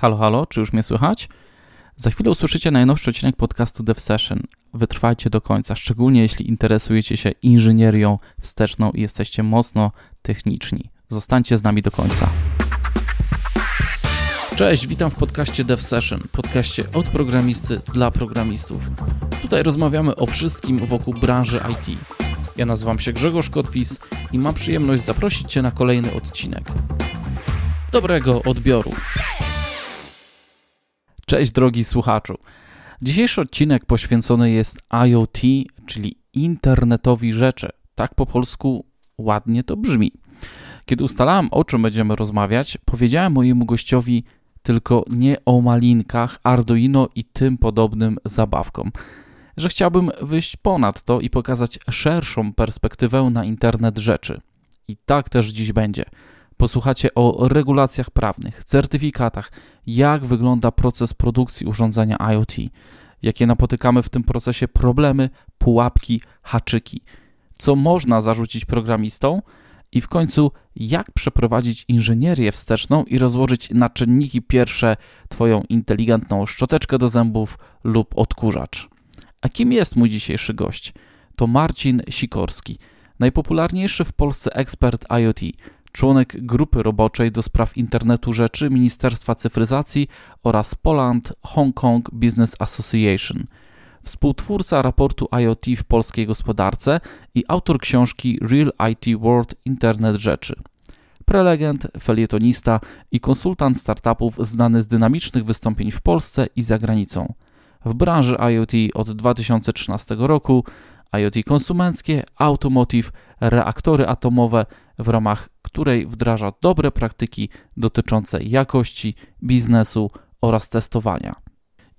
Halo, halo, czy już mnie słychać? Za chwilę usłyszycie najnowszy odcinek podcastu Dev Session. Wytrwajcie do końca, szczególnie jeśli interesujecie się inżynierią wsteczną i jesteście mocno techniczni. Zostańcie z nami do końca. Cześć, witam w podcaście Dev Session, podcaście od programisty dla programistów. Tutaj rozmawiamy o wszystkim wokół branży IT. Ja nazywam się Grzegorz Kotwis i mam przyjemność zaprosić Cię na kolejny odcinek. Dobrego odbioru. Cześć drogi słuchaczu. Dzisiejszy odcinek poświęcony jest IoT, czyli internetowi rzeczy. Tak po polsku ładnie to brzmi. Kiedy ustalałem o czym będziemy rozmawiać, powiedziałem mojemu gościowi tylko nie o malinkach, Arduino i tym podobnym zabawkom. Że chciałbym wyjść ponad to i pokazać szerszą perspektywę na internet rzeczy. I tak też dziś będzie posłuchacie o regulacjach prawnych, certyfikatach, jak wygląda proces produkcji urządzenia IoT, jakie napotykamy w tym procesie problemy, pułapki, haczyki, co można zarzucić programistom i w końcu jak przeprowadzić inżynierię wsteczną i rozłożyć na czynniki pierwsze Twoją inteligentną szczoteczkę do zębów lub odkurzacz. A kim jest mój dzisiejszy gość? To Marcin Sikorski, najpopularniejszy w Polsce ekspert IoT, członek grupy roboczej do spraw internetu rzeczy Ministerstwa Cyfryzacji oraz Poland Hong Kong Business Association, współtwórca raportu IoT w polskiej gospodarce i autor książki Real IT World Internet Rzeczy. Prelegent, felietonista i konsultant startupów znany z dynamicznych wystąpień w Polsce i za granicą. W branży IoT od 2013 roku IoT konsumenckie, automotive, reaktory atomowe, w ramach której wdraża dobre praktyki dotyczące jakości, biznesu oraz testowania.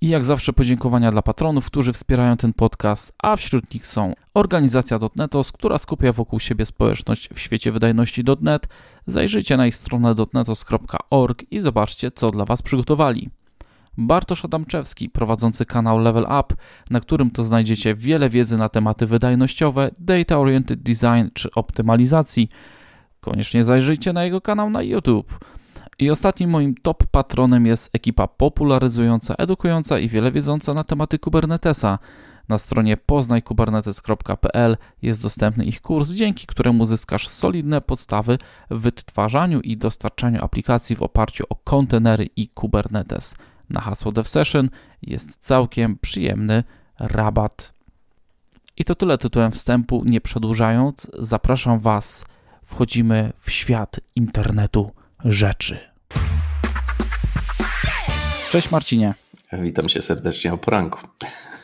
I jak zawsze podziękowania dla patronów, którzy wspierają ten podcast, a wśród nich są organizacja .netos, która skupia wokół siebie społeczność w świecie wydajności .net. Zajrzyjcie na ich stronę dotnetos.org i zobaczcie, co dla Was przygotowali. Bartosz Adamczewski, prowadzący kanał Level Up, na którym to znajdziecie wiele wiedzy na tematy wydajnościowe, data oriented design czy optymalizacji. Koniecznie zajrzyjcie na jego kanał na YouTube. I ostatnim moim top patronem jest ekipa popularyzująca, edukująca i wiele wiedząca na tematy Kubernetesa. Na stronie poznajkubernetes.pl jest dostępny ich kurs, dzięki któremu zyskasz solidne podstawy w wytwarzaniu i dostarczaniu aplikacji w oparciu o kontenery i Kubernetes na hasło DevSession jest całkiem przyjemny rabat. I to tyle tytułem wstępu. Nie przedłużając, zapraszam Was. Wchodzimy w świat internetu rzeczy. Cześć Marcinie. Witam się serdecznie o poranku.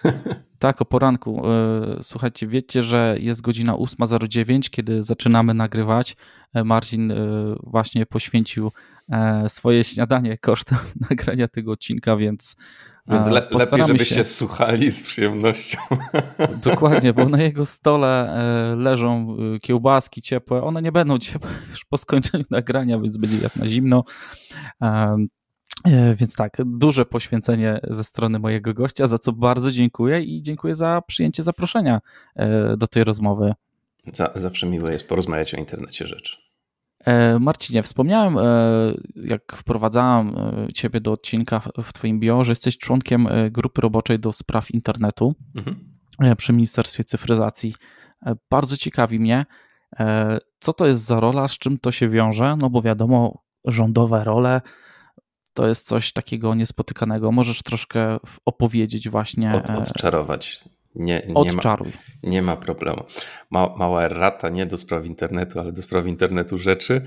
Tak, o poranku. E, słuchajcie, wiecie, że jest godzina 8.09, kiedy zaczynamy nagrywać. E, Marcin e, właśnie poświęcił swoje śniadanie kosztem nagrania tego odcinka, więc. Więc le lepiej, żebyście się... słuchali z przyjemnością. Dokładnie, bo na jego stole leżą kiełbaski ciepłe. One nie będą ciepłe już po skończeniu nagrania, więc będzie jak na zimno. E, więc tak, duże poświęcenie ze strony mojego gościa, za co bardzo dziękuję i dziękuję za przyjęcie zaproszenia e, do tej rozmowy. Zawsze miłe jest porozmawiać o internecie rzeczy. E, Marcinie, wspomniałem, jak wprowadzałem Ciebie do odcinka w Twoim bio, że jesteś członkiem grupy roboczej do spraw internetu mhm. przy Ministerstwie Cyfryzacji. Bardzo ciekawi mnie, co to jest za rola, z czym to się wiąże, no bo wiadomo, rządowe role to jest coś takiego niespotykanego. Możesz troszkę opowiedzieć właśnie. Od, e, odczarować. Nie, nie Odczaruj. Ma, nie ma problemu. Ma, mała rata nie do spraw internetu, ale do spraw internetu rzeczy.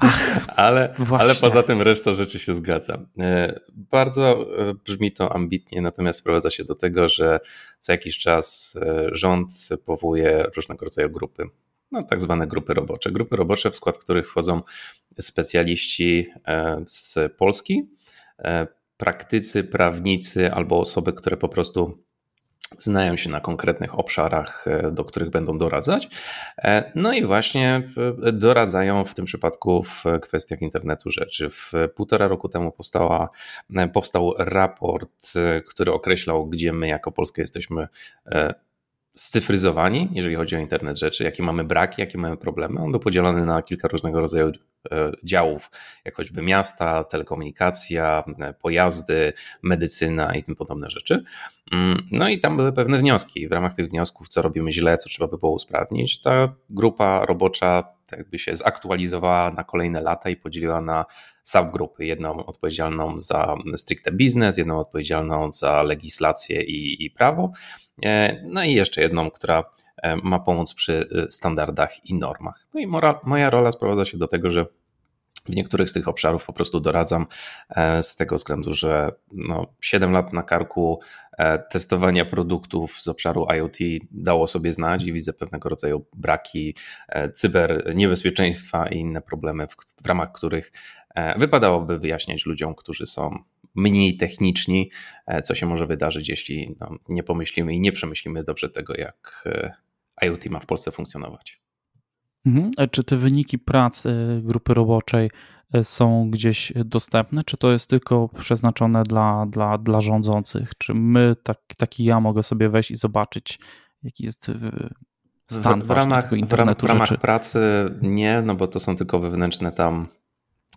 Ach, ale, ale poza tym reszta rzeczy się zgadza. E, bardzo e, brzmi to ambitnie, natomiast sprowadza się do tego, że co jakiś czas rząd powołuje różnego rodzaju grupy no, tak zwane grupy robocze. Grupy robocze, w skład których wchodzą specjaliści e, z Polski, e, praktycy, prawnicy albo osoby, które po prostu znają się na konkretnych obszarach, e, do których będą doradzać. No i właśnie doradzają w tym przypadku w kwestiach internetu rzeczy. W półtora roku temu powstała, powstał raport, który określał, gdzie my jako Polska jesteśmy scyfryzowani, jeżeli chodzi o internet rzeczy, jakie mamy braki, jakie mamy problemy. On był podzielony na kilka różnego rodzaju e, działów, jak choćby miasta, telekomunikacja, e, pojazdy, medycyna i tym podobne rzeczy. Mm, no i tam były pewne wnioski. W ramach tych wniosków, co robimy źle, co trzeba by było usprawnić, ta grupa robocza jakby się zaktualizowała na kolejne lata i podzieliła na subgrupy. Jedną odpowiedzialną za stricte biznes, jedną odpowiedzialną za legislację i, i prawo, e, no i jeszcze jedną, która e, ma pomóc przy e, standardach i normach. No i mora, moja rola sprowadza się do tego, że w niektórych z tych obszarów po prostu doradzam z tego względu, że no 7 lat na karku testowania produktów z obszaru IoT dało sobie znać i widzę pewnego rodzaju braki cyber niebezpieczeństwa i inne problemy, w, w ramach których E, wypadałoby wyjaśniać ludziom, którzy są mniej techniczni, e, co się może wydarzyć, jeśli no, nie pomyślimy i nie przemyślimy dobrze tego, jak e, IoT ma w Polsce funkcjonować. Mhm. Czy te wyniki pracy grupy roboczej są gdzieś dostępne, czy to jest tylko przeznaczone dla, dla, dla rządzących? Czy my, tak, taki ja, mogę sobie wejść i zobaczyć, jaki jest stan w, w ramach, internetu w ramach pracy nie, no bo to są tylko wewnętrzne tam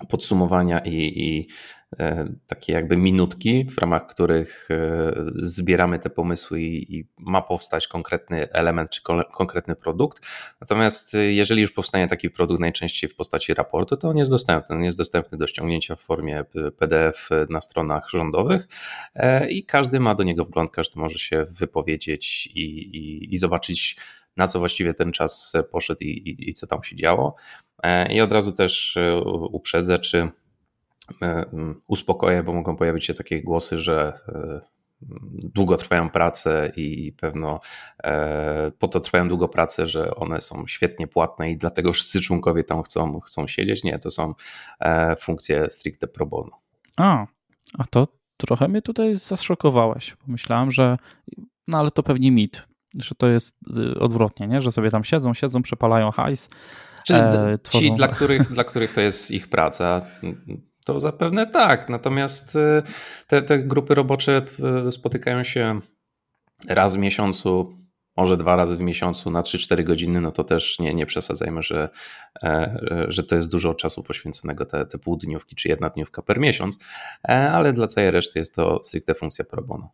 podsumowania i, i e, takie jakby minutki, w ramach których e, zbieramy te pomysły i, i, ma powstać konkretny element czy konkretny produkt. Natomiast e, jeżeli już powstanie taki produkt najczęściej w postaci raportu, to on jest dostępny. On jest dostępny do ściągnięcia w formie PDF na stronach rządowych i każdy ma do niego wgląd, każdy może się wypowiedzieć i, i, i zobaczyć na co właściwie ten czas poszedł i, i, i co tam się działo. E, I od razu też e, uprzedzę, czy e, uspokoję, bo mogą pojawić się takie głosy, że długo trwają prace i pewno po to trwają długo prace, że one są świetnie płatne i dlatego wszyscy członkowie tam chcą, chcą siedzieć. Nie, to są funkcje stricte pro bono. A, a to trochę mnie tutaj zaszokowałeś. Pomyślałem, że no ale to pewnie mit, że to jest y, odwrotnie, nie? że sobie tam siedzą, siedzą, przepalają hajs. Czyli e, ci, dla których, dla których to jest ich praca, to zapewne tak. Natomiast y, te, te grupy robocze y, spotykają się raz w miesiącu, może dwa razy w miesiącu na 3-4 godziny, no to też nie, nie przesadzajmy, że, e, że to jest dużo czasu poświęconego te, te półdniówki czy jedna dniówka per miesiąc, e, ale dla całej reszty jest to stricte funkcja pro bono.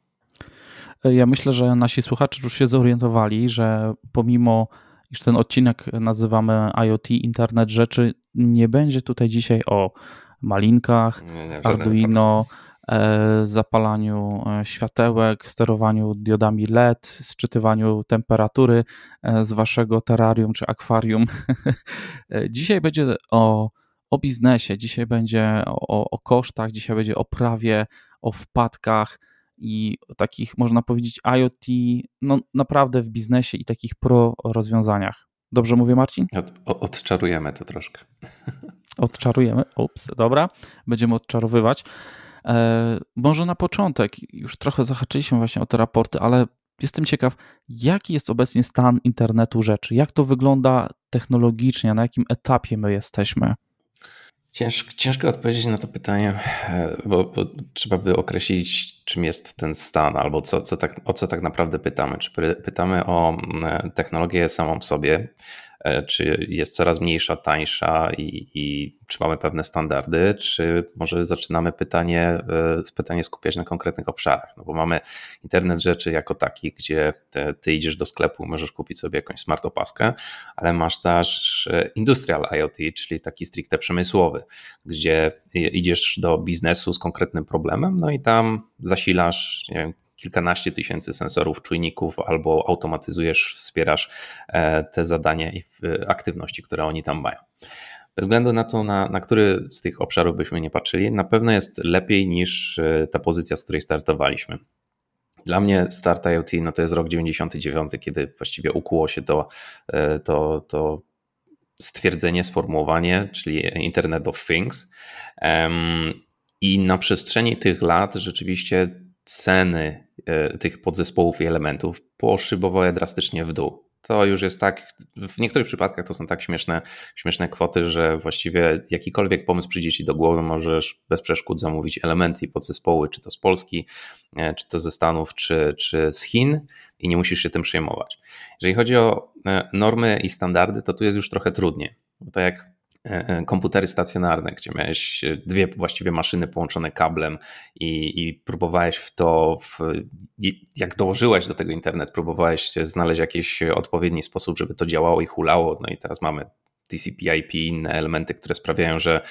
Ja myślę, że nasi słuchacze już się zorientowali, że pomimo iż ten odcinek nazywamy IoT, Internet Rzeczy, nie będzie tutaj dzisiaj o malinkach, nie, nie, Arduino, e, zapalaniu e, światełek, sterowaniu diodami LED, sczytywaniu temperatury e, z waszego terrarium czy akwarium. dzisiaj będzie o, o biznesie, dzisiaj będzie o, o kosztach, dzisiaj będzie o prawie, o wpadkach, i takich, można powiedzieć, IoT, no naprawdę w biznesie i takich pro rozwiązaniach. Dobrze mówię, Marcin? Od, odczarujemy to troszkę. Odczarujemy, ups, dobra, będziemy odczarowywać. E, może na początek, już trochę zahaczyliśmy właśnie o te raporty, ale jestem ciekaw, jaki jest obecnie stan internetu rzeczy, jak to wygląda technologicznie, na jakim etapie my jesteśmy. Ciężko, ciężko odpowiedzieć na to pytanie, e, bo, bo, trzeba by określić, czym jest ten stan, albo co, co tak, o co tak naprawdę pytamy. Czy pytamy o mm, technologię samą w sobie, E, czy jest coraz mniejsza, tańsza i, i, czy mamy pewne standardy, czy może zaczynamy pytanie, e, pytanie skupiać na konkretnych obszarach, no bo mamy internet rzeczy jako taki, gdzie te, ty idziesz do sklepu, możesz kupić sobie jakąś smart opaskę, ale masz też e, industrial IoT, czyli taki stricte przemysłowy, gdzie idziesz do biznesu z konkretnym problemem, no i tam zasilasz, nie wiem, kilkanaście tysięcy sensorów, czujników, albo automatyzujesz, wspierasz e, te zadania i aktywności, które oni tam mają. Bez względu na to, na, na który z tych obszarów byśmy nie patrzyli, na pewno jest lepiej niż e, ta pozycja, z której startowaliśmy. Dla mnie start IoT no to jest rok 99, kiedy właściwie ukuło się to, e, to, to stwierdzenie, sformułowanie, czyli Internet of Things. I na przestrzeni tych lat rzeczywiście ceny tych podzespołów i elementów poszybowały drastycznie w dół. to już jest tak, w niektórych przypadkach to są tak śmieszne, śmieszne kwoty, że właściwie jakikolwiek pomysł przyjdzie ci do głowy, możesz bez przeszkód zamówić elementy i podzespoły, czy to z Polski, e, czy to ze Stanów, czy, czy z Chin i nie musisz się tym przejmować. Jeżeli chodzi o e, normy i standardy, to tu jest już trochę trudniej. Bo tak jak E, e, komputery stacjonarne, gdzie miałeś dwie właściwie maszyny połączone kablem i, i próbowałeś w to, w, jak dołożyłeś do tego internet, próbowałeś znaleźć jakiś odpowiedni sposób, żeby to działało i hulało. No i teraz mamy TCP/IP i inne elementy, które sprawiają, że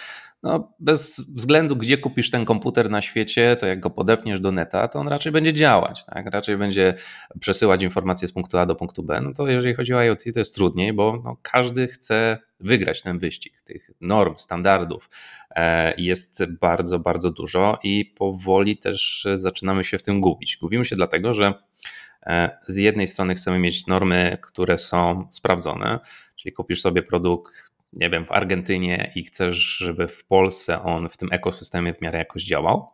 no, bez względu, gdzie kupisz ten komputer na świecie, to jak go podepniesz do neta, to on raczej będzie działać. Tak? Raczej będzie przesyłać informacje z punktu A do punktu B. No to jeżeli chodzi o IoT, to jest trudniej, bo no, każdy chce wygrać ten wyścig. Tych norm, standardów e, jest bardzo, bardzo dużo i powoli też zaczynamy się w tym gubić. Gubimy się dlatego, że e, z jednej strony chcemy mieć normy, które są sprawdzone, czyli kupisz sobie produkt nie wiem, w Argentynie i chcesz, żeby w Polsce on w tym ekosystemie w miarę jakoś działał.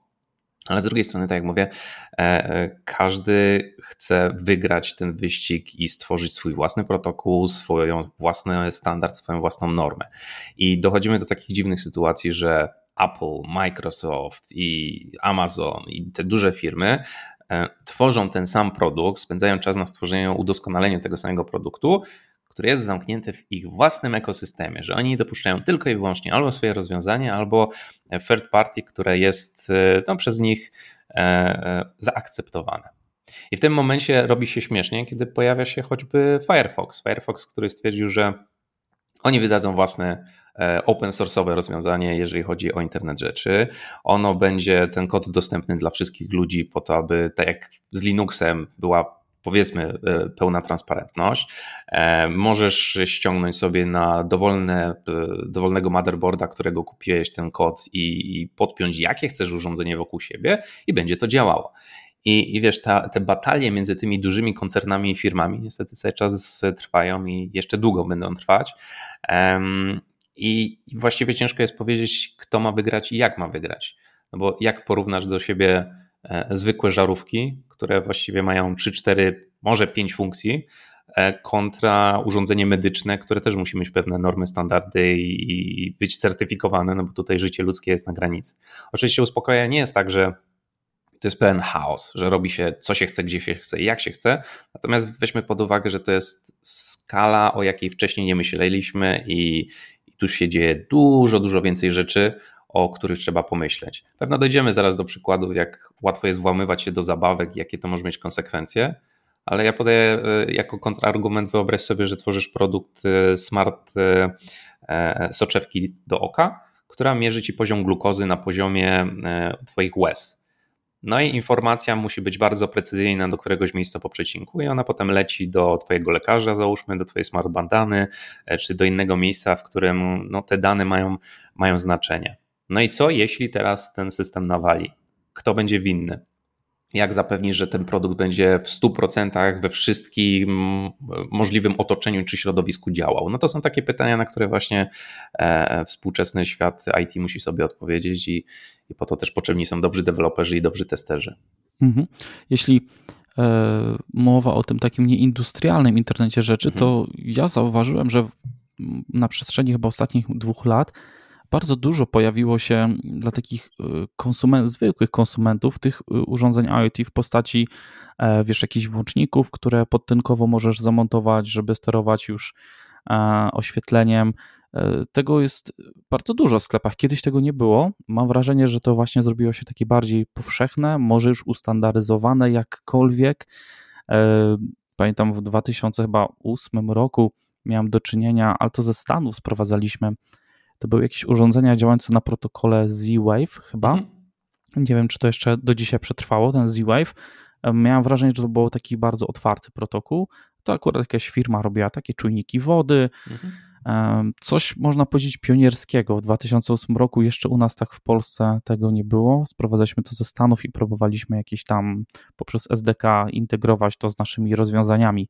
Ale z drugiej strony, tak jak mówię, e, e, każdy chce wygrać ten wyścig i stworzyć swój własny protokół, swój własny standard, swoją własną normę. I dochodzimy do takich dziwnych sytuacji, że Apple, Microsoft i Amazon i te duże firmy e, tworzą ten sam produkt, spędzają czas na stworzeniu, udoskonaleniu tego samego produktu, który jest zamknięty w ich własnym ekosystemie, że oni dopuszczają tylko i wyłącznie albo swoje rozwiązanie, albo third party, które jest e, no, przez nich e, e, zaakceptowane. I w tym momencie robi się śmiesznie, kiedy pojawia się choćby Firefox. Firefox, który stwierdził, że oni wydadzą własne open source'owe rozwiązanie, jeżeli chodzi o internet rzeczy. Ono będzie ten kod dostępny dla wszystkich ludzi po to, aby tak jak z Linuxem była powiedzmy e, pełna transparentność. E, możesz ściągnąć sobie na dowolne, e, dowolnego motherboarda, którego kupiłeś ten kod i podpiąć jakie chcesz urządzenie wokół siebie i będzie to działało. I, i wiesz, ta, te batalie między tymi dużymi koncernami i firmami niestety cały czas trwają i jeszcze długo będą trwać. Um, i, I właściwie ciężko jest powiedzieć, kto ma wygrać i jak ma wygrać. No bo jak porównasz do siebie zwykłe żarówki, które właściwie mają 3-4, może 5 funkcji, e, kontra urządzenie medyczne, które też musi mieć pewne normy, standardy i być certyfikowane, no bo tutaj życie ludzkie jest na granicy. Oczywiście uspokojenie nie jest tak, że to jest pełen chaos, że robi się co się chce, gdzie się chce i jak się chce. Natomiast weźmy pod uwagę, że to jest skala, o jakiej wcześniej nie myśleliśmy i, i tu się dzieje dużo, dużo więcej rzeczy, o których trzeba pomyśleć. Pewno dojdziemy zaraz do przykładów, jak łatwo jest włamywać się do zabawek, jakie to może mieć konsekwencje, ale ja podaję e, jako kontrargument, wyobraź sobie, że tworzysz produkt e, smart e, soczewki do oka, która mierzy ci poziom glukozy na poziomie twoich łez. No i informacja musi być bardzo precyzyjna do któregoś miejsca po przecinku i ona potem leci do twojego lekarza, załóżmy, do twojej smart bandany, czy do innego miejsca, w którym no, te dane mają, mają znaczenie. No i co, jeśli teraz ten system nawali? Kto będzie winny? Jak zapewnić, że ten produkt będzie w 100% we wszystkim możliwym otoczeniu czy środowisku działał? No to są takie pytania, na które właśnie e, współczesny świat IT musi sobie odpowiedzieć i, i po to też potrzebni są dobrzy deweloperzy i dobrzy testerzy. Mhm. Jeśli e, mowa o tym takim nieindustrialnym internecie rzeczy, mhm. to ja zauważyłem, że na przestrzeni chyba ostatnich dwóch lat bardzo dużo pojawiło się dla takich y, konsument, zwykłych konsumentów tych y, urządzeń IoT w postaci e, wiesz, jakichś włączników, które podtynkowo możesz zamontować, żeby sterować już e, oświetleniem. E, tego jest bardzo dużo w sklepach. Kiedyś tego nie było. Mam wrażenie, że to właśnie zrobiło się takie bardziej powszechne, może już ustandaryzowane jakkolwiek. Pamiętam w 2008 roku miałem do czynienia, ale to ze Stanów sprowadzaliśmy to były jakieś urządzenia działające na protokole Z-Wave chyba. Mhm. Nie wiem, czy to jeszcze do dzisiaj przetrwało, ten Z-Wave. Miałem wrażenie, że to był taki bardzo otwarty protokół. To akurat jakaś firma robiła takie czujniki wody. Mhm. Coś można powiedzieć pionierskiego. W 2008 roku jeszcze u nas tak w Polsce tego nie było. Sprowadzaliśmy to ze Stanów i próbowaliśmy jakieś tam poprzez SDK integrować to z naszymi rozwiązaniami.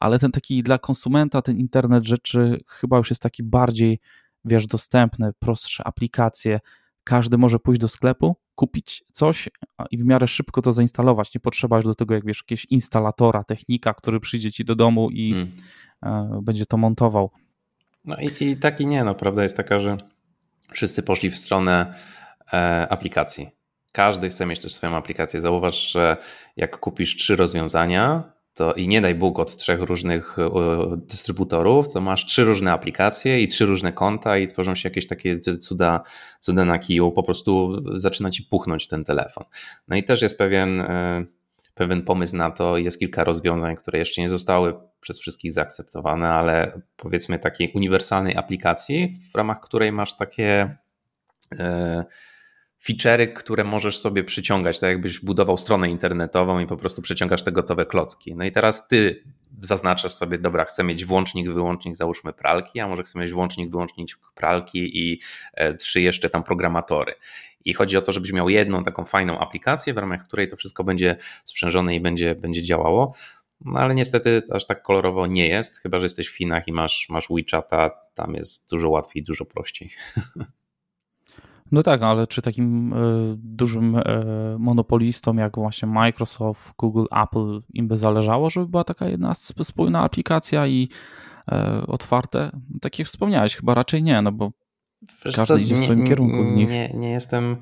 Ale ten taki dla konsumenta, ten internet rzeczy chyba już jest taki bardziej wiesz, dostępne, prostsze aplikacje. każdy może pójść do sklepu, kupić coś i w miarę szybko to zainstalować. Nie potrzeba już do tego, jak wiesz, jakiegoś instalatora, technika, który przyjdzie ci do domu i hmm. będzie to montował. No i, i tak i nie, no prawda jest taka, że wszyscy poszli w stronę e, aplikacji. Każdy chce mieć też swoją aplikację. Zauważ, że jak kupisz trzy rozwiązania, to i nie daj Bóg od trzech różnych dystrybutorów, to masz trzy różne aplikacje i trzy różne konta i tworzą się jakieś takie cuda, cuda na kiju, po prostu zaczyna ci puchnąć ten telefon. No i też jest pewien, e, pewien pomysł na to, jest kilka rozwiązań, które jeszcze nie zostały przez wszystkich zaakceptowane, ale powiedzmy takiej uniwersalnej aplikacji, w ramach której masz takie e, feature'y, które możesz sobie przyciągać, tak jakbyś budował stronę internetową i po prostu przyciągasz te gotowe klocki. No i teraz ty zaznaczasz sobie, dobra, chcę mieć włącznik, wyłącznik, załóżmy pralki, a może chcę mieć włącznik, wyłącznik pralki i e, trzy jeszcze tam programatory. I chodzi o to, żebyś miał jedną taką fajną aplikację, w ramach której to wszystko będzie sprzężone i będzie, będzie działało. No ale niestety aż tak kolorowo nie jest, chyba że jesteś w Chinach i masz, masz WeChata, tam jest dużo łatwiej, dużo prościej. No tak, ale czy takim e, dużym e, monopolistom jak właśnie Microsoft, Google, Apple im by zależało, żeby była taka jedna spójna aplikacja i e, otwarte? Tak jak wspomniałeś, chyba raczej nie, no bo Wiesz każdy co, idzie w swoim nie, kierunku z nich. Nie, nie jestem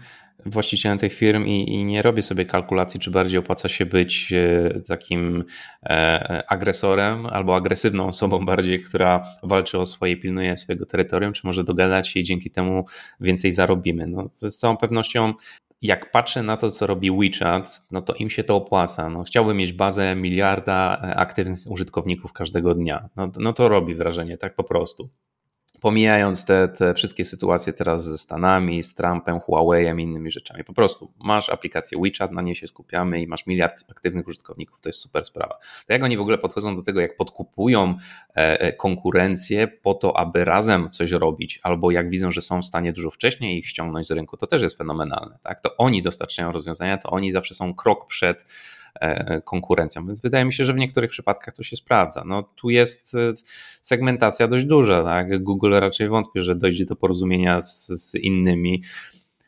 właścicielem tych firm i, i, nie robię sobie kalkulacji, czy bardziej opłaca się być e, takim e, agresorem albo agresywną osobą bardziej, która walczy o swoje, pilnuje swojego terytorium, czy może dogadać się i dzięki temu więcej zarobimy. No, z całą pewnością jak patrzę na to, co robi WeChat, no to im się to opłaca. No, chciałbym mieć bazę miliarda e, aktywnych użytkowników każdego dnia. No, no to robi wrażenie, tak po prostu pomijając te, te wszystkie sytuacje teraz ze Stanami, z Trumpem, Huawei'em i innymi rzeczami. Po prostu masz aplikację WeChat, na niej się skupiamy i masz miliard aktywnych użytkowników, to jest super sprawa. To jak oni w ogóle podchodzą do tego, jak podkupują e, e, konkurencję po to, aby razem coś robić, albo jak widzą, że są w stanie dużo wcześniej ich ściągnąć z rynku, to też jest fenomenalne. Tak? To oni dostarczają rozwiązania, to oni zawsze są krok przed konkurencją. Więc wydaje mi się, że w niektórych przypadkach to się sprawdza. No, tu jest e, segmentacja dość duża. Tak? Google raczej wątpię, że dojdzie do porozumienia z, z innymi.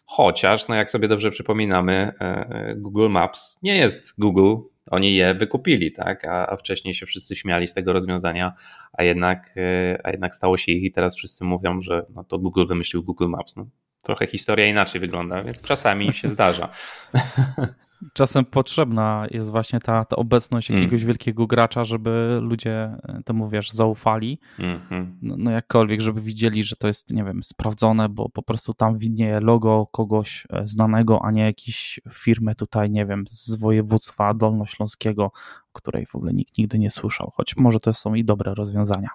Chociaż, no jak sobie dobrze przypominamy, e, Google Maps nie jest Google, oni je wykupili, tak? A, a, wcześniej się wszyscy śmiali z tego rozwiązania, a jednak, a jednak stało się ich i teraz wszyscy mówią, że no to Google wymyślił Google Maps. No, trochę historia inaczej wygląda, więc czasami się zdarza. czasem potrzebna jest właśnie ta, ta obecność mm. jakiegoś mm. wielkiego gracza, żeby ludzie temu, wiesz, zaufali. Mm -hmm. no, no, jakkolwiek, żeby widzieli, że to jest, nie wiem, sprawdzone, bo po prostu tam widnieje logo kogoś e, znanego, a nie jakiejś firmy tutaj, nie wiem, z województwa dolnośląskiego, której w ogóle nikt nigdy nie słyszał, choć może to są i dobre rozwiązania.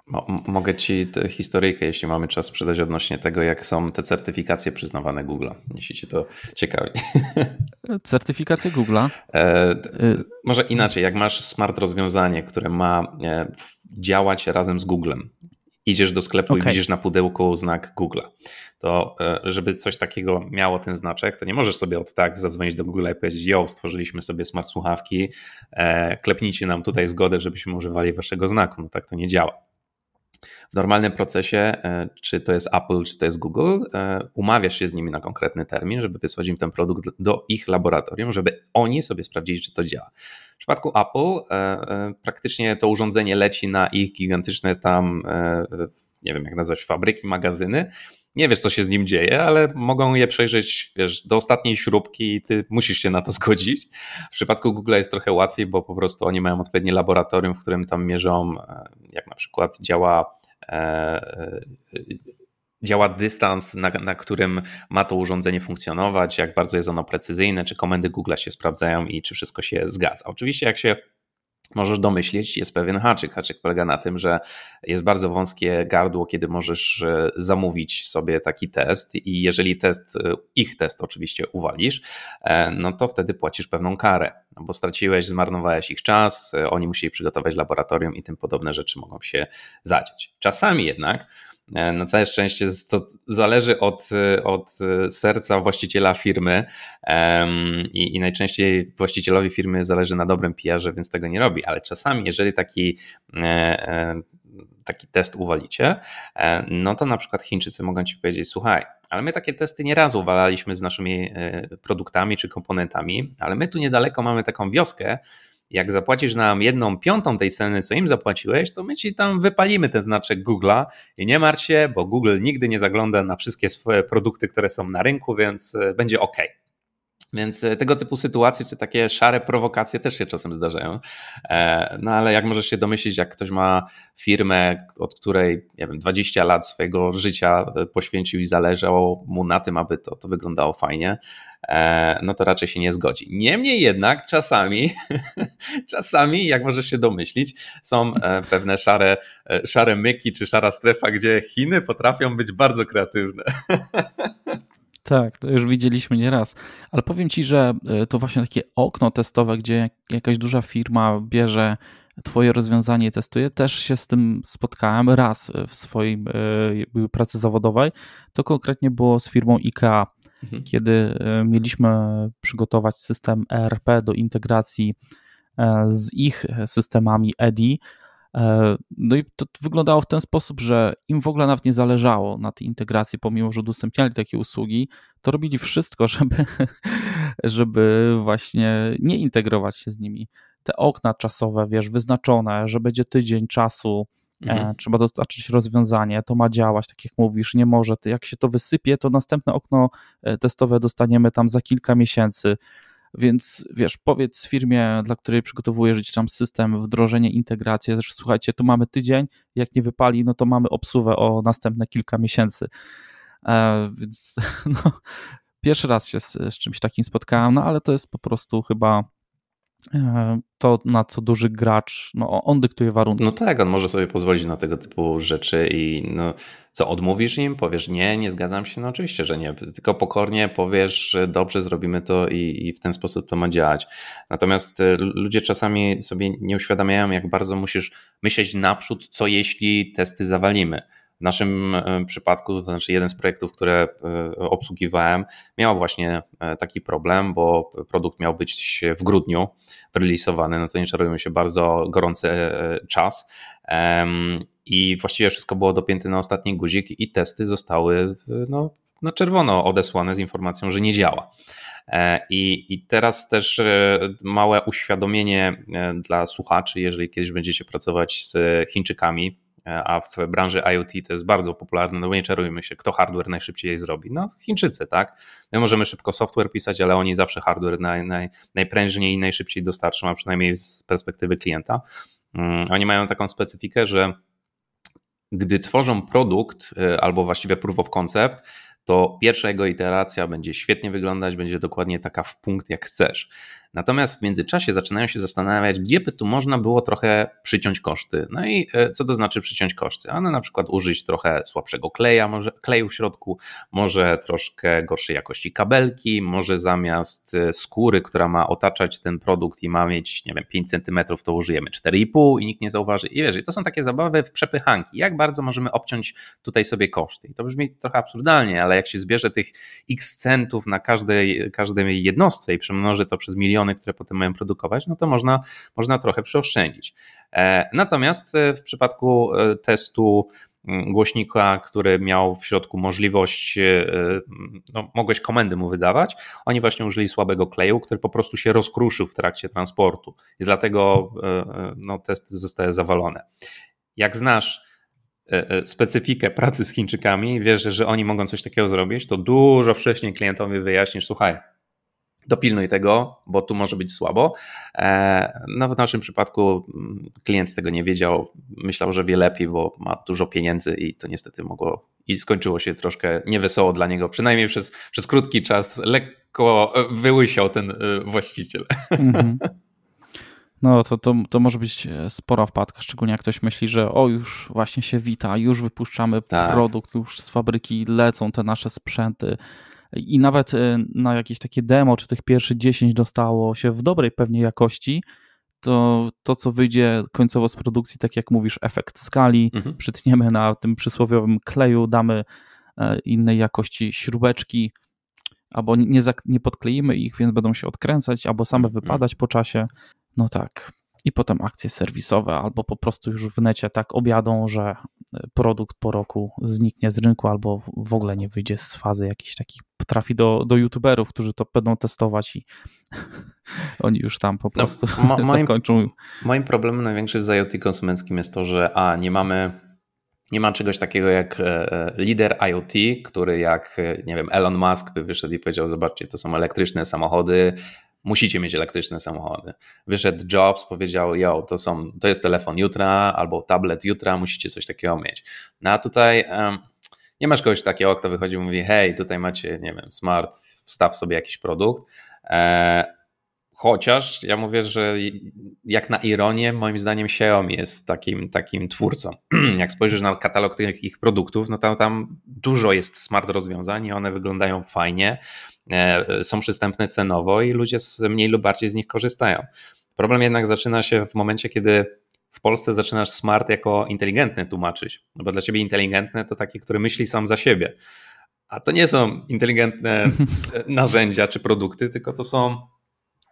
mogę Ci tę historyjkę, jeśli mamy czas, sprzedać odnośnie tego, jak są te certyfikacje przyznawane Google, jeśli Cię to ciekawi. Certyfikacje Google'a? E, może inaczej, jak masz smart rozwiązanie, które ma e, działać razem z Googlem, idziesz do sklepu okay. i widzisz na pudełku znak Google'a to e, żeby coś takiego miało ten znaczek, to nie możesz sobie od tak zadzwonić do Google i powiedzieć, jo, stworzyliśmy sobie smart słuchawki, e, klepnijcie nam tutaj zgodę, żebyśmy używali waszego znaku. No tak to nie działa. W normalnym procesie, e, czy to jest Apple, czy to jest Google, umawiasz się z nimi na konkretny termin, żeby wysłać im ten produkt do ich laboratorium, żeby oni sobie sprawdzili, czy to działa. W przypadku Apple praktycznie to urządzenie leci na ich gigantyczne tam, nie wiem jak nazwać, fabryki, magazyny nie wiesz, co się z nim dzieje, ale mogą je przejrzeć wiesz, do ostatniej śrubki i ty musisz się na to zgodzić. W przypadku Google jest trochę łatwiej, bo po prostu oni mają odpowiednie laboratorium, w którym tam mierzą, e, jak na przykład działa. E, e, działa dystans, na, na, którym ma to urządzenie funkcjonować, jak bardzo jest ono precyzyjne, czy komendy Google się sprawdzają i czy wszystko się zgadza. Oczywiście, jak się możesz domyślić, jest pewien haczyk. Haczyk polega na tym, że jest bardzo wąskie gardło, kiedy możesz e, zamówić sobie taki test i jeżeli test, e, ich test oczywiście uwalisz, e, no to wtedy płacisz pewną karę, no bo straciłeś, zmarnowałeś ich czas, oni musieli przygotować laboratorium i tym podobne rzeczy mogą się zadziać. Czasami jednak na całe szczęście to zależy od, od serca właściciela firmy i, i najczęściej właścicielowi firmy zależy na dobrym PR-ze, więc tego nie robi, ale czasami jeżeli taki e, e, taki test uwalicie, no to na przykład Chińczycy mogą ci powiedzieć: Słuchaj, ale my takie testy nieraz uwalaliśmy z naszymi e, produktami czy komponentami, ale my tu niedaleko mamy taką wioskę, jak zapłacisz nam jedną piątą tej ceny, co im zapłaciłeś, to my ci tam wypalimy ten znaczek Google'a i nie martw się, bo Google nigdy nie zagląda na wszystkie swoje produkty, które są na rynku, więc e, będzie ok. Więc e, tego typu sytuacje, czy takie szare prowokacje też się czasem zdarzają. E, no ale jak możesz się domyślić, jak ktoś ma firmę, od której nie wiem, 20 lat swojego życia e, poświęcił i zależało mu na tym, aby to, to wyglądało fajnie, no to raczej się nie zgodzi. Niemniej jednak czasami, czasami, jak możesz się domyślić, są pewne szare, szare myki czy szara strefa, gdzie Chiny potrafią być bardzo kreatywne. Tak, to już widzieliśmy nieraz. Ale powiem ci, że e, to właśnie takie okno testowe, gdzie jakaś duża firma bierze Twoje rozwiązanie i testuje. Też się z tym spotkałem raz w swojej e, pracy zawodowej. To konkretnie było z firmą IKEA, mhm. kiedy e, mieliśmy przygotować system ERP do integracji z ich systemami EDI E, no i to wyglądało w ten sposób, że im w ogóle nawet nie zależało na tej integracji, pomimo że udostępniali takie usługi, to robili wszystko, żeby, żeby właśnie nie integrować się z nimi. Te okna czasowe, wiesz, wyznaczone, że będzie tydzień czasu, e, Mhm. trzeba dostarczyć rozwiązanie, to ma działać, tak jak mówisz, nie może. Jak się to wysypie, to następne okno e, testowe dostaniemy tam za kilka miesięcy. Więc wiesz, powiedz firmie, dla której przygotowujesz tam system, wdrożenie, integrację, też słuchajcie, tu mamy tydzień, jak nie wypali, no to mamy obsługę o następne kilka miesięcy. E, więc no, pierwszy raz się z, z czymś takim spotkałem, no ale to jest po prostu chyba to, na co duży gracz, no on dyktuje warunki. No tak, on może sobie pozwolić na tego typu rzeczy i no, co, odmówisz im? Powiesz nie, nie zgadzam się? No oczywiście, że nie, tylko pokornie powiesz, dobrze, zrobimy to i, i w ten sposób to ma działać. Natomiast e, ludzie czasami sobie nie uświadamiają, jak bardzo musisz myśleć naprzód, co jeśli testy zawalimy. W naszym e, przypadku, to znaczy jeden z projektów, które e, obsługiwałem, miał właśnie taki problem, bo produkt miał być w grudniu releasowany, no to nie czarujmy się, bardzo gorący czas i właściwie wszystko było dopięte na ostatni guzik i testy zostały no, na czerwono odesłane z informacją, że nie działa. E, I, I teraz też e, małe uświadomienie e, dla słuchaczy, jeżeli kiedyś będziecie pracować z Chińczykami, a w branży IoT to jest bardzo popularne, no bo nie czarujmy się, kto hardware najszybciej jej zrobi? No Chińczycy, tak? My możemy szybko software pisać, ale oni zawsze hardware naj, naj, najprężniej i najszybciej dostarczą, a przynajmniej z perspektywy klienta. Mm, oni mają taką specyfikę, że gdy tworzą produkt y, albo właściwie proof of concept, to pierwsza jego iteracja będzie świetnie wyglądać, będzie dokładnie taka w punkt jak chcesz. Natomiast w międzyczasie zaczynają się zastanawiać, gdzie by tu można było trochę przyciąć koszty. No i e, co to znaczy przyciąć koszty? Ano na przykład użyć trochę słabszego kleja, może kleju w środku, może troszkę gorszej jakości kabelki, może zamiast e, skóry, która ma otaczać ten produkt i ma mieć, nie wiem, 5 cm, to użyjemy 4,5 i nikt nie zauważy. I wiesz, to są takie zabawy w przepychanki. Jak bardzo możemy obciąć tutaj sobie koszty? I to brzmi trochę absurdalnie, ale jak się zbierze tych x centów na każdej, każdej jednostce i przemnoży to przez miliony miliony, które potem mają produkować, no to można, można trochę przeoszczędzić. E, natomiast e, w przypadku e, testu mm, głośnika, który miał w środku możliwość, no, mogłeś komendy mu wydawać, oni właśnie użyli słabego kleju, który po prostu się rozkruszył w trakcie transportu i dlatego no, testy zostały zawalone. Jak znasz specyfikę pracy z Chińczykami, wiesz, że oni mogą coś takiego zrobić, to dużo wcześniej klientowi wyjaśnisz, słuchaj, dopilnuj tego, bo tu może być słabo. E, no w naszym przypadku mm, klient tego nie wiedział, myślał, że wie lepiej, bo ma dużo pieniędzy i to niestety mogło i skończyło się troszkę niewesoło dla niego, przynajmniej przez, przez krótki czas lekko wyłysiał ten e, właściciel. Mhm. No to, to, to może być spora wpadka, szczególnie jak ktoś myśli, że o już właśnie się wita, już wypuszczamy tak. produkt, już z fabryki lecą te nasze sprzęty, i nawet y, na jakieś takie demo, czy tych pierwszych 10 dostało się w dobrej pewnie jakości, to to, co wyjdzie końcowo z produkcji, tak jak mówisz, efekt skali, mhm. przytniemy na tym przysłowiowym kleju, damy e, innej jakości śrubeczki, albo nie, nie podkleimy ich, więc będą się odkręcać, albo same mhm. wypadać po czasie. No tak. i potem akcje serwisowe, albo po prostu już w necie tak objadą, że produkt po roku zniknie z rynku, albo w ogóle nie wyjdzie z fazy jakichś takich, trafi do, do youtuberów, którzy to będą testować i oni już tam po no, prostu no, mo zakończą. Moim, moim problemem największym z IoT konsumenckim jest to, że a, nie mamy nie ma czegoś takiego jak e, e, lider IoT, który jak, e, nie wiem, Elon Musk by wyszedł i powiedział, zobaczcie, to są elektryczne samochody, musicie mieć elektryczne samochody. Wyszedł Jobs, powiedział, yo, to, są, to jest telefon jutra albo tablet jutra, musicie coś takiego mieć. No a tutaj um, nie masz kogoś takiego, kto wychodzi i mówi, hej, tutaj macie, nie wiem, smart, wstaw sobie jakiś produkt. E, chociaż ja mówię, że jak na ironię, moim zdaniem Xiaomi jest takim, takim twórcą. jak spojrzysz na katalog tych ich produktów, no to tam dużo jest smart rozwiązań i one wyglądają fajnie. E, są przystępne cenowo i ludzie mniej lub bardziej z nich korzystają. Problem jednak zaczyna się w momencie, kiedy w Polsce zaczynasz smart jako inteligentny tłumaczyć, no bo dla ciebie inteligentne to taki, który myśli sam za siebie. A to nie są inteligentne narzędzia czy produkty, tylko to są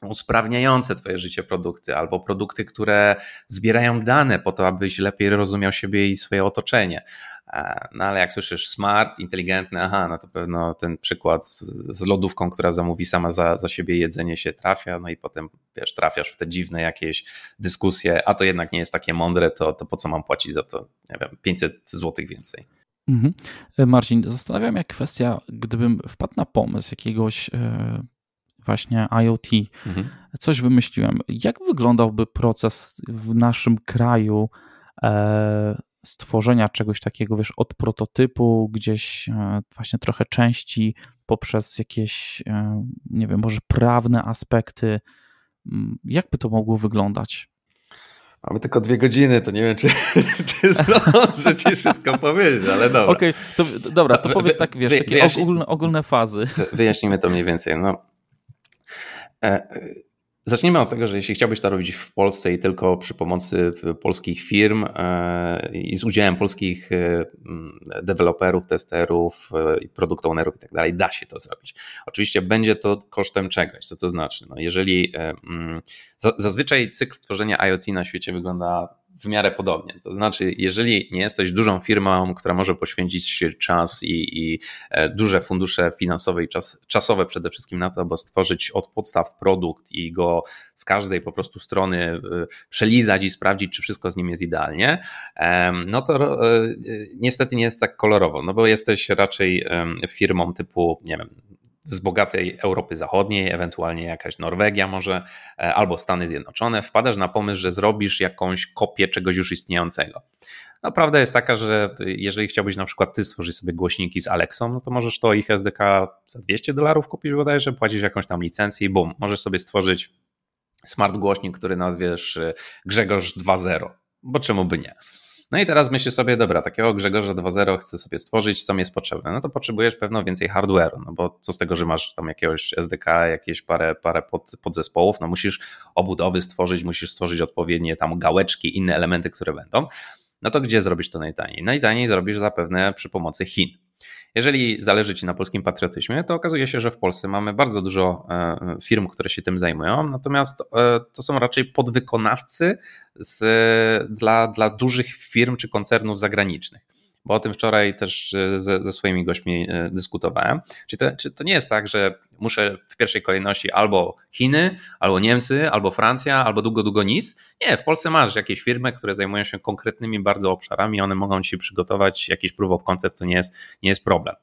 usprawniające Twoje życie produkty, albo produkty, które zbierają dane po to, abyś lepiej rozumiał siebie i swoje otoczenie. E, no ale jak słyszysz smart, inteligentny, aha, no to pewno ten przykład z, z lodówką, która zamówi sama za, za siebie jedzenie się trafia, no i potem wiesz, trafiasz w te dziwne jakieś dyskusje, a to jednak nie jest takie mądre, to, to po co mam płacić za to, nie wiem, 500 zł więcej. Mhm. E, Marcin, zastanawiam się kwestia, gdybym wpadł na pomysł jakiegoś e, właśnie IoT, mhm. coś wymyśliłem. Jak wyglądałby proces w naszym kraju stworzenia czegoś takiego, wiesz, od prototypu, gdzieś e, właśnie trochę części, poprzez jakieś, e, nie wiem, może prawne aspekty. Mm, jakby to mogło wyglądać? Mamy tylko dwie godziny, to nie wiem, czy, czy zdążę ci wszystko powiedzieć, ale dobra. Okej, okay, to dobra, to powiedz tak, wiesz, takie ogólne, ogólne fazy. Wyjaśnimy to mniej więcej. No. Zacznijmy od tego, że jeśli chciałbyś to robić w Polsce i tylko przy pomocy polskich firm e, i z udziałem polskich e, deweloperów, testerów, e, produkt ownerów i tak dalej, da się to zrobić. Oczywiście będzie to kosztem czegoś. Co to znaczy? No jeżeli zazwyczaj cykl tworzenia IoT na świecie wygląda w miarę podobnie. To znaczy, jeżeli nie jesteś dużą firmą, która może poświęcić czas i, i e, duże fundusze finansowe i czas, czasowe przede wszystkim na to, aby stworzyć od podstaw produkt i go z każdej po prostu strony e, przelizać i sprawdzić, czy wszystko z nim jest idealnie, no to e, niestety nie jest tak kolorowo, no bo jesteś raczej firmą typu, nie wiem, z bogatej Europy Zachodniej, ewentualnie jakaś Norwegia może, e, albo Stany Zjednoczone, wpadasz na pomysł, że zrobisz jakąś kopię czegoś już istniejącego. No, prawda jest taka, że jeżeli chciałbyś na przykład ty stworzyć sobie głośniki z Alexą, no to możesz to ich SDK za 200 dolarów kupić bodajże, płacisz jakąś tam licencję i bum, możesz sobie stworzyć smart głośnik, który nazwiesz e, Grzegorz 2.0, bo czemu by nie? No i teraz myślisz sobie, dobra, takiego Grzegorza 2.0 chcę sobie stworzyć, co mi jest potrzebne. No to potrzebujesz pewno więcej hardware'u, no bo co z tego, że masz tam jakiegoś SDK, jakieś parę, parę pod, podzespołów, no musisz obudowy stworzyć, musisz stworzyć odpowiednie tam gałeczki, inne elementy, które będą. No to gdzie zrobisz to najtaniej? Najtaniej zrobisz zapewne przy pomocy Chin. Jeżeli zależy Ci na polskim patriotyzmie, to okazuje się, że w Polsce mamy bardzo dużo e, firm, które się tym zajmują, natomiast e, to są raczej podwykonawcy z, dla, dla dużych firm czy koncernów zagranicznych bo o tym wczoraj też e, ze, ze swoimi gośćmi e, dyskutowałem. Czy to, czy to nie jest tak, że muszę w pierwszej kolejności albo Chiny, albo Niemcy, albo Francja, albo długo, długo nic? Nie, w Polsce masz jakieś firmy, które zajmują się konkretnymi bardzo obszarami, one mogą ci przygotować jakiś proof of concept, to nie jest, nie jest problem.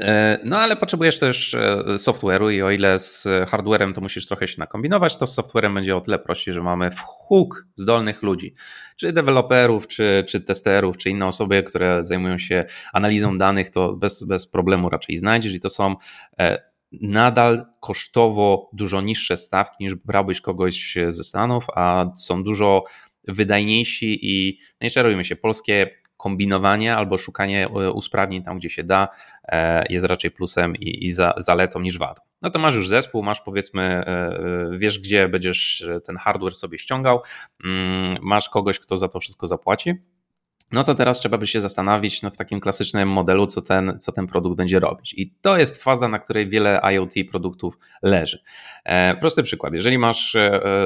E, no ale potrzebujesz też e, software'u i o ile z hardwarem to musisz trochę się nakombinować, to z softwarem będzie o tyle prościej, że mamy w huk zdolnych ludzi, czy deweloperów, czy, czy testerów, czy inne osoby, które zajmują się analizą danych, to bez, bez problemu raczej znajdziesz i to są e, nadal kosztowo dużo niższe stawki niż brałbyś kogoś ze Stanów, a są dużo wydajniejsi i no i czarujmy się, polskie kombinowanie albo szukanie e, usprawnień tam, gdzie się da, e, jest raczej plusem i, i za, zaletą niż wadą. No to masz już zespół, masz powiedzmy, e, wiesz, gdzie będziesz ten hardware sobie ściągał, mm, masz kogoś, kto za to wszystko zapłaci. No to teraz trzeba by się zastanowić no, w takim klasycznym modelu, co ten, co ten produkt będzie robić. I to jest faza, na której wiele IoT produktów leży. prosty przykład. Jeżeli masz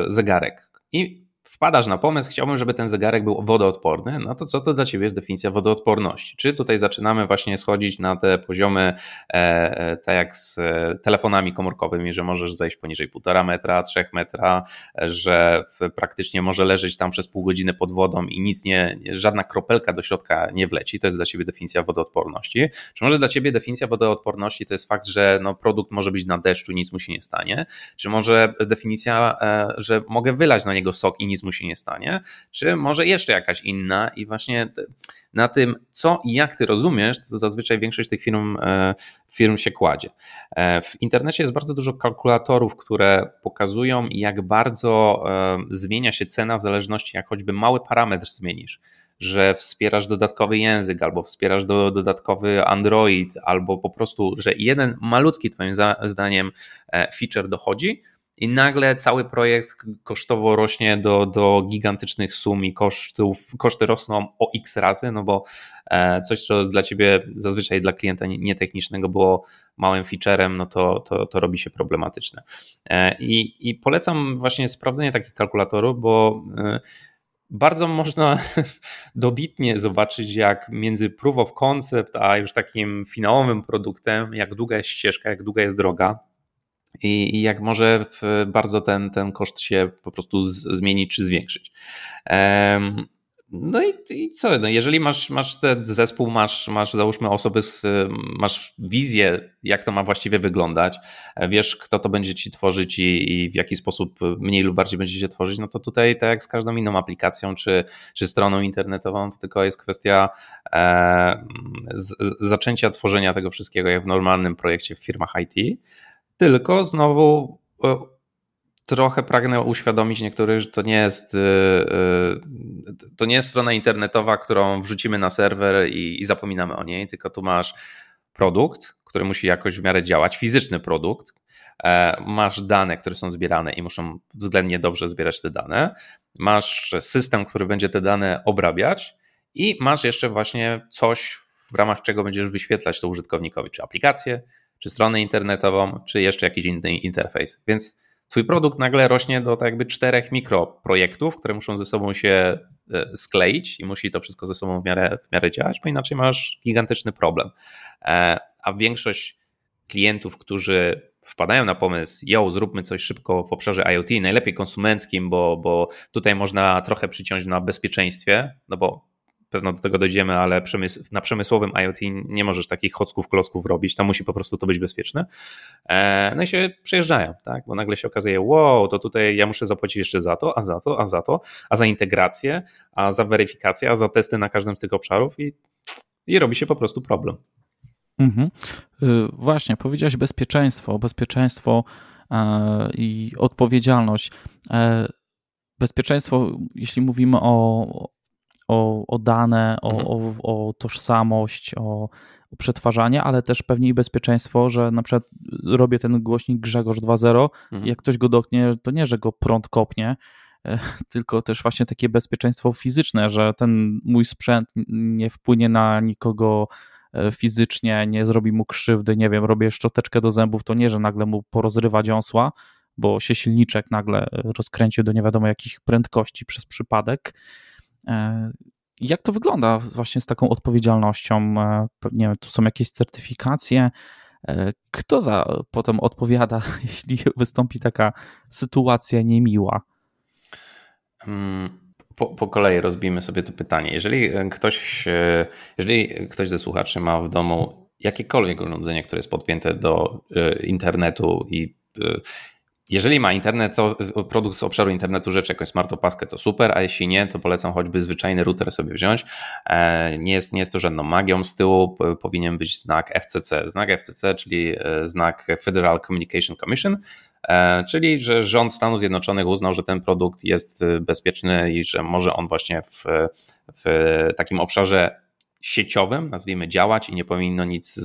zegarek i wpadasz na pomysł, chciałbym, żeby ten zegarek był wodoodporny, no to co to dla Ciebie jest definicja wodoodporności? Czy tutaj zaczynamy właśnie schodzić na te poziomy, e, e tak jak z e, telefonami komórkowymi, że możesz zejść poniżej 1,5 metra, 3 metra, że praktycznie może leżeć tam przez pół godziny pod wodą i nic nie, żadna kropelka do środka nie wleci, to jest dla Ciebie definicja wodoodporności. Czy może dla Ciebie definicja wodoodporności to jest fakt, że no, produkt może być na deszczu, nic mu się nie stanie? Czy może definicja, e, że mogę wylać na niego sok i nic mu się nie stanie, czy może jeszcze jakaś inna i właśnie na tym, co i jak ty rozumiesz, to zazwyczaj większość tych firm, e, firm się kładzie. E, w internecie jest bardzo dużo kalkulatorów, które pokazują, jak bardzo e, zmienia się cena w zależności, jak choćby mały parametr zmienisz że wspierasz dodatkowy język, albo wspierasz do, dodatkowy Android, albo po prostu, że jeden malutki, Twoim zdaniem, feature dochodzi, i nagle cały projekt kosztowo rośnie do, do gigantycznych sum i kosztów, koszty rosną o x razy, no bo e, coś, co dla ciebie zazwyczaj dla klienta nietechnicznego było małym featurem, no to, to, to robi się problematyczne. E, I, I polecam właśnie sprawdzenie takich kalkulatorów, bo e, bardzo można dobitnie zobaczyć, jak między proof of concept a już takim finałowym produktem, jak długa jest ścieżka, jak długa jest droga i, i jak może bardzo ten, ten koszt się po prostu z, zmienić czy zwiększyć. Um, no i, i, co, no jeżeli masz, masz ten zespół, masz, masz załóżmy osoby, z, masz wizję, jak to ma właściwie wyglądać, wiesz, kto to będzie ci tworzyć i, i, w jaki sposób mniej lub bardziej będzie się tworzyć, no to tutaj, tak jak z każdą inną aplikacją czy, czy stroną internetową, to tylko jest kwestia e, z, zaczęcia tworzenia tego wszystkiego, jak w normalnym projekcie w firmach IT. Tylko znowu e, trochę pragnę uświadomić niektórych, że to nie jest e, e, to nie jest strona internetowa, którą wrzucimy na serwer i, i zapominamy o niej, tylko tu masz produkt, który musi jakoś w miarę działać, fizyczny produkt, masz dane, które są zbierane i muszą względnie dobrze zbierać te dane, masz system, który będzie te dane obrabiać i masz jeszcze właśnie coś, w ramach czego będziesz wyświetlać to użytkownikowi, czy aplikację, czy stronę internetową, czy jeszcze jakiś inny interfejs. Więc twój produkt nagle rośnie do tak jakby czterech mikroprojektów, które muszą ze sobą się e, skleić i musi to wszystko ze sobą w miarę, w miarę działać, bo inaczej masz gigantyczny problem. E, a większość klientów, którzy wpadają na pomysł, jo, zróbmy coś szybko w obszarze IoT, najlepiej konsumenckim, bo, bo tutaj można trochę przyciąć na bezpieczeństwie, no bo pewno do tego dojdziemy, ale przemysł, na przemysłowym IoT nie możesz takich chocków, klocków robić, tam musi po prostu to być bezpieczne. E, no i się przejeżdżają, tak? bo nagle się okazuje, wow, to tutaj ja muszę zapłacić jeszcze za to, a za to, a za to, a za integrację, a za weryfikację, a za testy na każdym z tych obszarów i, i robi się po prostu problem. Mhm. Y, właśnie, powiedziałeś bezpieczeństwo, bezpieczeństwo e, i odpowiedzialność. E, bezpieczeństwo, jeśli mówimy o, o, o dane, o, mhm. o, o tożsamość, o, o przetwarzanie, ale też pewnie i bezpieczeństwo, że na przykład robię ten głośnik Grzegorz 2.0 mhm. jak ktoś go doknie, to nie, że go prąd kopnie, e, tylko też właśnie takie bezpieczeństwo fizyczne, że ten mój sprzęt nie wpłynie na nikogo e, fizycznie, nie zrobi mu krzywdy, nie wiem, robię szczoteczkę do zębów, to nie, że nagle mu porozrywa dziąsła, bo się silniczek nagle rozkręcił do nie wiadomo jakich prędkości przez przypadek, E, jak to wygląda właśnie z taką odpowiedzialnością? E, nie wiem, tu są jakieś certyfikacje. E, kto za potem odpowiada, jeśli wystąpi taka sytuacja niemiła? Hmm, po, po kolei rozbijmy sobie to pytanie. Jeżeli ktoś, jeżeli ktoś ze słuchaczy ma w domu jakiekolwiek urządzenie, które jest podpięte do internetu i jeżeli ma internet, to produkt z obszaru internetu rzeczy, jakąś smart opaskę, to super, a jeśli nie, to polecam choćby zwyczajny router sobie wziąć. E, nie jest, nie jest to żadną magią. Z tyłu powinien być znak FCC. Znak FCC, czyli e, znak Federal Communication Commission, e, czyli że rząd Stanów Zjednoczonych uznał, że ten produkt jest bezpieczny i że może on właśnie w, w takim obszarze sieciowym, nazwijmy, działać i nie powinno nic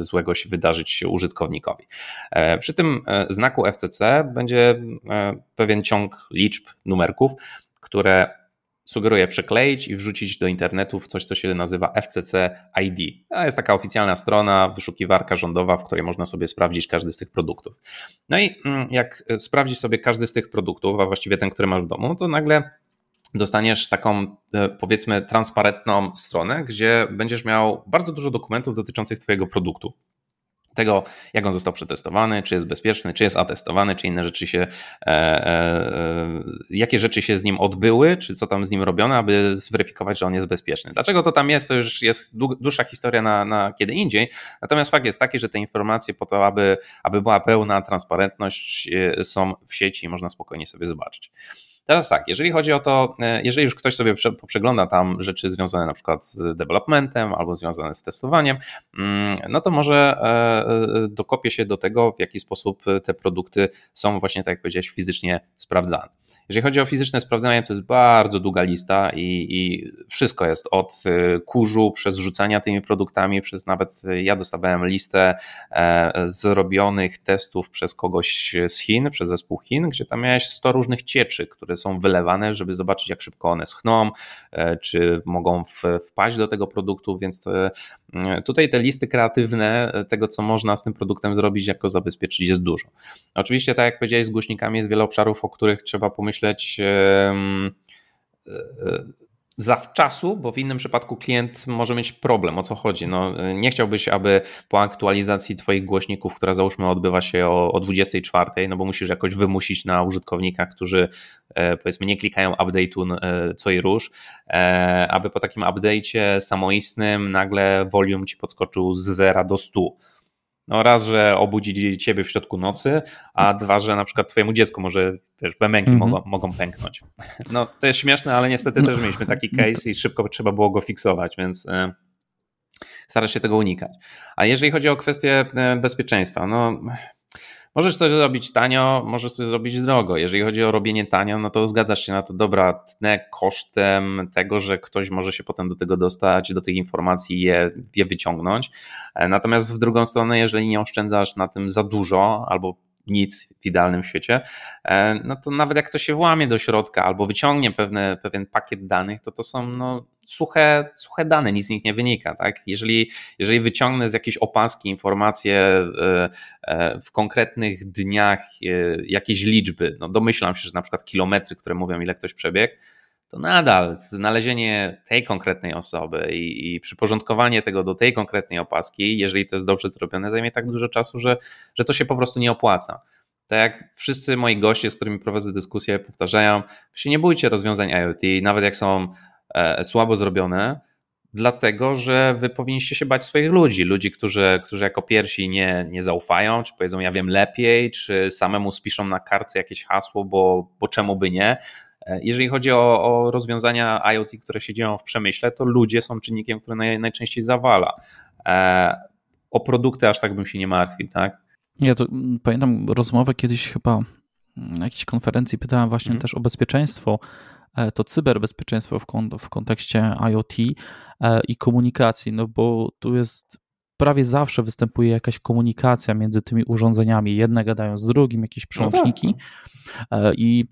złego się wydarzyć użytkownikowi. E, przy tym e, znaku FCC będzie e, pewien ciąg liczb, numerków, które sugeruje przekleić i wrzucić do internetu w coś, co się nazywa FCC ID. To jest taka oficjalna strona, wyszukiwarka rządowa, w której można sobie sprawdzić każdy z tych produktów. No i mm, jak sprawdzisz sobie każdy z tych produktów, a właściwie ten, który masz w domu, to nagle dostaniesz taką e, powiedzmy transparentną stronę, gdzie będziesz miał bardzo dużo dokumentów dotyczących Twojego produktu tego, jak on został przetestowany, czy jest bezpieczny, czy jest atestowany, czy inne rzeczy się, e, e, jakie rzeczy się z nim odbyły, czy co tam z nim robiono, aby zweryfikować, że on jest bezpieczny. Dlaczego to tam jest, to już jest dłuższa historia na, na kiedy indziej. Natomiast fakt jest taki, że te informacje po to, aby, aby była pełna transparentność, e, są w sieci i można spokojnie sobie zobaczyć. Teraz tak, jeżeli chodzi o to, e, jeżeli już ktoś sobie przegląda tam rzeczy związane na przykład z developmentem albo związane z testowaniem, mm, no to może e, e, dokopie się do tego, w jaki sposób te produkty są właśnie, tak jak powiedziałeś, fizycznie sprawdzane. Jeżeli chodzi o fizyczne sprawdzanie, to jest bardzo długa lista i, i, wszystko jest od y, kurzu, przez rzucania tymi produktami, przez nawet y, ja dostawałem listę e, zrobionych testów przez kogoś z Chin, przez zespół Chin, gdzie tam miałeś 100 różnych cieczy, które są wylewane, żeby zobaczyć, jak szybko one schną, e, czy mogą wpaść do tego produktu, więc e, tutaj te listy kreatywne tego, co można z tym produktem zrobić, jak go zabezpieczyć, jest dużo. Oczywiście, tak jak powiedziałeś, z głośnikami jest wiele obszarów, o których trzeba pomyśleć, myśleć e, zawczasu, bo w innym przypadku klient może mieć problem. O co chodzi? No, nie chciałbyś, aby po aktualizacji Twoich głośników, która załóżmy odbywa się o, o 24, no bo musisz jakoś wymusić na użytkownikach, którzy e, powiedzmy nie klikają update'u e, co i róż, aby po takim update'cie samoistnym nagle volume Ci podskoczył z 0 do 100 no raz, że obudzi ciebie w środku nocy, a dwa, że na przykład twojemu dziecku może też bębenki mm -hmm. mogą, mogą pęknąć. No to jest śmieszne, ale niestety też mieliśmy taki case i szybko trzeba było go fiksować, więc e, starasz się tego unikać. A jeżeli chodzi o kwestię e, bezpieczeństwa, no Możesz coś zrobić tanio, możesz coś zrobić drogo. Jeżeli chodzi o robienie tanio, no to zgadzasz się na to, dobra, tnę kosztem tego, że ktoś może się potem do tego dostać, do tych informacji je, je wyciągnąć. E, natomiast w drugą stronę, jeżeli nie oszczędzasz na tym za dużo albo nic w idealnym świecie, e, no to nawet jak to się włamie do środka albo wyciągnie pewne, pewien pakiet danych, to to są no, suche, suche dane, nic z nich nie wynika. Tak? Jeżeli, jeżeli wyciągnę z jakiejś opaski informacje e, e, w konkretnych dniach jakieś liczby, no domyślam się, że na przykład kilometry, które mówią ile ktoś przebiegł, to nadal znalezienie tej konkretnej osoby i, i, przyporządkowanie tego do tej konkretnej opaski, jeżeli to jest dobrze zrobione, zajmie tak dużo czasu, że, że to się po prostu nie opłaca. Tak jak wszyscy moi goście, z którymi prowadzę dyskusję, powtarzają, się nie bójcie rozwiązań IoT, nawet jak są e, słabo zrobione, dlatego że wy powinniście się bać swoich ludzi, ludzi, którzy, którzy jako pierwsi nie, nie zaufają, czy powiedzą ja wiem lepiej, czy samemu spiszą na kartce jakieś hasło, bo, bo czemu by nie, jeżeli chodzi o, o, rozwiązania IoT, które się dzieją w przemyśle, to ludzie są czynnikiem, który naj, najczęściej zawala. E, o produkty aż tak bym się nie martwił, tak? Ja to mm, pamiętam rozmowę kiedyś chyba na jakiejś konferencji, pytałem właśnie mm. też o bezpieczeństwo, e, to cyberbezpieczeństwo w, kon w kontekście IoT i komunikacji, no bo tu jest prawie zawsze występuje jakaś komunikacja między tymi urządzeniami. Jedne gadają z drugim, jakieś przełączniki no tak. i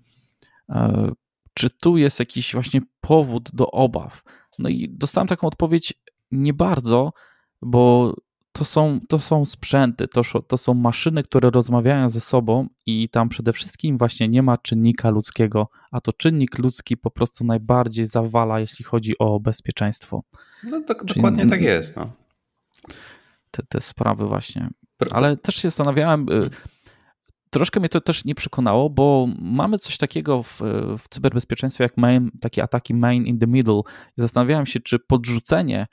czy tu jest jakiś właśnie powód do obaw? No i dostałem taką odpowiedź nie bardzo, bo to są, to są sprzęty, to, to są maszyny, które rozmawiają ze sobą i tam przede wszystkim właśnie nie ma czynnika ludzkiego, a to czynnik ludzki po prostu najbardziej zawala, jeśli chodzi o bezpieczeństwo. No to, dokładnie tak jest. No. Te, te sprawy właśnie. Ale też się zastanawiałem, y, troszkę mnie to też nie przekonało, bo mamy coś takiego w, w cyberbezpieczeństwie jak main, takie ataki main in the middle. I zastanawiałem się, czy podrzucenie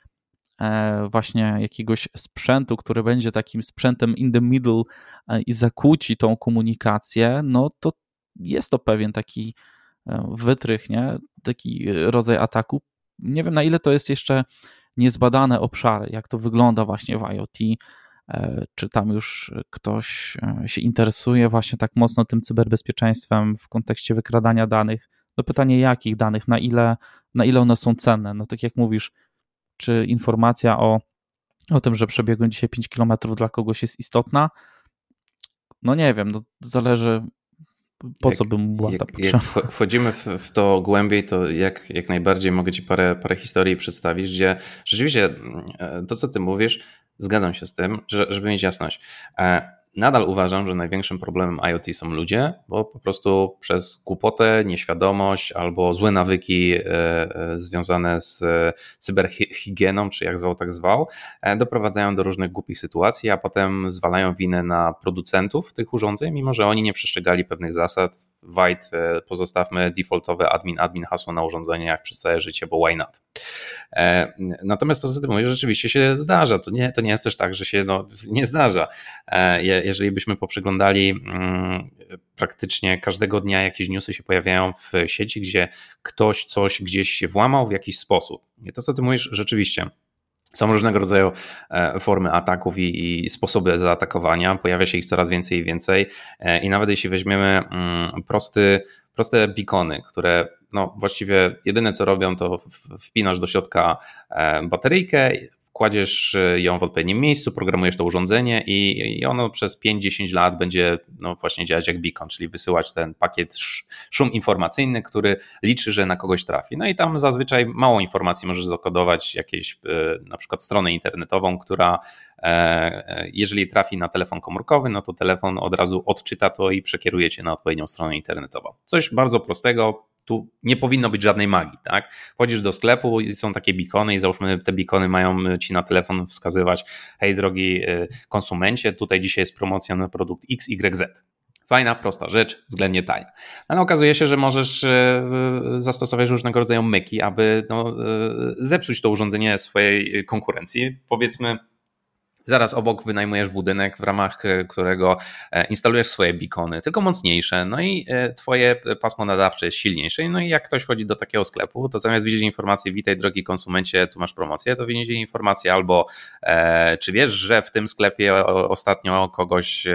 e, właśnie jakiegoś sprzętu, który będzie takim sprzętem in the middle e, i zakłóci tą komunikację, no to jest to pewien taki e, wytrych, nie? taki rodzaj ataku. Nie wiem, na ile to jest jeszcze niezbadane obszary, jak to wygląda właśnie w IoT, czy tam już ktoś e, się interesuje właśnie tak mocno tym cyberbezpieczeństwem w kontekście wykradania danych. No pytanie, jakich danych, na ile, na ile one są cenne? No tak jak mówisz, czy informacja o, o tym, że przebiegłem dzisiaj 5 km dla kogoś jest istotna? No nie wiem, no zależy po jak, co bym była ta potrzeba. Jak wchodzimy w, w, to głębiej, to jak, jak najbardziej mogę Ci parę, parę historii przedstawić, gdzie rzeczywiście mm, to, co Ty mówisz, Zgadzam się z tym, że, żeby mieć jasność. E, nadal uważam, że największym problemem IoT są ludzie, bo po prostu przez głupotę, nieświadomość albo złe nawyki e, e, związane z cyberhigieną, czy jak zwał, tak zwał, doprowadzają do różnych głupich sytuacji, a potem zwalają winę na producentów tych urządzeń, mimo że oni nie przestrzegali pewnych zasad. White pozostawmy defaultowe admin, admin hasło na urządzeniach przez całe życie, bo why not? Natomiast to, co ty mówisz, rzeczywiście się zdarza. To nie, to nie jest też tak, że się no, nie zdarza. E, jeżeli byśmy poprzeglądali mm, praktycznie każdego dnia jakieś newsy się pojawiają w sieci, gdzie ktoś coś gdzieś się włamał w jakiś sposób. I to, co ty mówisz, rzeczywiście. Są różnego rodzaju e, formy ataków i, i, sposoby zaatakowania. Pojawia się ich coraz więcej i więcej. E, I nawet jeśli weźmiemy mm, prosty, proste beacony, które no właściwie jedyne co robią, to wpinasz do środka bateryjkę, kładziesz e, ją w odpowiednim miejscu, programujesz to urządzenie i, i ono przez 5-10 lat będzie no, właśnie działać jak beacon, czyli wysyłać ten pakiet szum informacyjny, który liczy, że na kogoś trafi. No i tam zazwyczaj mało informacji możesz zakodować, jakieś e, na przykład stronę internetową, która e, jeżeli trafi na telefon komórkowy, no to telefon od razu odczyta to i przekieruje cię na odpowiednią stronę internetową. Coś bardzo prostego, tu nie powinno być żadnej magii, tak? Wchodzisz do sklepu i są takie bikony i załóżmy te bikony mają ci na telefon wskazywać, hej drogi y, konsumencie, tutaj dzisiaj jest promocja na produkt XYZ. Fajna, prosta rzecz, względnie tania. Ale okazuje się, że możesz y, y, zastosować różnego rodzaju myki, aby no, zepsuć to urządzenie swojej konkurencji. Powiedzmy, Zaraz obok wynajmujesz budynek, w ramach e, którego e, instalujesz swoje beacony, tylko mocniejsze, no i e, twoje pasmo nadawcze jest silniejsze. No i jak ktoś wchodzi do takiego sklepu, to zamiast widzieć informację, witaj drogi konsumencie, tu masz promocję, to widzi informację albo czy wiesz, że w tym sklepie ostatnio kogoś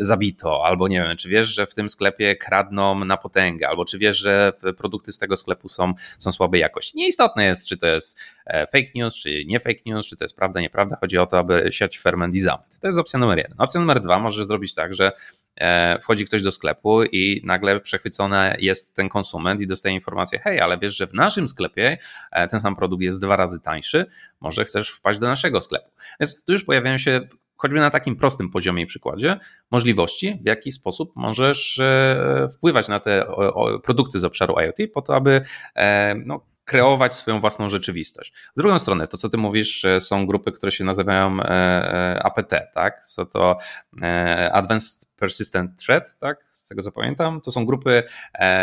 zabito, albo nie wiem, czy wiesz, że w tym sklepie kradną na potęgę, albo czy wiesz, że produkty z tego sklepu są, są słabej jakości. Nieistotne jest, czy to jest fake news, czy nie fake news, czy to jest prawda, nieprawda. Chodzi o to, aby siać ferment i. To jest opcja numer jeden. Opcja numer dwa możesz zrobić tak, że e, wchodzi ktoś do sklepu i nagle przechwycony jest ten konsument i dostaje informację, hej, ale wiesz, że w naszym sklepie e, ten sam produkt jest dwa razy tańszy, może chcesz wpaść do naszego sklepu. Więc tu już pojawiają się choćby na takim prostym poziomie i przykładzie, możliwości, w jaki sposób możesz e, wpływać na te produkty z obszaru IoT po to, aby no, kreować swoją własną rzeczywistość. Z drugą stronę, to co ty mówisz, są grupy, które się nazywają e, e, APT, tak? Są to e, Advanced Persistent Threat, tak? Z tego co pamiętam. To są grupy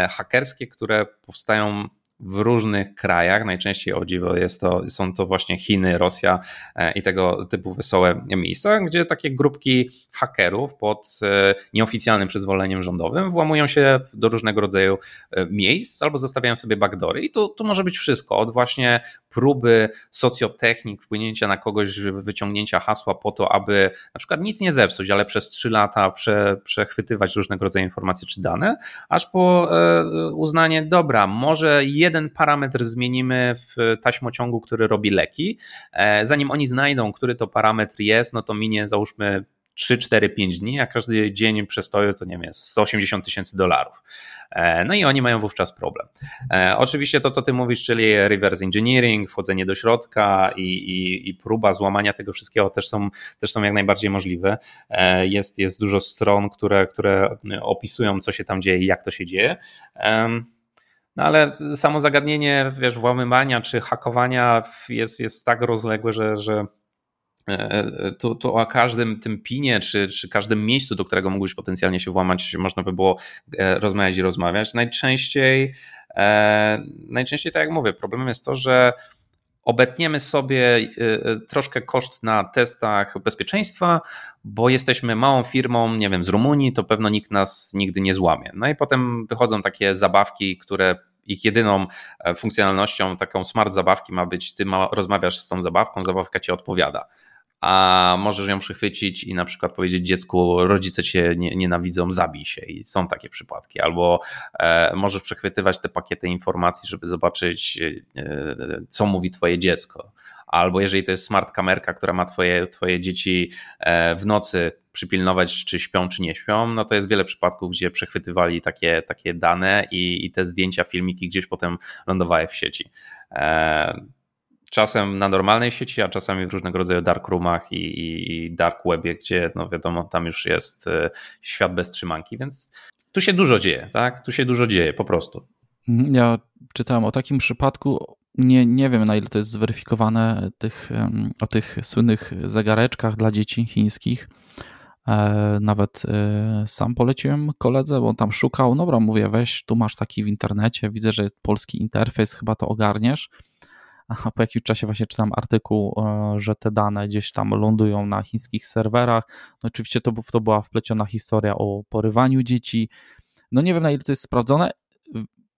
hakerskie, które powstają w różnych krajach. Najczęściej o dziwo jest to, są to właśnie Chiny, Rosja e, i tego typu wesołe miejsca, gdzie takie grupki hakerów pod e, nieoficjalnym przyzwoleniem rządowym włamują się do różnego rodzaju e, miejsc albo zostawiają sobie backdory. I tu, tu może być wszystko, od właśnie próby socjotechnik, wpłynięcia na kogoś, wyciągnięcia hasła po to, aby na przykład nic nie zepsuć, ale przez trzy lata prze, przechwytywać różnego rodzaju informacje czy dane, aż po uznanie, dobra, może jeden jeden parametr zmienimy w taśmociągu, który robi leki. E, zanim oni znajdą, który to parametr jest, no to minie załóżmy 3, 4, 5 dni, a każdy dzień przestoju to nie wiem, 180 tysięcy dolarów. E, no i oni mają wówczas problem. E, oczywiście to, co ty mówisz, czyli reverse engineering, wchodzenie do środka i, i, i próba złamania tego wszystkiego też są, też są jak najbardziej możliwe. Jest, jest dużo stron, które, które opisują, co się tam dzieje i jak to się dzieje. No ale samo zagadnienie, wiesz, włamywania czy hakowania jest, jest tak rozległe, że, że e, e, tu, tu o każdym tym pinie, czy, czy każdym miejscu, do którego mógłbyś potencjalnie się włamać, można by było e, rozmawiać i rozmawiać. Najczęściej, najczęściej tak jak mówię, problemem jest to, że obetniemy sobie troszkę koszt na testach bezpieczeństwa, bo jesteśmy małą firmą, nie wiem, z Rumunii, to pewno nikt nas nigdy nie złamie. No i potem wychodzą takie zabawki, które ich jedyną e, funkcjonalnością, taką smart zabawki ma być, ty ma, rozmawiasz z tą zabawką, zabawka ci odpowiada. A możesz ją przychwycić i na przykład powiedzieć dziecku, rodzice cię nie, nienawidzą, zabij się. I są takie przypadki. Albo e, możesz przechwytywać te pakiety informacji, żeby zobaczyć, e, co mówi twoje dziecko albo jeżeli to jest smart kamerka, która ma twoje, twoje dzieci e, w nocy przypilnować, czy śpią, czy nie śpią, no to jest wiele przypadków, gdzie przechwytywali takie, takie dane i, i te zdjęcia, filmiki gdzieś potem lądowały w sieci. Czasem na normalnej sieci, a czasami w różnego rodzaju dark roomach i, i dark webie, gdzie no wiadomo, tam już jest e, świat bez trzymanki, więc tu się dużo dzieje, tak? Tu się dużo dzieje, po prostu. Mhm, ja czytałem o takim przypadku, nie, nie wiem na ile to jest zweryfikowane, tych, o tych słynnych zegareczkach dla dzieci chińskich. E, nawet e, sam poleciłem koledze, bo on tam szukał. Dobra, mówię, weź, tu masz taki w internecie, widzę, że jest polski interfejs, chyba to ogarniesz. A po jakimś czasie właśnie czytam artykuł, e, że te dane gdzieś tam lądują na chińskich serwerach. No oczywiście to, to była wpleciona historia o porywaniu dzieci. No nie wiem na ile to jest sprawdzone.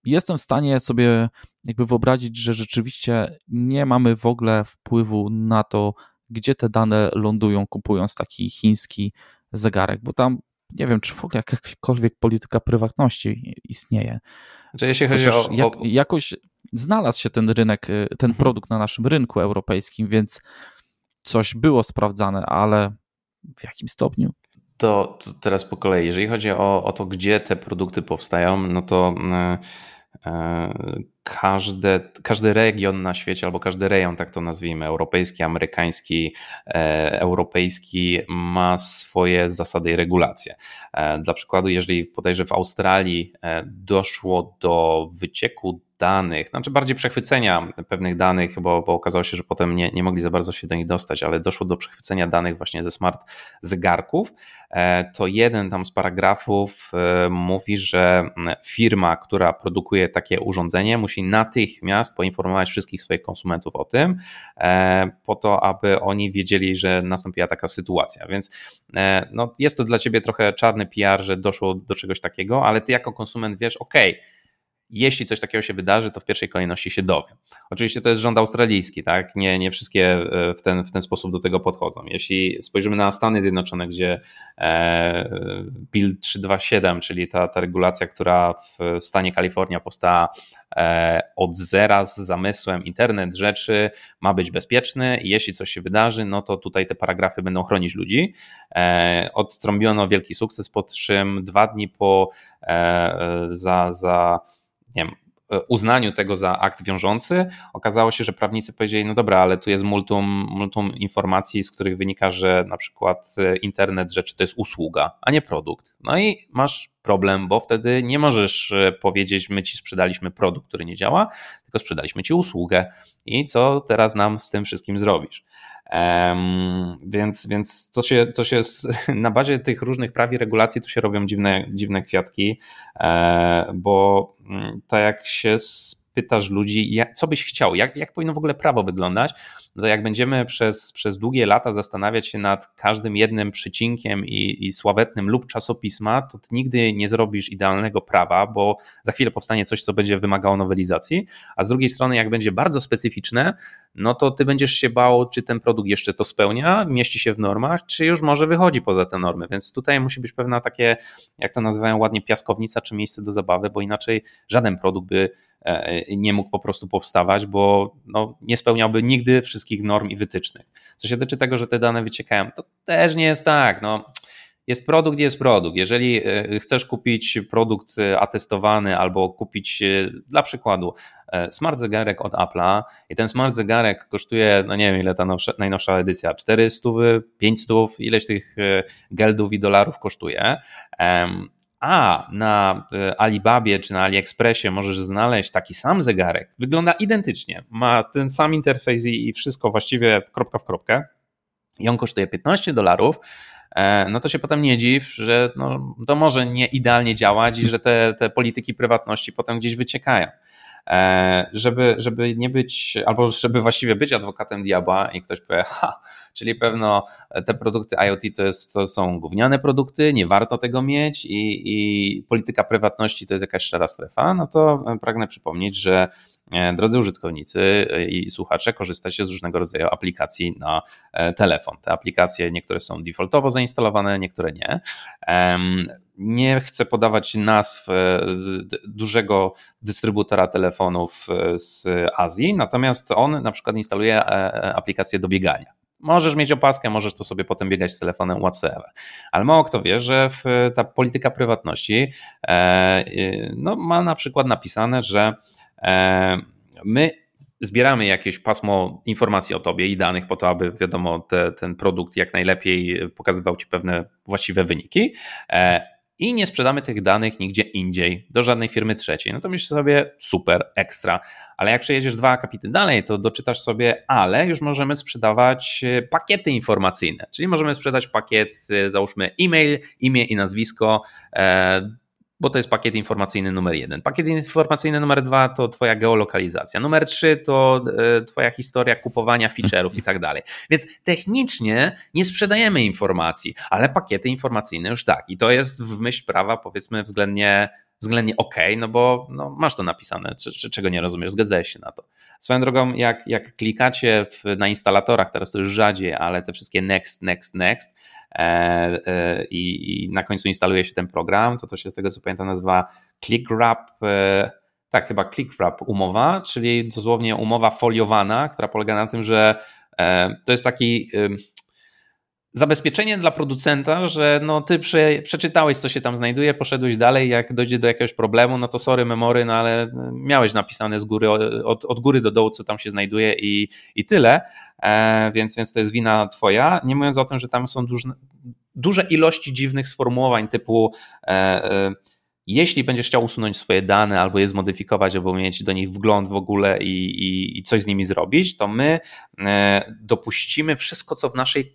Jestem w stanie sobie jakby wyobrazić, że rzeczywiście nie mamy w ogóle wpływu na to, gdzie te dane lądują, kupując taki chiński zegarek, bo tam nie wiem, czy w ogóle jakakolwiek polityka prywatności istnieje. Znaczy, jeśli chodzi o, o... Jak, jakoś znalazł się ten rynek, y, ten mhm. produkt na naszym rynku europejskim, więc coś było sprawdzane, ale w jakim stopniu? To, to teraz po kolei. Jeżeli chodzi o, o to, gdzie te produkty powstają, no to. Yy każde, każdy region na świecie, albo każdy rejon, tak to nazwijmy, europejski, amerykański, e, europejski, ma swoje zasady i regulacje. Dla przykładu, jeżeli podejrzę w Australii doszło do wycieku danych, znaczy bardziej przechwycenia pewnych danych, bo, bo okazało się, że potem nie, nie mogli za bardzo się do nich dostać, ale doszło do przechwycenia danych właśnie ze smart zegarków, e, to jeden tam z paragrafów e, mówi, że firma, która produkuje takie urządzenie, musi natychmiast poinformować wszystkich swoich konsumentów o tym, e, po to, aby oni wiedzieli, że nastąpiła taka sytuacja. Więc no, jest to dla ciebie trochę czarny PR, że doszło do czegoś takiego, ale ty jako konsument wiesz, ok, jeśli coś takiego się wydarzy, to w pierwszej kolejności się dowiem. Oczywiście to jest rząd australijski, tak? Nie, nie wszystkie e, w ten, w ten sposób do tego podchodzą. Jeśli spojrzymy na Stany Zjednoczone, gdzie e, Bill 327, czyli ta, ta regulacja, która w stanie Kalifornia powstała e, od zera z zamysłem internet rzeczy ma być bezpieczny i jeśli coś się wydarzy, no to tutaj te paragrafy będą chronić ludzi. Odtrąbiono wielki sukces, po czym dwa dni po za, za nie wiem, e, uznaniu tego za akt wiążący, okazało się, że prawnicy powiedzieli, no dobra, ale tu jest multum, multum informacji, z których wynika, że na przykład e, internet rzeczy to jest usługa, a nie produkt. No i masz problem, bo wtedy nie możesz e, powiedzieć, my ci sprzedaliśmy produkt, który nie działa, tylko sprzedaliśmy ci usługę. I co teraz nam z tym wszystkim zrobisz? Um, więc więc to się, to się na bazie tych różnych praw i regulacji tu się robią dziwne, dziwne kwiatki, e, bo mm, tak jak się pytasz ludzi, co byś chciał, jak, jak powinno w ogóle prawo wyglądać, to jak będziemy przez, przez długie lata zastanawiać się nad każdym jednym przycinkiem i, i sławetnym lub czasopisma, to nigdy nie zrobisz idealnego prawa, bo za chwilę powstanie coś, co będzie wymagało nowelizacji, a z drugiej strony, jak będzie bardzo specyficzne, no to ty będziesz się bał, czy ten produkt jeszcze to spełnia, mieści się w normach, czy już może wychodzi poza te normy. Więc tutaj musi być pewna takie, jak to nazywają ładnie, piaskownica czy miejsce do zabawy, bo inaczej żaden produkt by e, nie mógł po prostu powstawać, bo no, nie spełniałby nigdy wszystkich norm i wytycznych. Co się tyczy tego, że te dane wyciekają, to też nie jest tak. No, jest produkt, jest produkt. Jeżeli e, chcesz kupić produkt e, atestowany albo kupić dla przykładu smart zegarek od Apple'a i ten smart zegarek kosztuje, no nie wiem ile ta nowsza, najnowsza edycja, 400, 500, ileś tych geldów i dolarów kosztuje, a na e, Alibabie czy na AliExpressie możesz znaleźć taki sam zegarek, wygląda identycznie, ma ten sam interfejs i wszystko właściwie kropka w kropkę. I on kosztuje 15 dolarów, e, no to się potem nie dziw, że no, to może nie idealnie działać i że te, te polityki prywatności potem gdzieś wyciekają. E, żeby, żeby nie być, albo żeby właściwie być adwokatem diabła i ktoś powie, ha, czyli pewno te produkty IoT to, jest, to są gówniane produkty, nie warto tego mieć i, i polityka prywatności to jest jakaś szara strefa, no to pragnę przypomnieć, że drodzy użytkownicy i słuchacze, korzystacie z różnego rodzaju aplikacji na e, telefon. Te aplikacje niektóre są defaultowo zainstalowane, niektóre nie. Nie chcę podawać nazw e, dużego dystrybutora telefonów z Azji, natomiast on na przykład instaluje aplikację do biegania. Możesz mieć opaskę, możesz to sobie potem biegać z telefonem whatsoever. Ale mało kto wie, że ta polityka prywatności e, no, ma na przykład napisane, że e, my zbieramy jakieś pasmo informacji o tobie i danych po to, aby wiadomo, te, ten produkt jak najlepiej pokazywał ci pewne właściwe wyniki. E, I nie sprzedamy tych danych nigdzie indziej, do żadnej firmy trzeciej. No to myślisz sobie super, ekstra. Ale jak przejedziesz dwa akapity dalej, to doczytasz sobie, ale już możemy sprzedawać e, pakiety informacyjne. Czyli możemy sprzedać pakiet, e, załóżmy e-mail, imię i nazwisko bo to jest pakiet informacyjny numer jeden. Pakiet informacyjny numer dwa to Twoja geolokalizacja. Numer trzy to e, Twoja historia kupowania feature'ów i tak dalej. Więc technicznie nie sprzedajemy informacji, ale pakiety informacyjne już tak. I to jest w myśl prawa, powiedzmy, względnie względnie ok, no bo no, masz to napisane, czy, czy, czego nie rozumiesz, zgadzałeś się na to. Swoją drogą, jak, jak klikacie w, na instalatorach, teraz to już rzadziej, ale te wszystkie next, next, next e, e, i, i, na końcu instaluje się ten program, to to się z tego co pamiętam nazywa ClickWrap, e, tak chyba ClickWrap umowa, czyli dosłownie umowa foliowana, która polega na tym, że e, to jest taki zabezpieczenie dla producenta, że no ty prze, przeczytałeś, co się tam znajduje, poszedłeś dalej, jak dojdzie do jakiegoś problemu, no to sorry memory, no ale miałeś napisane z góry, od, od góry do dołu, co tam się znajduje i, i tyle, e, więc, więc to jest wina twoja, nie mówiąc o tym, że tam są duże, duże ilości dziwnych sformułowań typu e, e, jeśli będziesz chciał usunąć swoje dane albo je zmodyfikować, albo mieć do nich wgląd w ogóle i, i, i, coś z nimi zrobić, to my e, dopuścimy wszystko, co w naszej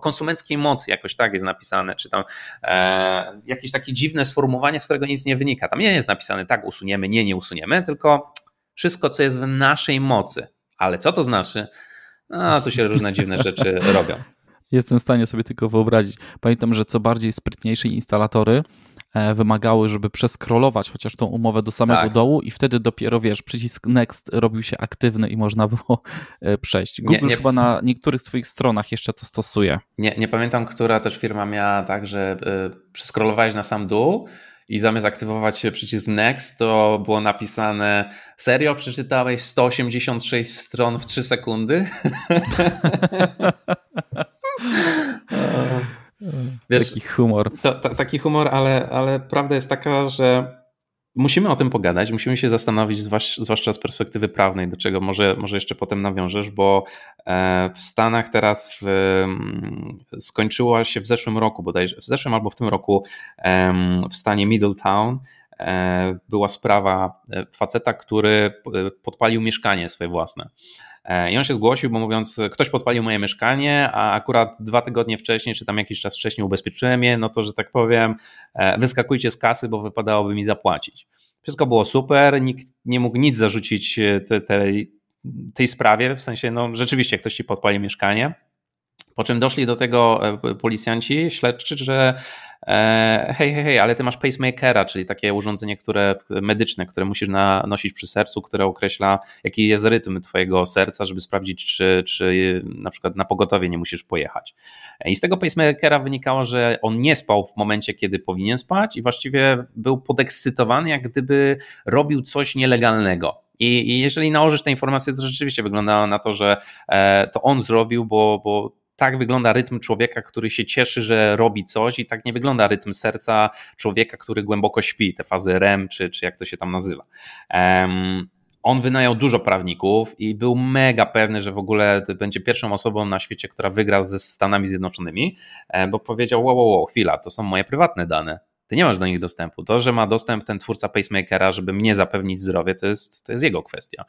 konsumenckiej mocy, jakoś tak jest napisane, czy tam e, jakieś takie dziwne sformułowanie, z którego nic nie wynika. Tam nie jest napisane tak, usuniemy, nie, nie usuniemy, tylko wszystko, co jest w naszej mocy. Ale co to znaczy? No, tu się różne dziwne rzeczy robią. Jestem w stanie sobie tylko wyobrazić. Pamiętam, że co bardziej sprytniejsze instalatory wymagały, żeby przeskrolować chociaż tą umowę do samego tak. dołu i wtedy dopiero, wiesz, przycisk next robił się aktywny i można było e, przejść. Google nie, nie, chyba na niektórych swoich stronach jeszcze to stosuje. Nie, nie pamiętam, która też firma miała tak, że y, przeskrolowałeś na sam dół i zamiast aktywować przycisk Next, to było napisane serio, przeczytałeś 186 stron w 3 sekundy? Wiesz, taki humor. To, to, taki humor, ale, ale prawda jest taka, że musimy o tym pogadać, musimy się zastanowić, zwłaszcza z perspektywy prawnej, do czego może, może jeszcze potem nawiążesz, bo e, w Stanach teraz w, mm, skończyła się w zeszłym roku, bodajże w zeszłym albo w tym roku w stanie Middletown e, była sprawa e, faceta, który podpalił mieszkanie swoje własne. E, I on się zgłosił, bo mówiąc, ktoś podpalił moje mieszkanie, a akurat dwa tygodnie wcześniej, czy tam jakiś czas wcześniej ubezpieczyłem je, no to, że tak powiem, e, wyskakujcie z kasy, bo wypadałoby mi zapłacić. Wszystko było super, nikt nie mógł nic zarzucić e, te, tej, tej sprawie, w sensie, no rzeczywiście ktoś ci podpalił mieszkanie. Po czym doszli do tego policjanci śledczy, że hej, hej, hej, ale ty masz pacemakera, czyli takie urządzenie które, medyczne, które musisz na, nosić przy sercu, które określa, jaki jest rytm twojego serca, żeby sprawdzić, czy, czy na przykład na pogotowie nie musisz pojechać. E, I z tego pacemakera wynikało, że on nie spał w momencie, kiedy powinien spać i właściwie był podekscytowany, jak gdyby robił coś nielegalnego. I, jeżeli nałożysz te informacje, to rzeczywiście wyglądało na to, że e, to on zrobił, bo, bo tak wygląda rytm człowieka, który się cieszy, że robi coś, i tak nie wygląda rytm serca człowieka, który głęboko śpi, te fazy REM, czy, czy jak to się tam nazywa. Um, on wynajął dużo prawników i był mega pewny, że w ogóle będzie pierwszą osobą na świecie, która wygra ze Stanami Zjednoczonymi, bo powiedział: Wow, wow, wow, chwila, to są moje prywatne dane ty nie masz do nich dostępu. To, że ma dostęp ten twórca pacemakera, żeby mnie zapewnić zdrowie, to jest, to jest jego kwestia.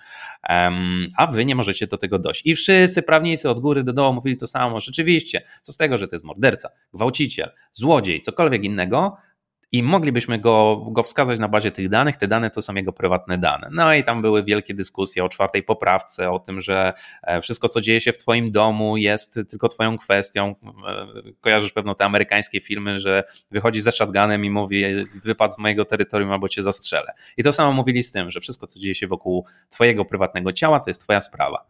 Um, a wy nie możecie do tego dojść. I wszyscy prawnicy od góry do dołu mówili to samo. Rzeczywiście, co z tego, że to jest morderca, gwałciciel, złodziej, cokolwiek innego, i moglibyśmy go, go wskazać na bazie tych danych. Te dane to są jego prywatne dane. No i tam były wielkie dyskusje o czwartej poprawce, o tym, że e, wszystko, co dzieje się w Twoim domu, jest tylko Twoją kwestią. E, kojarzysz pewno te amerykańskie filmy, że wychodzi ze shotgunem i mówi: wypad z mojego terytorium albo cię zastrzelę. I to samo mówili z tym, że wszystko, co dzieje się wokół Twojego prywatnego ciała, to jest Twoja sprawa.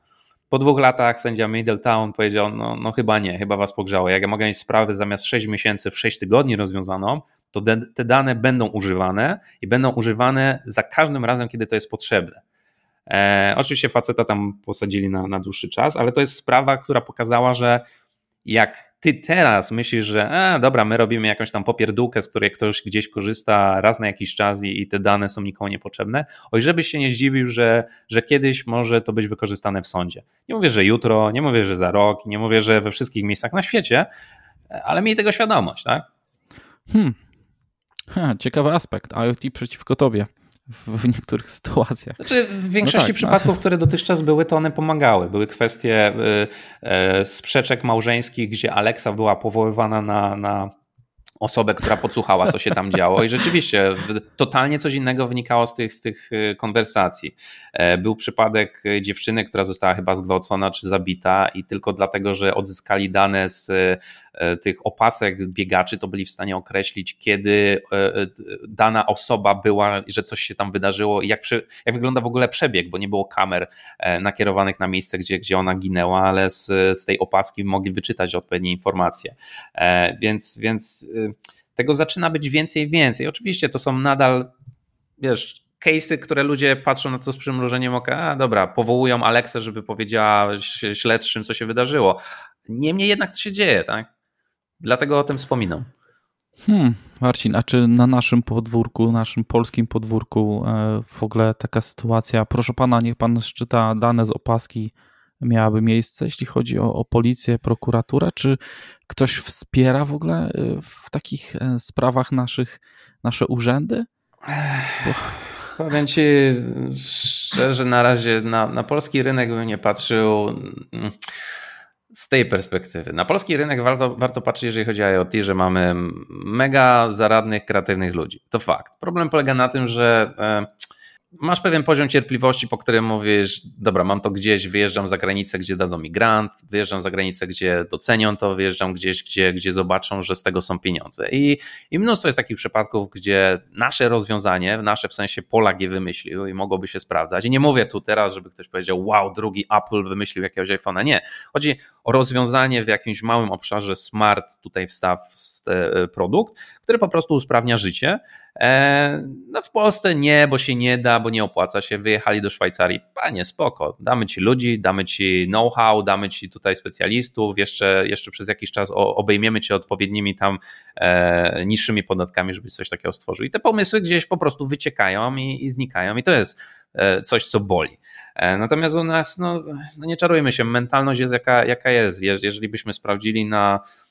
Po dwóch latach sędzia Middletown powiedział: No, no chyba nie, chyba was pogrzało. Jak ja mogę mieć sprawę zamiast 6 miesięcy w 6 tygodni rozwiązaną, to te dane będą używane i będą używane za każdym razem, kiedy to jest potrzebne. E, oczywiście faceta tam posadzili na, na dłuższy czas, ale to jest sprawa, która pokazała, że jak ty teraz myślisz, że a, dobra, my robimy jakąś tam popierdółkę, z której ktoś gdzieś korzysta raz na jakiś czas i, i te dane są nikomu niepotrzebne, oj, żebyś się nie zdziwił, że, że kiedyś może to być wykorzystane w sądzie. Nie mówię, że jutro, nie mówię, że za rok, nie mówię, że we wszystkich miejscach na świecie, ale miej tego świadomość, tak? Hmm. Ha, ciekawy aspekt. IoT przeciwko tobie w niektórych sytuacjach. Znaczy, w większości no tak, przypadków, no. które dotychczas były, to one pomagały. Były kwestie y, y, sprzeczek małżeńskich, gdzie Alexa była powoływana na, na osobę, która podsłuchała, co się tam działo. I rzeczywiście totalnie coś innego wynikało z tych, z tych y, konwersacji. E, był przypadek dziewczyny, która została chyba zgwałcona czy zabita, i tylko dlatego, że odzyskali dane z E, tych opasek biegaczy, to byli w stanie określić, kiedy e, dana osoba była, że coś się tam wydarzyło i jak, jak wygląda w ogóle przebieg, bo nie było kamer nakierowanych na miejsce, gdzie, gdzie ona ginęła, ale z, z tej opaski mogli wyczytać odpowiednie informacje. Więc, więc tego zaczyna być więcej i więcej. Oczywiście to są nadal, wiesz, case'y, które ludzie patrzą na to z przymrużeniem oka, a dobra, powołują Aleksę, żeby powiedziała śledczym, co się wydarzyło. Niemniej jednak to się dzieje, tak? Dlatego o tym wspominam. Hmm, Marcin, a czy na naszym podwórku, naszym polskim podwórku e, w ogóle taka sytuacja, proszę pana, niech pan szczyta dane z opaski, miałaby miejsce, jeśli chodzi o, o policję, prokuraturę? Czy ktoś wspiera w ogóle e, w takich e, sprawach naszych, nasze urzędy? Bo... Powiem ci szczerze, na razie na, na polski rynek bym nie patrzył. Mm, z tej perspektywy. Na polski rynek warto, warto patrzeć, jeżeli chodzi o IoT, że mamy mega zaradnych, kreatywnych ludzi. To fakt. Problem polega na tym, że e, masz pewien poziom cierpliwości, po którym mówisz, dobra, mam to gdzieś, wyjeżdżam za granicę, gdzie dadzą mi grant, wyjeżdżam za granicę, gdzie docenią to, wyjeżdżam gdzieś, gdzie, gdzie zobaczą, że z tego są pieniądze. I, I mnóstwo jest takich przypadków, gdzie nasze rozwiązanie, nasze w sensie Polak je wymyślił i mogłoby się sprawdzać. I nie mówię tu teraz, żeby ktoś powiedział, wow, drugi Apple wymyślił jakiegoś iPhone'a. Nie. Chodzi o rozwiązanie w jakimś małym obszarze smart, tutaj wstaw e, produkt, który po prostu usprawnia życie no w Polsce nie, bo się nie da, bo nie opłaca się. Wyjechali do Szwajcarii. Panie, spoko. Damy ci ludzi, damy ci know-how, damy ci tutaj specjalistów. Jeszcze, jeszcze przez jakiś czas obejmiemy cię odpowiednimi tam e, niższymi podatkami, żeby coś takiego stworzył. I te pomysły gdzieś po prostu wyciekają i, i znikają. I to jest e, coś, co boli. E, natomiast u nas, no, no nie czarujmy się, mentalność jest jaka, jaka jest. Jeżeli byśmy sprawdzili na E,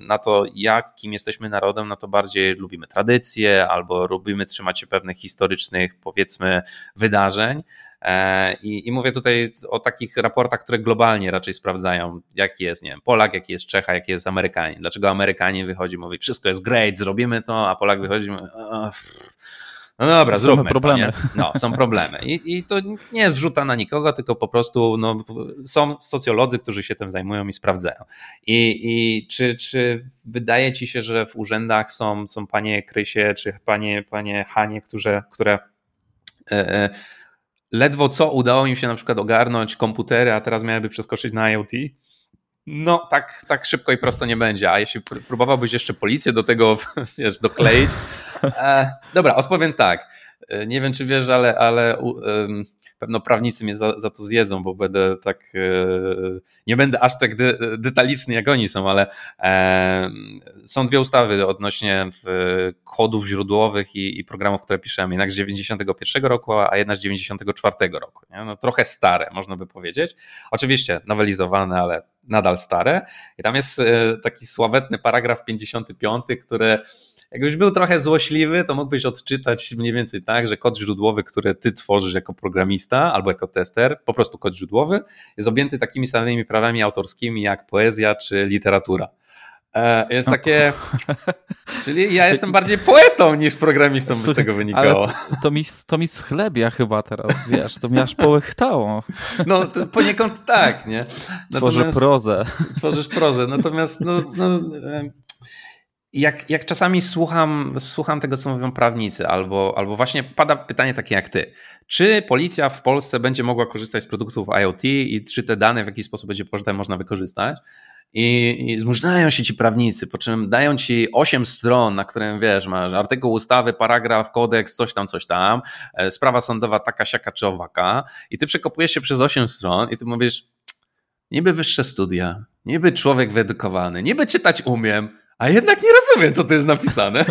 na to, jakim jesteśmy narodem, na to bardziej lubimy tradycje albo lubimy trzymać się pewnych historycznych, powiedzmy, wydarzeń. E, I, I, mówię tutaj o takich raportach, które globalnie raczej sprawdzają, jaki jest, nie wiem, Polak, jaki jest Czecha, jaki jest Amerykanin. Dlaczego Amerykanin wychodzi, mówi, wszystko jest great, zrobimy to, a Polak wychodzi mówi, no dobra, są zróbmy problemy. To, no, są problemy. I, I, to nie jest wrzuta na nikogo, tylko po prostu no, są socjolodzy, którzy się tym zajmują i sprawdzają. I, i czy, czy wydaje ci się, że w urzędach są, są panie Krysie czy panie, panie Hanie, które e, e, ledwo co udało im się na przykład ogarnąć komputery, a teraz miałyby przeskoczyć na IoT? No, tak, tak szybko i prosto nie będzie. A jeśli próbowałbyś jeszcze policję do tego, wiesz, dokleić. E, dobra, odpowiem tak. E, nie wiem, czy wiesz, ale, ale um, pewno prawnicy mnie za, za, to zjedzą, bo będę tak. E, nie będę aż tak de, detaliczny jak oni są, ale e, są dwie ustawy odnośnie kodów źródłowych i, i, programów, które piszemy. Jednak z 91 roku, a jedna z 94 roku. Nie? No, trochę stare, można by powiedzieć. Oczywiście nowelizowane, ale nadal stare. I tam jest e, taki sławetny paragraf 55, który jakbyś był trochę złośliwy, to mógłbyś odczytać mniej więcej tak, że kod źródłowy, który ty tworzysz jako programista albo jako tester, po prostu kod źródłowy, jest objęty takimi samymi prawami autorskimi jak poezja czy literatura. E, jest takie. Czyli ja jestem bardziej poetą niż programistą, by z tego wynikało. To, to, mi, to mi schlebia chyba teraz, wiesz, to mi aż połechtało. No, poniekąd tak, nie? Natomiast, Tworzę prozę. Tworzysz prozę, natomiast no, no, jak, jak czasami słucham, słucham tego, co mówią prawnicy, albo, albo właśnie pada pytanie takie jak ty. Czy policja w Polsce będzie mogła korzystać z produktów IoT i czy te dane w jakiś sposób będzie można wykorzystać? I, I zmusznają się ci prawnicy, po czym dają ci 8 stron, na którym wiesz, masz artykuł ustawy, paragraf, kodeks, coś tam, coś tam, e, sprawa sądowa taka, siaka czy owaka, i ty przekopujesz się przez 8 stron i ty mówisz, niby wyższe studia, niby człowiek wyedukowany, niby czytać umiem, a jednak nie rozumiem, co tu jest napisane.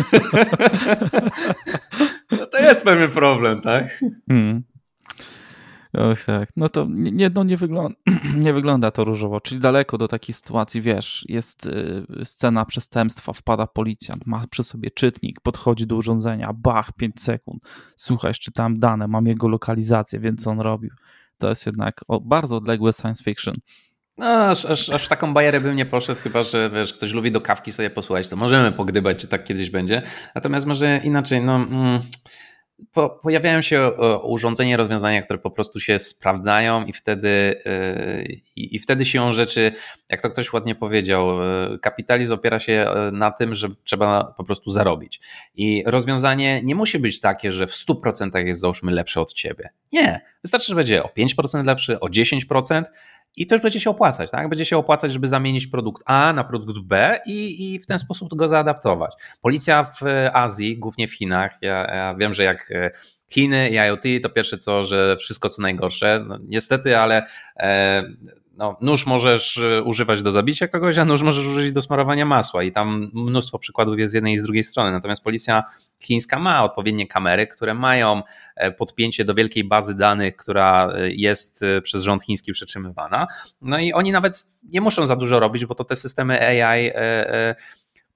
no to jest pewien problem, tak? Hmm. Och tak, no to nie, no nie, wygląda, nie wygląda to różowo, czyli daleko do takiej sytuacji, wiesz, jest y, scena przestępstwa, wpada policjant, ma przy sobie czytnik, podchodzi do urządzenia, bach, 5 sekund, słuchaj, czytam dane, mam jego lokalizację, wiem co on robił. To jest jednak o, bardzo odległe science fiction. No, aż, aż, aż w taką bajerę bym nie poszedł, chyba że wiesz, ktoś lubi do kawki sobie posłuchać, to możemy pogdybać, czy tak kiedyś będzie. Natomiast może inaczej, no... Mm, po, pojawiają się e, urządzenia, rozwiązania, które po prostu się sprawdzają i wtedy, e, i, wtedy siłą rzeczy, jak to ktoś ładnie powiedział, e, kapitalizm opiera się na tym, że trzeba po prostu zarobić. I rozwiązanie nie musi być takie, że w 100% jest załóżmy lepsze od ciebie. Nie. Wystarczy, że będzie o 5% lepszy, o 10%, i to już będzie się opłacać, tak? Będzie się opłacać, żeby zamienić produkt A na produkt B i, i w ten sposób go zaadaptować. Policja w Azji, głównie w Chinach, ja, ja wiem, że jak e, Chiny i IoT, to pierwsze co, że wszystko co najgorsze. No, niestety, ale e, no, nóż możesz e, używać do zabicia kogoś, a nóż możesz użyć do smarowania masła i tam mnóstwo przykładów jest z jednej i z drugiej strony. Natomiast policja chińska ma odpowiednie kamery, które mają e, podpięcie do wielkiej bazy danych, która e, jest przez rząd chiński przetrzymywana. No i oni nawet nie muszą za dużo robić, bo to te systemy AI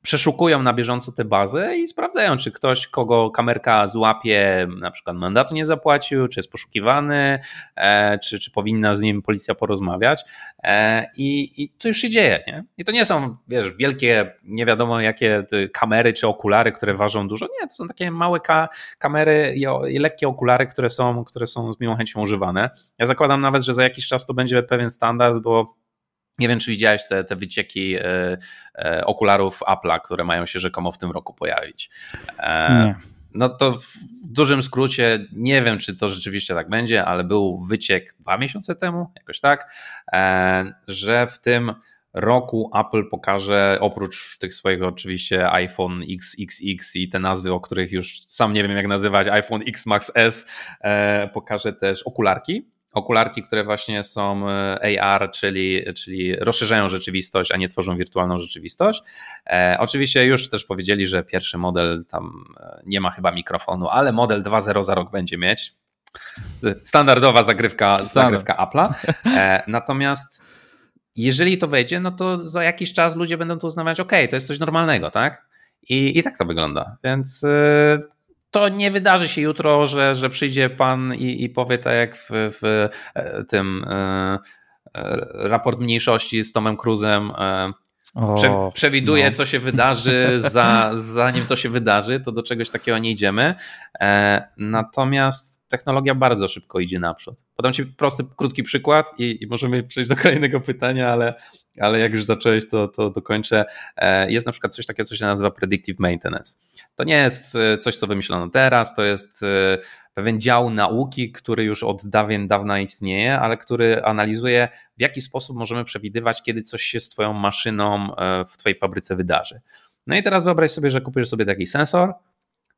przeszukują na bieżąco te bazy i sprawdzają, czy ktoś, kogo kamerka złapie, na przykład mandatu nie zapłacił, czy jest poszukiwany, e, czy, czy powinna z nim policja porozmawiać. E, I, I to już się dzieje. Nie? I to nie są, wiesz, wielkie, nie wiadomo jakie kamery czy okulary, które ważą dużo. Nie, to są takie małe ka kamery i, lekkie okulary, które są, które są z miłą chęcią używane. Ja zakładam nawet, że za jakiś czas to będzie pewien standard, bo nie wiem, czy widziałeś te, te wycieki e, e, okularów Apple'a, które mają się rzekomo w tym roku pojawić. E, nie. No to w dużym skrócie, nie wiem, czy to rzeczywiście tak będzie, ale był wyciek dwa miesiące temu, jakoś tak, że w tym roku Apple pokaże, oprócz tych swoich oczywiście iPhone XXX i te nazwy, o których już sam nie wiem jak nazywać, iPhone X Max S, pokaże też okularki okularki, które właśnie są e, AR, czyli, czyli rozszerzają rzeczywistość, a nie tworzą wirtualną rzeczywistość. E, oczywiście już też powiedzieli, że pierwszy model tam e, nie ma chyba mikrofonu, ale model 2.0 za rok będzie mieć. Standardowa zagrywka, zagrywka Apple'a. E, natomiast jeżeli to wejdzie, no to za jakiś czas ludzie będą to uznawać, ok, to jest coś normalnego, tak? I, i tak to wygląda. Więc e, to nie wydarzy się jutro, że, że przyjdzie pan i, i powie tak jak w, w e, tym e, e, raport mniejszości z Tomem Cruzem. Prze, przewiduje, no. co się wydarzy, za, zanim to się wydarzy, to do czegoś takiego nie idziemy. Natomiast technologia bardzo szybko idzie naprzód. Podam Ci prosty, krótki przykład i, i możemy przejść do kolejnego pytania, ale, ale jak już zacząłeś, to, to dokończę. Jest na przykład coś takiego, co się nazywa predictive maintenance. To nie jest e, coś, co wymyślono teraz, to jest e, pewien dział nauki, który już od dawien dawna istnieje, ale który analizuje, w jaki sposób możemy przewidywać, kiedy coś się z Twoją maszyną e, w Twojej fabryce wydarzy. No i teraz wyobraź sobie, że kupujesz sobie taki sensor.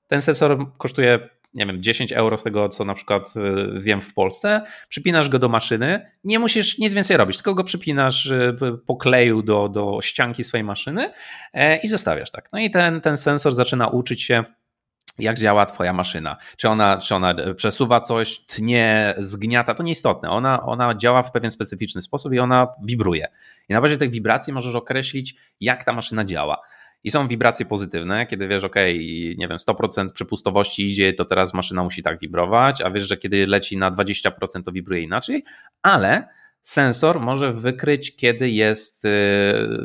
Ten sensor kosztuje nie wiem, 10 euro z tego, co na przykład y, wiem w Polsce, przypinasz go do maszyny, nie musisz nic więcej robić, tylko go przypinasz y, po kleju do, do ścianki swojej maszyny e, i zostawiasz tak. No i ten, ten sensor zaczyna uczyć się jak działa twoja maszyna. Czy ona, czy ona przesuwa coś, tnie, zgniata, to nieistotne. Ona, ona działa w pewien specyficzny sposób i ona wibruje. I na bazie tych wibracji możesz określić, jak ta maszyna działa. I są wibracje pozytywne, kiedy wiesz, ok, nie wiem, 100% przepustowości idzie, to teraz maszyna musi tak wibrować, a wiesz, że kiedy leci na 20% to wibruje inaczej, ale sensor może wykryć, kiedy jest y,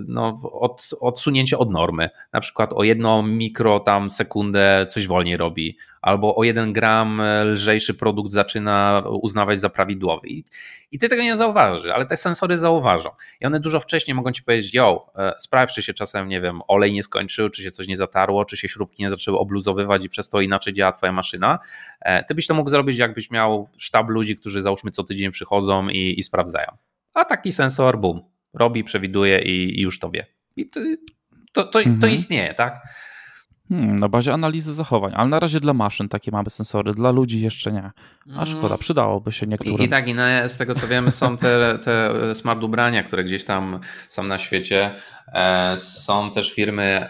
no, od, odsunięcie od normy. Na przykład o jedno mikro tam sekundę coś wolniej robi, albo o jeden gram lżejszy produkt zaczyna uznawać za prawidłowy. I, i ty tego nie zauważysz, ale te sensory zauważą. I one dużo wcześniej mogą ci powiedzieć, yo, e, sprawdź, czy się czasem, nie wiem, olej nie skończył, czy się coś nie zatarło, czy się śrubki nie zaczęły obluzowywać i przez to inaczej działa twoja maszyna. E, ty byś to mógł zrobić, jakbyś miał sztab ludzi, którzy załóżmy co tydzień przychodzą i, i sprawdzają. A taki sensor, bum, robi, przewiduje i, i już to wie. I to, to, to, mhm. to istnieje, tak? Hmm, na bazie analizy zachowań, ale na razie dla maszyn takie mamy sensory, dla ludzi jeszcze nie. A szkoda, mm. przydałoby się niektórym. I, i tak, i na, z tego co wiemy są te, te smart ubrania, które gdzieś tam są na świecie. E, są też firmy,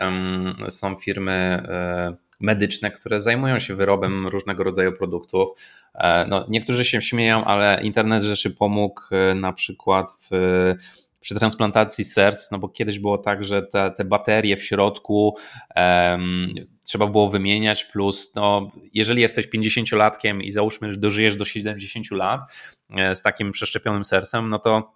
są firmy e, medyczne, które zajmują się wyrobem różnego rodzaju produktów. E, no, niektórzy się śmieją, ale internet rzeczy pomógł na przykład w przy transplantacji serc, no bo kiedyś było tak, że te, te baterie w środku um, trzeba było wymieniać, plus no, jeżeli jesteś 50-latkiem i załóżmy, że dożyjesz do 70 lat e, z takim przeszczepionym sercem, no to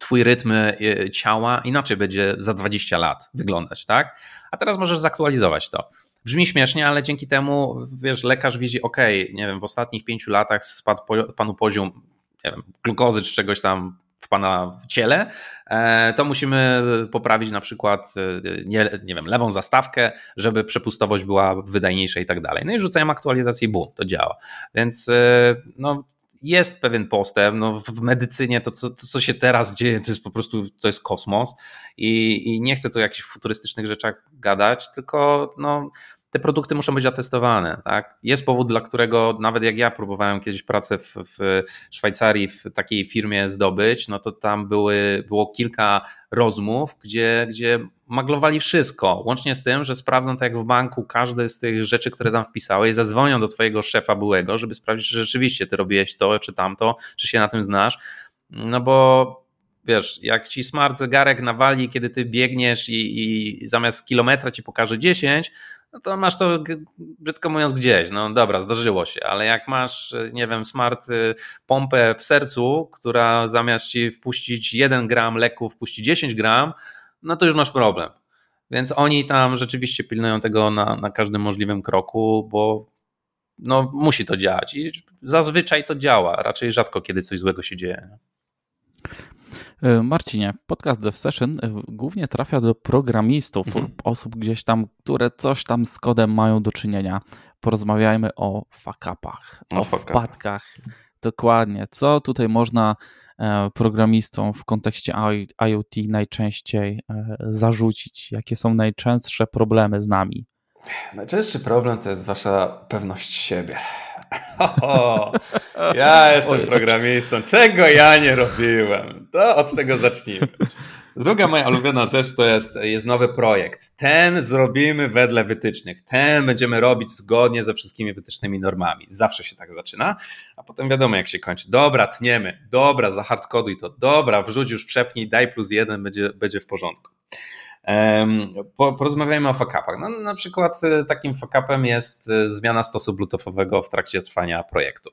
twój rytm e, ciała inaczej będzie za 20 lat wyglądać, tak? A teraz możesz zaktualizować to. Brzmi śmiesznie, ale dzięki temu, wiesz, lekarz widzi, ok, nie wiem, w ostatnich pięciu latach spadł panu poziom wiem, glukozy czy czegoś tam w pana ciele, e, to musimy poprawić na przykład, e, nie, nie wiem, lewą zastawkę, żeby przepustowość była wydajniejsza i tak dalej. No i rzucają aktualizację, bum, to działa. Więc e, no, jest pewien postęp. No, w medycynie to co, to, co się teraz dzieje, to jest po prostu to jest kosmos. I, i nie chcę tu o jakichś futurystycznych rzeczach gadać, tylko no, te produkty muszą być atestowane. Tak? Jest powód, dla którego nawet jak ja próbowałem kiedyś pracę w, w Szwajcarii w takiej firmie zdobyć, no to tam były, było kilka rozmów, gdzie, gdzie maglowali wszystko, łącznie z tym, że sprawdzą tak jak w banku każde z tych rzeczy, które tam wpisałeś, zadzwonią do twojego szefa byłego, żeby sprawdzić, czy rzeczywiście ty robiłeś to czy tamto, czy się na tym znasz. No bo wiesz, jak ci smart zegarek nawali, kiedy ty biegniesz i, i zamiast kilometra ci pokaże 10, no to masz to, brzydko mówiąc, gdzieś. No dobra, zdarzyło się, ale jak masz, nie wiem, smart y, pompę w sercu, która zamiast ci wpuścić 1 gram leku, wpuści 10 gram, no to już masz problem. Więc oni tam rzeczywiście pilnują tego na, na każdym możliwym kroku, bo no, musi to działać. I zazwyczaj to działa. Raczej rzadko kiedy coś złego się dzieje. E, Marcinie, podcast Dev Session e, głównie trafia do programistów, mhm. osób gdzieś tam, które coś tam z kodem mają do czynienia. Porozmawiajmy o fuck-upach, o, o wpadkach. Dokładnie. Co tutaj można e, programistom w kontekście IoT najczęściej zarzucić? Jakie są najczęstsze problemy z nami? Najczęstszy problem to jest wasza pewność siebie. O, ja jestem Oj, programistą. Czego ja nie robiłem? To od tego zacznijmy. Druga moja ulubiona rzecz to jest, jest nowy projekt. Ten zrobimy wedle wytycznych. Ten będziemy robić zgodnie ze wszystkimi wytycznymi normami. Zawsze się tak zaczyna, a potem wiadomo jak się kończy. Dobra, tniemy. Dobra, zahardkoduj to. Dobra, wrzuć już, przepnij, daj plus jeden, będzie, będzie w porządku. Porozmawiajmy o fuck-upach. No, na przykład e, takim fuck-upem jest e, zmiana stosu bluetoothowego w trakcie trwania projektu.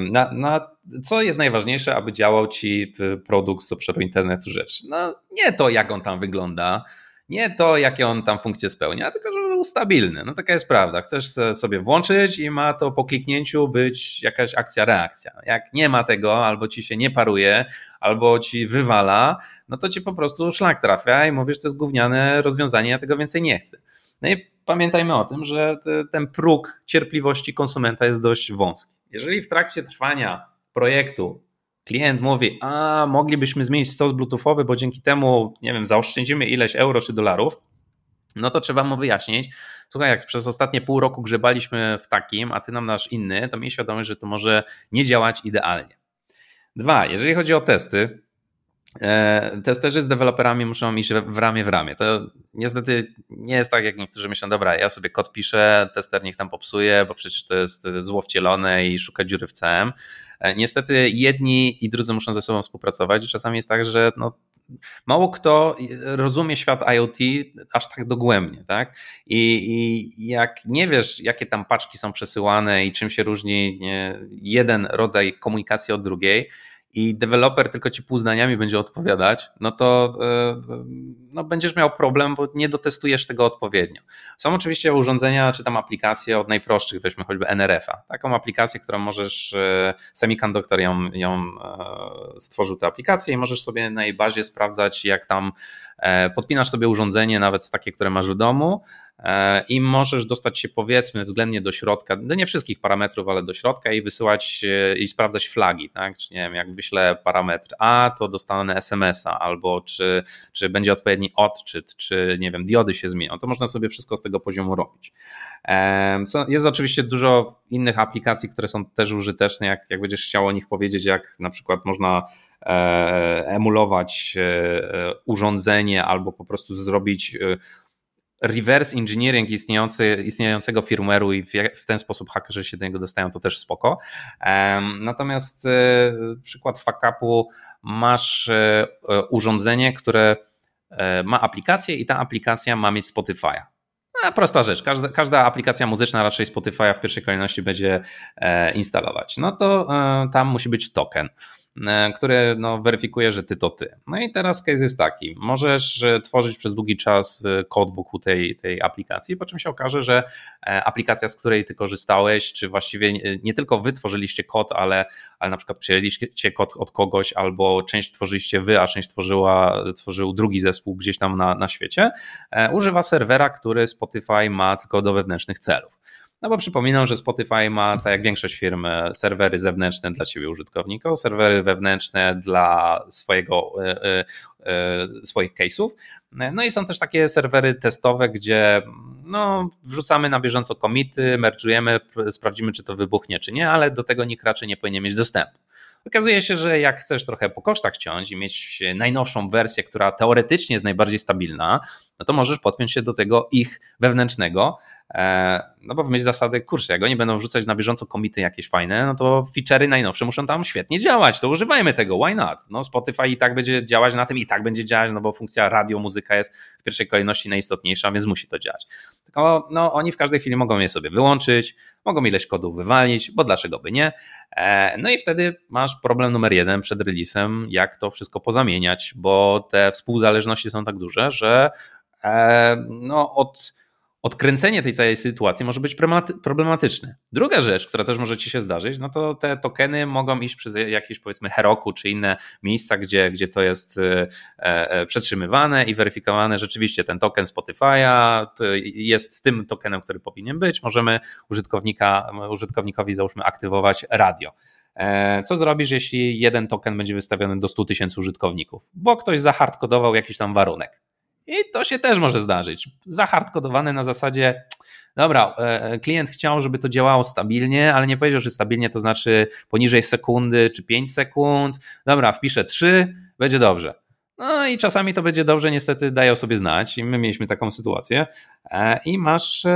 Na, na, co jest najważniejsze, aby działał Ci produkt z obszaru internetu rzeczy? No nie to, jak on tam wygląda, nie to, jakie on tam funkcje spełnia, tylko żeby był stabilny. No taka jest prawda. Chcesz sobie włączyć i ma to po kliknięciu być jakaś akcja, reakcja. Jak nie ma tego, albo ci się nie paruje, albo ci wywala, no to ci po prostu szlak trafia i mówisz, to jest gówniane rozwiązanie, ja tego więcej nie chcę. No i pamiętajmy o tym, że ten próg cierpliwości konsumenta jest dość wąski. Jeżeli w trakcie trwania projektu klient mówi, a moglibyśmy zmienić stos bluetoothowy, bo dzięki temu, nie wiem, zaoszczędzimy ileś euro czy dolarów, no to trzeba mu wyjaśnić, słuchaj, jak przez ostatnie pół roku grzebaliśmy w takim, a ty nam dasz inny, to miej świadomość, że to może nie działać idealnie. Dwa, jeżeli chodzi o testy, e, testerzy z deweloperami muszą iść w ramię w ramię. To niestety nie jest tak, jak niektórzy myślą, dobra, ja sobie kod piszę, tester niech tam popsuje, bo przecież to jest zło wcielone i szuka dziury w CM. E, niestety jedni i drudzy muszą ze sobą współpracować czasami jest tak, że no, mało kto rozumie świat IoT aż tak dogłębnie, tak? I, I, jak nie wiesz, jakie tam paczki są przesyłane i czym się różni nie, jeden rodzaj komunikacji od drugiej, i deweloper tylko ci pół zdaniami będzie odpowiadać, no to e, no będziesz miał problem, bo nie dotestujesz tego odpowiednio. Są oczywiście urządzenia czy tam aplikacje od najprostszych, weźmy choćby NRF-a. Taką aplikację, którą możesz, e, Semiconductor ją, ją e, stworzył tę aplikację i możesz sobie na jej bazie sprawdzać, jak tam Podpinasz sobie urządzenie, nawet takie, które masz w domu, E, i możesz dostać się powiedzmy względnie do środka, do nie wszystkich parametrów, ale do środka i wysyłać i sprawdzać flagi, tak? Czy nie wiem, jak wyślę parametr A, to dostanę SMS-a, albo czy, czy będzie odpowiedni odczyt, czy nie wiem, diody się zmienią. To można sobie wszystko z tego poziomu robić. E, jest oczywiście dużo innych aplikacji, które są też użyteczne, jak, jak będziesz chciał o nich powiedzieć, jak na przykład można e, emulować urządzenie albo po prostu zrobić reverse engineering istniejący, istniejącego firmware'u i w, ten sposób hakerzy się do niego dostają, to też spoko. Natomiast e, przykład fuck-upu, masz e, e, urządzenie, które ma aplikację i ta aplikacja ma mieć Spotify'a. No, prosta rzecz. Każda, każda, aplikacja muzyczna raczej Spotify'a w pierwszej kolejności będzie instalować. No to tam musi być token. E, który no, weryfikuje, że ty to ty. No i teraz case jest taki, możesz e, tworzyć przez długi czas e, kod wokół tej, tej aplikacji, po czym się okaże, że aplikacja, z której ty korzystałeś, czy właściwie nie tylko wy tworzyliście kod, ale, ale na przykład przyjęliście kod od kogoś, albo część tworzyliście wy, a część tworzyła, tworzył drugi zespół gdzieś tam na, na świecie, używa serwera, który Spotify ma tylko do wewnętrznych celów. No bo przypominam, że Spotify ma, tak jak większość firm, e, serwery zewnętrzne dla ciebie użytkowników, serwery wewnętrzne dla swojego, e, e, swoich case'ów. No i są też takie serwery testowe, gdzie no, wrzucamy na bieżąco komity, merczujemy, sprawdzimy, czy to wybuchnie, czy nie, ale do tego nikt raczej nie powinien mieć dostępu. Okazuje się, że jak chcesz trochę po kosztach ciąć i mieć najnowszą wersję, która teoretycznie jest najbardziej stabilna, no to możesz podpiąć się do tego ich wewnętrznego, no bo w myśl zasady, kurczę, jak oni będą wrzucać na bieżąco komity jakieś fajne, no to feature'y najnowsze muszą tam świetnie działać, to używajmy tego, why not? No Spotify i tak będzie działać na tym, i tak będzie działać, no bo funkcja radio, muzyka jest w pierwszej kolejności najistotniejsza, więc musi to działać. Tylko no, oni w każdej chwili mogą je sobie wyłączyć, mogą ileś kodów wywalić, bo dlaczego by nie? E, no i wtedy masz problem numer jeden przed releasem, jak to wszystko pozamieniać, bo te współzależności są tak duże, że e, no od odkręcenie tej całej sytuacji może być problematyczne. Druga rzecz, która też może ci się zdarzyć, no to te tokeny mogą iść przez jakieś powiedzmy Heroku czy inne miejsca, gdzie, gdzie to jest e, e, przetrzymywane i weryfikowane. Rzeczywiście ten token Spotify'a jest tym tokenem, który powinien być. Możemy użytkownika, użytkownikowi załóżmy aktywować radio. E, co zrobisz, jeśli jeden token będzie wystawiony do 100 tysięcy użytkowników? Bo ktoś zahardkodował jakiś tam warunek. I to się też może zdarzyć. Zahardkodowane na zasadzie, dobra, e, e, klient chciał, żeby to działało stabilnie, ale nie powiedział, że stabilnie to znaczy poniżej sekundy czy 5 sekund. Dobra, wpiszę 3, będzie dobrze. No i czasami to będzie dobrze, niestety dają sobie znać i my mieliśmy taką sytuację e, i masz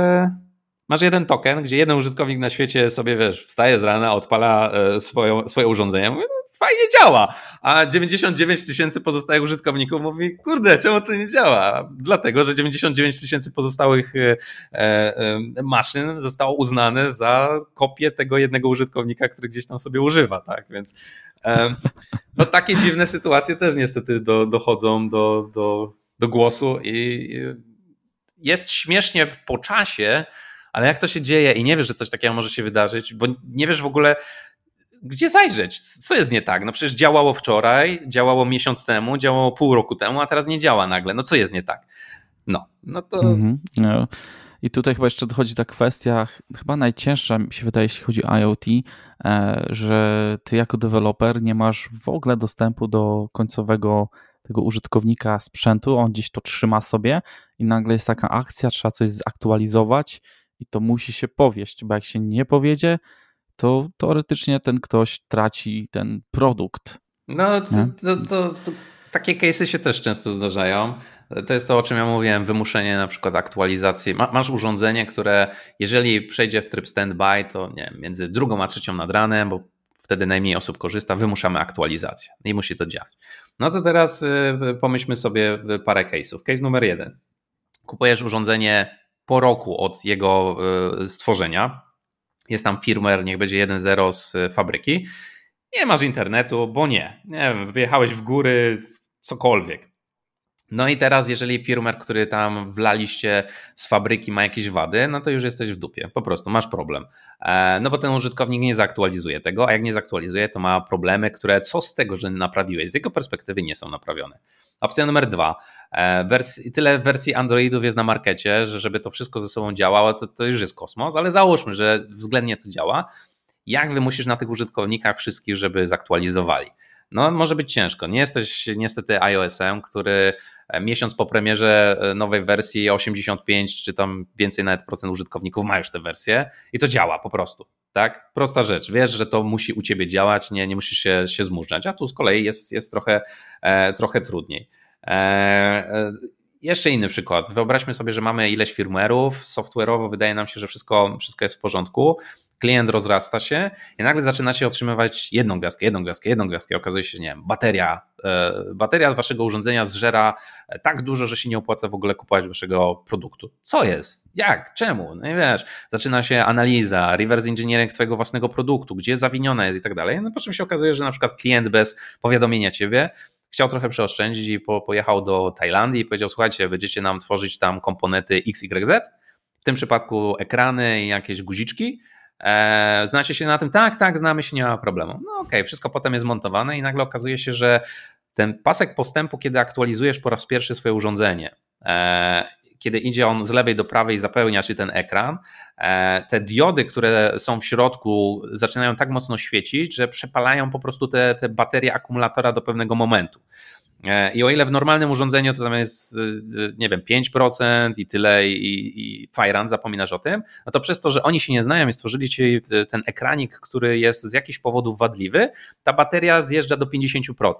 masz jeden token, gdzie jeden użytkownik na świecie sobie, wiesz, wstaje z rana, odpala swoją, swoje urządzenie, mówi, no, fajnie działa. A 99 tysięcy pozostałych użytkowników mówi, kurde, czemu to nie działa? Dlatego, że 99 tysięcy pozostałych e, e, maszyn zostało uznane za kopię tego jednego użytkownika, który gdzieś tam sobie używa, tak? Więc e, no takie dziwne sytuacje też niestety do, dochodzą do, do, do głosu i jest śmiesznie po czasie, ale jak to się dzieje i nie wiesz, że coś takiego może się wydarzyć, bo nie wiesz w ogóle, gdzie zajrzeć? Co jest nie tak? No przecież działało wczoraj, działało miesiąc temu, działało pół roku temu, a teraz nie działa nagle. No co jest nie tak? No, no to. Mm -hmm. no. I tutaj chyba jeszcze dochodzi ta kwestia, chyba najcięższa mi się wydaje, jeśli chodzi o IoT, e, że ty jako deweloper nie masz w ogóle dostępu do końcowego tego użytkownika sprzętu, on gdzieś to trzyma sobie i nagle jest taka akcja, trzeba coś zaktualizować i to musi się powieść, bo jak się nie powiedzie, to teoretycznie ten ktoś traci ten produkt. No, to, to, to, to takie case'y się też często zdarzają. To jest to, o czym ja mówiłem, wymuszenie na przykład aktualizacji. Masz urządzenie, które jeżeli przejdzie w tryb standby, to nie wiem, między drugą a trzecią nad ranem, bo wtedy najmniej osób korzysta, wymuszamy aktualizację i musi to działać. No to teraz y, pomyślmy sobie parę case'ów. Case numer jeden. Kupujesz urządzenie po roku od jego y, stworzenia, jest tam firmware, niech będzie 1.0 z fabryki. Nie masz internetu, bo nie. Nie wyjechałeś w góry, cokolwiek. No i teraz, jeżeli firmware, który tam wlaliście z fabryki ma jakieś wady, no to już jesteś w dupie. Po prostu masz problem. E, no bo ten użytkownik nie zaktualizuje tego, a jak nie zaktualizuje, to ma problemy, które co z tego, że naprawiłeś, z jego perspektywy nie są naprawione. Opcja numer dwa. E, tyle wersji Androidów jest na markecie, że żeby to wszystko ze sobą działało, to, to już jest kosmos, ale załóżmy, że względnie to działa. Jak wymusisz na tych użytkownikach wszystkich, żeby zaktualizowali? No, może być ciężko. Nie jesteś niestety iOS-em, który miesiąc po premierze e, nowej wersji 85 czy tam więcej nawet procent użytkowników ma już tę wersję i to działa po prostu. Tak? Prosta rzecz. Wiesz, że to musi u ciebie działać, nie, nie musisz się, się zmuszać, a tu z kolei jest, jest trochę, e, trochę trudniej. E, e, jeszcze inny przykład. Wyobraźmy sobie, że mamy ileś firmware'ów, software'owo wydaje nam się, że wszystko, wszystko jest w porządku, klient rozrasta się i nagle zaczyna się otrzymywać jedną gwiazdkę, jedną gwiazdkę, jedną gwiazdkę. Okazuje się, nie wiem, bateria, e, bateria waszego urządzenia zżera tak dużo, że się nie opłaca w ogóle kupować waszego produktu. Co jest? Jak? Czemu? No i wiesz, zaczyna się analiza, reverse engineering twojego własnego produktu, gdzie zawinione jest i tak dalej. No po czym się okazuje, że na przykład klient bez powiadomienia ciebie chciał trochę przeoszczędzić i po, pojechał do Tajlandii i powiedział: Słuchajcie, będziecie nam tworzyć tam komponenty XYZ, w tym przypadku ekrany i jakieś guziczki. Eee, znacie się na tym? Tak, tak, znamy się, nie ma problemu. No okej, okay, wszystko potem jest montowane i nagle okazuje się, że ten pasek postępu, kiedy aktualizujesz po raz pierwszy swoje urządzenie, eee, kiedy idzie on z lewej do prawej i zapełnia się ten ekran, e, te diody, które są w środku, zaczynają tak mocno świecić, że przepalają po prostu te, te baterie akumulatora do pewnego momentu. E, I o ile w normalnym urządzeniu to tam jest, e, nie wiem, 5% i tyle, i, i zapominasz o tym, no to przez to, że oni się nie znają i stworzyli ci ten ekranik, który jest z jakichś powodów wadliwy, ta bateria zjeżdża do 50%.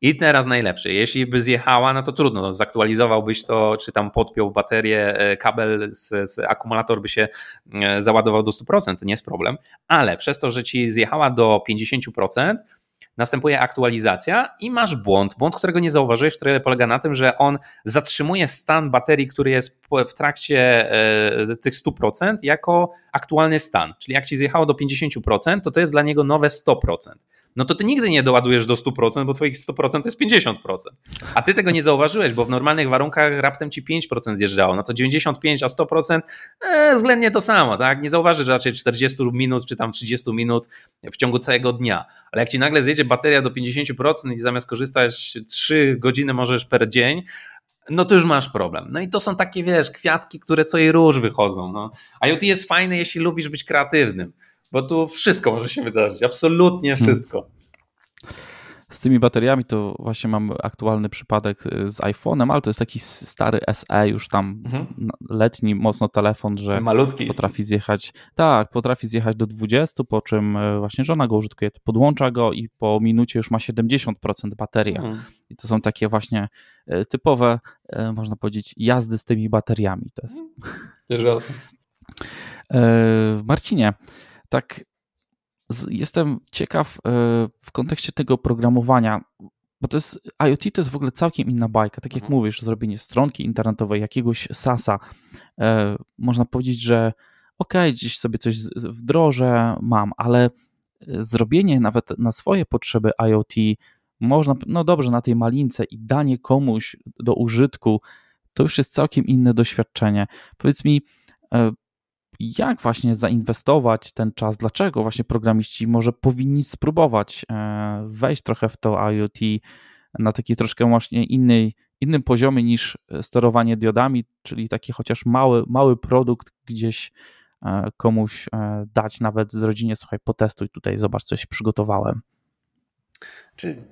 I teraz najlepsze, jeśli by zjechała, no to trudno, no, zaktualizowałbyś to, czy tam podpiął baterię, e, kabel z, z, akumulator by się e, załadował do 100%, to nie jest problem, ale przez to, że ci zjechała do 50%, następuje aktualizacja i masz błąd, błąd, którego nie zauważyłeś, który polega na tym, że on zatrzymuje stan baterii, który jest w trakcie e, tych 100% jako aktualny stan, czyli jak ci zjechało do 50%, to to jest dla niego nowe 100% no to ty nigdy nie doładujesz do 100%, bo twoich 100% to jest 50%. A ty tego nie zauważyłeś, bo w normalnych warunkach raptem ci 5% zjeżdżało. No to 95, a 100% e, względnie to samo, tak? Nie zauważysz raczej 40 minut czy tam 30 minut w ciągu całego dnia. Ale jak ci nagle zjedzie bateria do 50% i zamiast korzystać 3 godziny możesz per dzień, no to już masz problem. No i to są takie, wiesz, kwiatki, które co i róż wychodzą. No. IoT jest fajne, jeśli lubisz być kreatywnym bo tu wszystko może się wydarzyć, absolutnie hmm. wszystko. Z tymi bateriami to właśnie mam aktualny przypadek y, z iPhone'em, ale to jest taki stary SE, już tam mhm. letni mocno telefon, że Malutki. potrafi zjechać, tak, potrafi zjechać do 20, po czym y, właśnie żona go użytkuje, podłącza go i po minucie już ma 70% bateria. Mhm. I to są takie właśnie y, typowe, można powiedzieć, jazdy z tymi bateriami. To jest... Wiesz Marcinie, tak jestem ciekaw e, w kontekście tego programowania, bo to jest IoT to jest w ogóle całkiem inna bajka. Tak jak mhm. mówisz, zrobienie stronki internetowej, jakiegoś SASa, e, można powiedzieć, że ok, gdzieś sobie coś wdrożę, mam, ale e, zrobienie nawet na swoje potrzeby IoT można, no dobrze, na tej malince i danie komuś do użytku, to już jest całkiem inne doświadczenie. Powiedz mi, jak właśnie zainwestować ten czas, dlaczego właśnie programiści może powinni spróbować e, wejść trochę w to IoT na taki troszkę właśnie innej, innym poziomie niż sterowanie diodami, czyli taki chociaż mały, mały produkt gdzieś e, komuś e, dać, nawet z rodzinie, słuchaj, potestuj tutaj, zobacz, coś przygotowałem.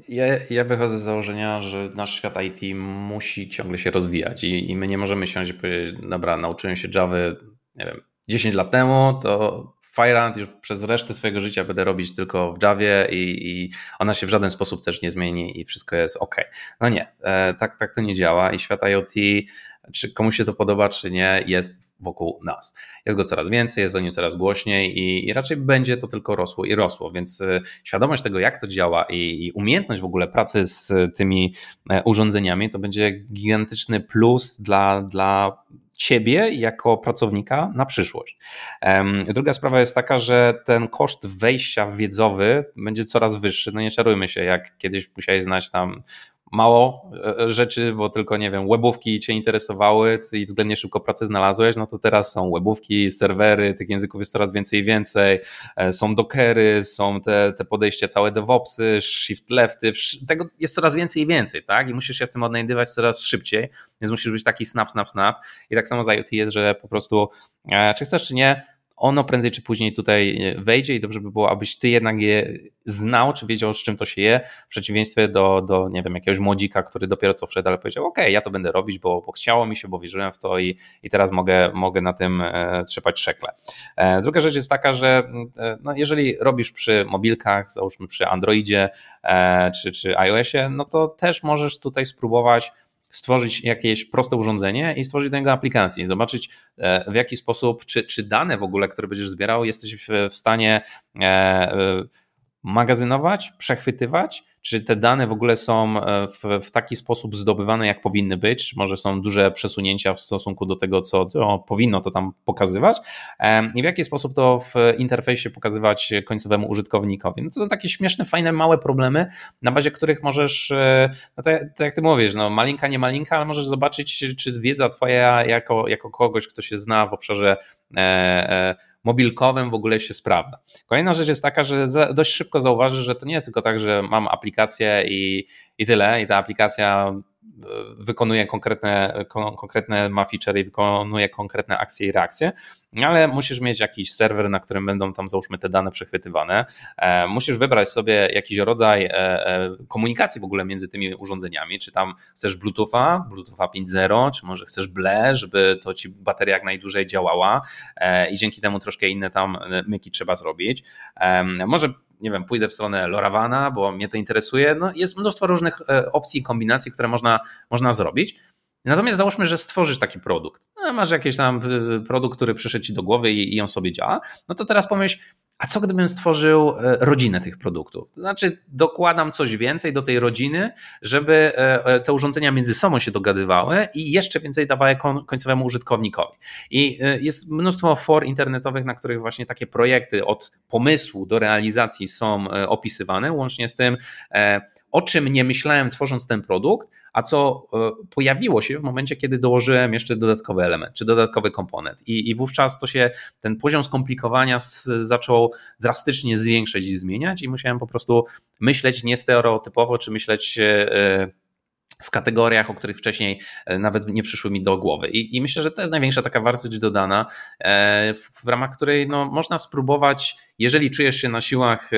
Ja, ja wychodzę z założenia, że nasz świat IT musi ciągle się rozwijać i, i my nie możemy siąść i powiedzieć, dobra, nauczyłem się Java, nie wiem, 10 lat temu, to Firehand już przez resztę swojego życia będę robić tylko w Javie i, i, ona się w żaden sposób też nie zmieni i wszystko jest ok. No nie, e, tak, tak to nie działa i świat IoT, czy komuś się to podoba, czy nie, jest wokół nas. Jest go coraz więcej, jest o nim coraz głośniej i, i raczej będzie to tylko rosło i rosło, więc e, świadomość tego, jak to działa i, i umiejętność w ogóle pracy z tymi e, urządzeniami, to będzie gigantyczny plus dla, dla ciebie jako pracownika na przyszłość. Druga sprawa jest taka, że ten koszt wejścia wiedzowy będzie coraz wyższy. No nie czarujmy się, jak kiedyś musiałeś znać tam mało e, rzeczy, bo tylko, nie wiem, webówki cię interesowały i względnie szybko pracę znalazłeś, no to teraz są webówki, serwery, tych języków jest coraz więcej i więcej, e, są dockery, są te, te podejścia całe DevOpsy, shift lefty, tego jest coraz więcej i więcej, tak? I musisz się w tym odnajdywać coraz szybciej, więc musisz być taki snap, snap, snap. I tak samo z IoT jest, że po prostu, e, czy chcesz, czy nie, ono prędzej czy później tutaj wejdzie i dobrze by było, abyś ty jednak je znał, czy wiedział, z czym to się je, w przeciwieństwie do, do nie wiem, jakiegoś młodzika, który dopiero co wszedł, ale powiedział, ok, ja to będę robić, bo, bo chciało mi się, bo wierzyłem w to i, i teraz mogę, mogę na tym e, trzepać szekle. E, druga rzecz jest taka, że e, no, jeżeli robisz przy mobilkach, załóżmy przy Androidzie czy, czy iOSie, no to też możesz tutaj spróbować stworzyć jakieś proste urządzenie i stworzyć do niego aplikację, zobaczyć e, w jaki sposób, czy, czy dane w ogóle, które będziesz zbierał, jesteś w, w stanie e, e, magazynować, przechwytywać czy te dane w ogóle są e, w, w, taki sposób zdobywane, jak powinny być, może są duże przesunięcia w stosunku do tego, co, co powinno to tam pokazywać i w jaki sposób to w interfejsie pokazywać końcowemu użytkownikowi. No to są takie śmieszne, fajne, małe problemy, na bazie których możesz, e, no to jak ty mówisz, no malinka, nie malinka, ale możesz zobaczyć, czy wiedza twoja jako, jako kogoś, kto się zna w obszarze e, mobilkowym w ogóle się sprawdza. Kolejna rzecz jest taka, że dość szybko zauważysz, że to nie jest tylko tak, że mam aplikację i, i tyle, i ta aplikacja wykonuje konkretne, konkretne ma feature i wykonuje konkretne akcje i reakcje, ale musisz mieć jakiś serwer, na którym będą tam załóżmy te dane przechwytywane. E, musisz wybrać sobie jakiś rodzaj e, e, komunikacji w ogóle między tymi urządzeniami, czy tam chcesz Bluetootha, Bluetootha 5.0, czy może chcesz BLE, żeby to ci bateria jak najdłużej działała i dzięki temu troszkę inne tam myki trzeba zrobić. Może nie wiem, pójdę w stronę Loravana, bo mnie to interesuje. No, jest mnóstwo różnych e, opcji i kombinacji, które można, można zrobić. Natomiast załóżmy, że stworzysz taki produkt. No, masz jakiś tam e, produkt, który przyszedł ci do głowy i, i on sobie działa. No to teraz pomyśl, a co gdybym stworzył e, rodzinę tych produktów? To znaczy, dokładam coś więcej do tej rodziny, żeby e, e, te urządzenia między sobą się dogadywały i jeszcze więcej dawały końcowemu użytkownikowi. I jest mnóstwo for internetowych, na których właśnie takie projekty od pomysłu do realizacji są opisywane, łącznie z tym, o czym nie myślałem tworząc ten produkt, a co e, pojawiło się w momencie, kiedy dołożyłem jeszcze dodatkowy element, czy dodatkowy komponent. I, i wówczas to się, ten poziom skomplikowania zaczął drastycznie zwiększać i zmieniać i musiałem po prostu myśleć nie stereotypowo, czy myśleć e, w kategoriach, o których wcześniej nawet nie przyszły mi do głowy. I, i myślę, że to jest największa taka wartość dodana, w, w ramach której no, można spróbować, jeżeli czujesz się na siłach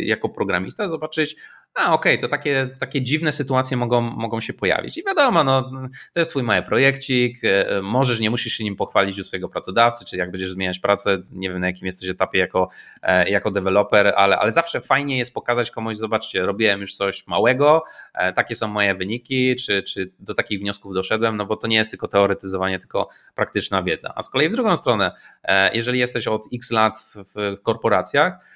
jako programista, zobaczyć, a okej, okay, to takie, takie dziwne sytuacje mogą, mogą się pojawić. I wiadomo, no, to jest twój mały projekcik, e, możesz, nie musisz się nim pochwalić u swojego pracodawcy, czy jak będziesz zmieniać pracę, nie wiem na jakim jesteś etapie jako, e, jako deweloper, ale, ale zawsze fajnie jest pokazać komuś, zobaczcie, robiłem już coś małego, e, takie są moje wyniki, czy, czy do takich wniosków doszedłem, no bo to nie jest tylko teoretyzowanie, tylko praktyczna wiedza. A z kolei w drugą stronę, jeżeli jesteś od x lat w, w korporacjach, E,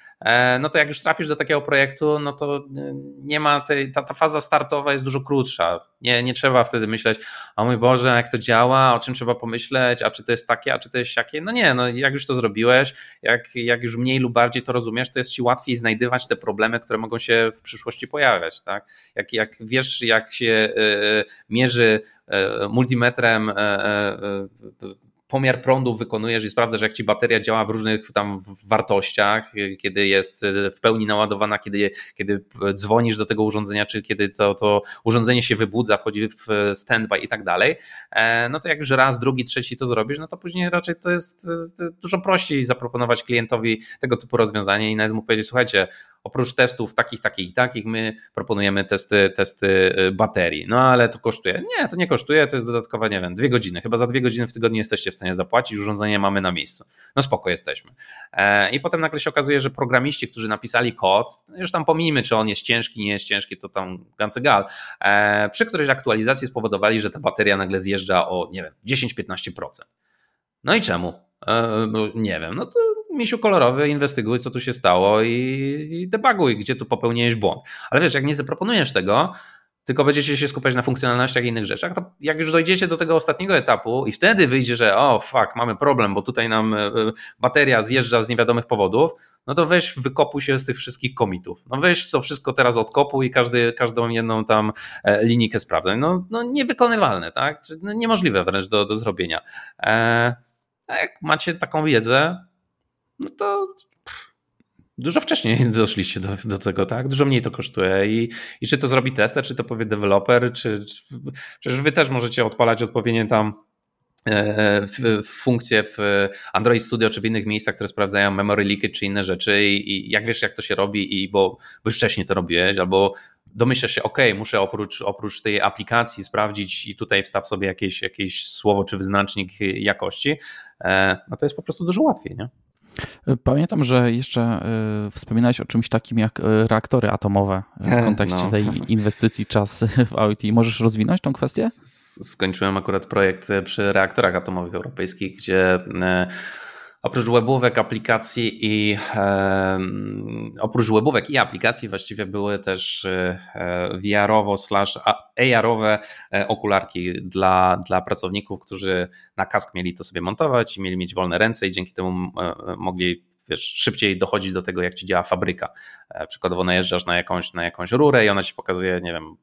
no to jak już trafisz do takiego projektu, no to e, nie ma tej, ta, ta faza startowa jest dużo krótsza. Nie, nie trzeba wtedy myśleć, o mój Boże, jak to działa, o czym trzeba pomyśleć, a czy to jest takie, a czy to jest siakie. No nie, no jak już to zrobiłeś, jak, jak już mniej lub bardziej to rozumiesz, to jest ci łatwiej znajdywać te problemy, które mogą się w przyszłości pojawiać. Tak? Jak, jak wiesz, jak się y, mierzy multimetrem pomiar prądu wykonujesz i sprawdzasz, jak ci bateria działa w różnych tam wartościach, kiedy jest w pełni naładowana, kiedy, kiedy dzwonisz do tego urządzenia, czy kiedy to, to urządzenie się wybudza, wchodzi w standby i tak dalej, e, no to jak już raz, drugi, trzeci to zrobisz, no to później raczej to jest e, dużo prościej zaproponować klientowi tego typu rozwiązanie i nawet mu powiedzieć, słuchajcie, oprócz testów takich, takich i takich, my proponujemy testy, testy y, baterii. No ale to kosztuje. Nie, to nie kosztuje, to jest dodatkowe, nie wiem, dwie godziny. Chyba za dwie godziny w tygodniu jesteście w stanie zapłacić, urządzenie mamy na miejscu. No spoko jesteśmy. E, I potem nagle się okazuje, że programiści, którzy napisali kod, no już tam pomijmy, czy on jest ciężki, nie jest ciężki, to tam gancegal, e, przy którejś aktualizacji spowodowali, że ta bateria nagle zjeżdża o, nie wiem, 10-15%. No i czemu? E, no, nie wiem, no to misiu kolorowy, inwestyguj, co tu się stało i, i debuguj, gdzie tu popełniłeś błąd. Ale wiesz, jak nie zaproponujesz tego, tylko będziecie się skupiać na funkcjonalnościach i innych rzeczach, to jak już dojdziecie do tego ostatniego etapu i wtedy wyjdzie, że o fuck, mamy problem, bo tutaj nam e, bateria zjeżdża z niewiadomych powodów, no to weź wykopuj się z tych wszystkich komitów. No weź co wszystko teraz odkopuj i każdy, każdą jedną tam e, linijkę sprawdzaj. No, no niewykonywalne, tak? No niemożliwe wręcz do, do zrobienia. E, a jak macie taką wiedzę, no to dużo wcześniej doszliście do, do tego, tak? Dużo mniej to kosztuje i, i czy to zrobi tester, czy to powie deweloper, czy, czy przecież wy też możecie odpalać odpowiednie tam e, funkcje w Android Studio czy w innych miejscach, które sprawdzają memory leakage czy inne rzeczy i, i jak wiesz jak to się robi i bo, bo już wcześniej to robiłeś albo domyślasz się, ok, muszę oprócz, oprócz tej aplikacji sprawdzić i tutaj wstaw sobie jakieś, jakieś słowo czy wyznacznik jakości, e, no to jest po prostu dużo łatwiej, nie? Pamiętam, że jeszcze y, wspominałeś o czymś takim jak y, reaktory atomowe w kontekście no. tej inwestycji czas w IoT. Możesz rozwinąć tą kwestię? Skończyłem akurat projekt przy reaktorach atomowych europejskich, gdzie oprócz webówek, aplikacji i e, oprócz webówek i aplikacji właściwie były też e, VR-owo slash AR-owe e, okularki dla, dla pracowników, którzy na kask mieli to sobie montować i mieli mieć wolne ręce i dzięki temu e, mogli wiesz, szybciej dochodzić do tego, jak ci działa fabryka. E, przykładowo najeżdżasz na jakąś, na jakąś rurę i ona ci pokazuje, nie wiem,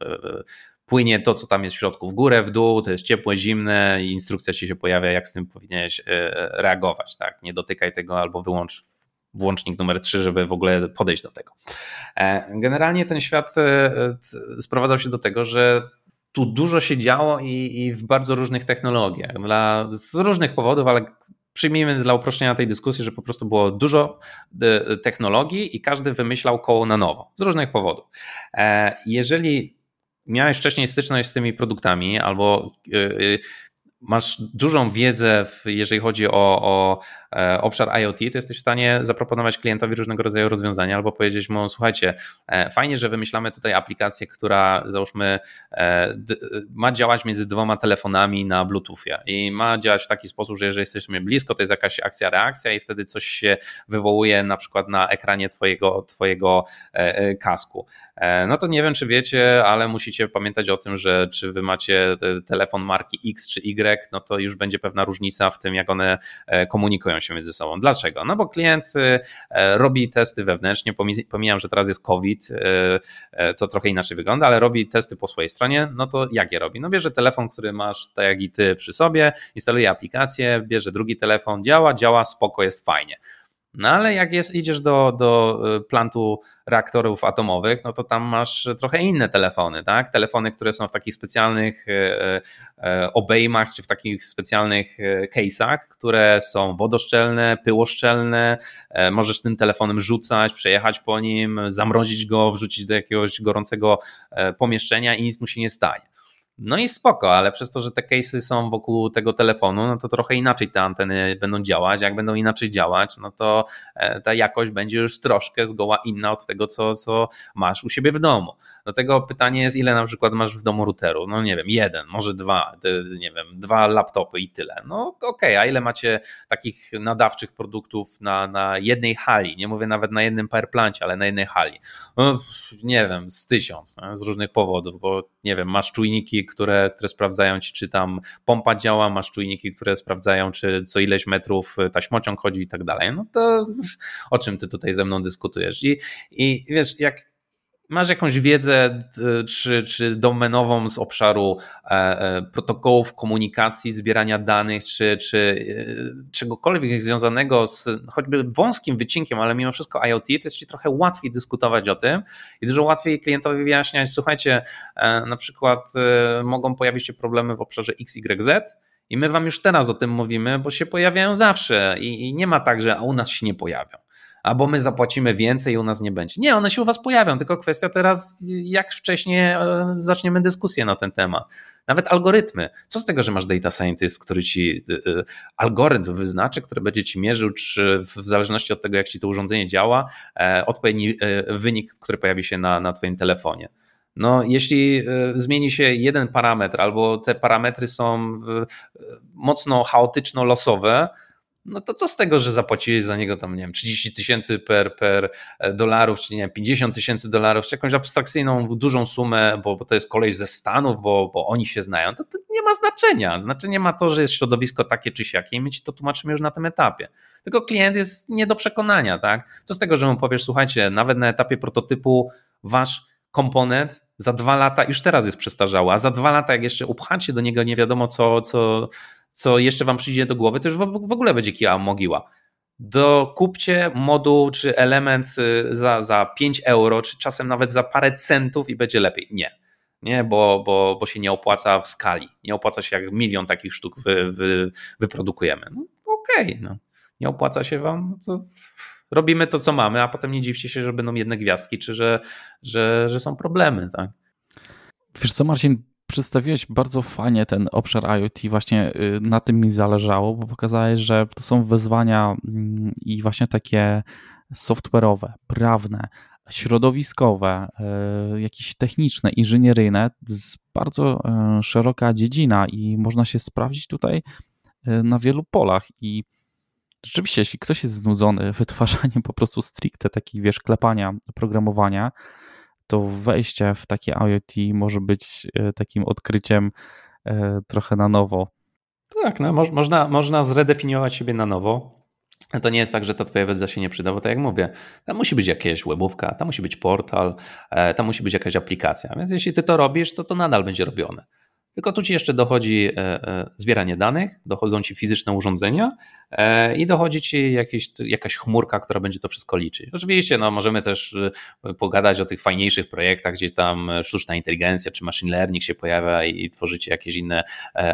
płynie to, co tam jest w środku, w górę, w dół, to jest ciepłe, zimne i instrukcja ci się pojawia, jak z tym powinieneś reagować. Tak? Nie dotykaj tego albo wyłącz włącznik numer 3, żeby w ogóle podejść do tego. Generalnie ten świat sprowadzał się do tego, że tu dużo się działo i, i w bardzo różnych technologiach. Dla, z różnych powodów, ale przyjmijmy dla uproszczenia tej dyskusji, że po prostu było dużo e, technologii i każdy wymyślał koło na nowo z różnych powodów. E, jeżeli miałeś wcześniej styczność z tymi produktami albo e, masz dużą wiedzę, jeżeli chodzi o, o obszar IoT, to jesteś w stanie zaproponować klientowi różnego rodzaju rozwiązania albo powiedzieć mu, słuchajcie, e, fajnie, że wymyślamy tutaj aplikację, która załóżmy e, ma działać między dwoma telefonami na Bluetoothie i ma działać w taki sposób, że jeżeli jesteśmy blisko, to jest jakaś akcja, reakcja i wtedy coś się wywołuje na przykład na ekranie twojego, twojego kasku. No to nie wiem, czy wiecie, ale musicie pamiętać o tym, że czy wy macie telefon marki X czy Y, no to już będzie pewna różnica w tym, jak one e, się między sobą. Dlaczego? No bo klient e, robi testy wewnętrznie, pomijam, że teraz jest COVID, e, to trochę inaczej wygląda, ale robi testy po swojej stronie, no to jak je robi? No bierze telefon, który masz tak jak i ty przy sobie, instaluje aplikację, bierze drugi telefon, działa, działa, spoko, jest fajnie. No ale jak jest, idziesz do, do y, plantu reaktorów atomowych, no to tam masz trochę inne telefony, tak? Telefony, które są w takich specjalnych y, y, obejmach, czy w takich specjalnych case'ach, które są wodoszczelne, pyłoszczelne, możesz tym telefonem rzucać, przejechać po nim, zamrozić go, wrzucić do jakiegoś gorącego pomieszczenia i nic mu się nie stanie. No i spoko, ale przez to, że te case'y są wokół tego telefonu, no to trochę inaczej te anteny będą działać. Jak będą inaczej działać, no to e, ta jakość będzie już troszkę zgoła inna od tego, co, co masz u siebie w domu. Do tego pytanie jest, ile na przykład masz w domu routeru? No nie wiem, jeden, może dwa, nie wiem, dwa laptopy i tyle. No okej, okay, a ile macie takich nadawczych produktów na, na jednej hali? Nie mówię nawet na jednym powerplancie, ale na jednej hali. No, nie wiem, z tysiąc, z różnych powodów, bo nie wiem, masz czujniki, które, które sprawdzają ci, czy tam pompa działa, masz czujniki, które sprawdzają, czy co ileś metrów taśmociąg chodzi i tak dalej. No to o czym ty tutaj ze mną dyskutujesz? I, i wiesz, jak masz jakąś wiedzę czy, czy domenową z obszaru e, e, protokołów komunikacji, zbierania danych, czy, czy e, czegokolwiek związanego z choćby wąskim wycinkiem, ale mimo wszystko IoT, to jest ci trochę łatwiej dyskutować o tym i dużo łatwiej klientowi wyjaśniać, słuchajcie, na przykład mogą pojawić się problemy w obszarze XYZ, i my wam już teraz o tym mówimy, bo się pojawiają zawsze i, i nie ma tak, że u nas się nie pojawią albo my zapłacimy więcej i u nas nie będzie. Nie, one się u was pojawią, tylko kwestia teraz, jak wcześniej e, zaczniemy dyskusję na ten temat. Nawet algorytmy. Co z tego, że masz data scientist, który ci e, e, algorytm wyznaczy, który będzie ci mierzył, czy w zależności od tego, jak ci to urządzenie działa, odpowiedni wynik, który pojawi się na, na twoim telefonie. No, jeśli zmieni się jeden parametr, albo te parametry są mocno chaotyczno-losowe, no to co z tego, że zapłaciłeś za niego tam, nie wiem, 30 tysięcy per, per e, dolarów, czy nie wiem, 50 tysięcy dolarów, czy jakąś abstrakcyjną, dużą sumę, bo, bo to jest koleś ze Stanów, bo, bo oni się znają, to, to nie ma znaczenia. Znaczenie ma to, że jest środowisko takie czy siakie i my ci to tłumaczymy już na tym etapie. Tylko klient jest nie do przekonania, tak? Co z tego, że mu powiesz, słuchajcie, nawet na etapie prototypu wasz komponent za dwa lata, już teraz jest przestarzały, a za dwa lata, jak jeszcze upchacie do niego nie wiadomo co, co, co jeszcze wam przyjdzie do głowy, to już w ogóle będzie kija mogiła. Dokupcie moduł czy element y, za, za 5 euro, czy czasem nawet za parę centów i będzie lepiej. Nie. Nie, bo, bo, bo się nie opłaca w skali. Nie opłaca się, jak milion takich sztuk wy, wy, wyprodukujemy. No, Okej, okay, no. nie opłaca się wam, no to robimy to, co mamy, a potem nie dziwcie się, że będą jedne gwiazdki, czy że, że, że są problemy. Tak? Wiesz co, Marcin, przedstawiłeś bardzo fajnie ten obszar IoT, właśnie y, na tym mi zależało, bo pokazałeś, że to są wyzwania mm, i właśnie takie software'owe, prawne, środowiskowe, y, jakieś techniczne, inżynieryjne, bardzo y, szeroka dziedzina i można się sprawdzić tutaj na wielu polach. I rzeczywiście, jeśli ktoś jest znudzony wytwarzaniem po prostu stricte takich, wiesz, klepania, programowania, to wejście w takie IoT może być e, takim odkryciem e, trochę na nowo. Tak, no, można, można zredefiniować siebie na nowo. To nie jest tak, że ta twoja wiedza się nie przyda, bo tak jak mówię, tam musi być jakaś webówka, tam musi być portal, e, tam musi być jakaś aplikacja. Więc jeśli ty to robisz, to to nadal będzie robione. Tylko tu ci jeszcze dochodzi e, e, zbieranie danych, dochodzą ci fizyczne urządzenia e, i dochodzi ci jakieś, jakaś chmurka, która będzie to wszystko liczyć. Oczywiście no, możemy też pogadać o tych fajniejszych projektach, gdzie tam sztuczna inteligencja czy machine learning się pojawia i tworzycie jakieś inne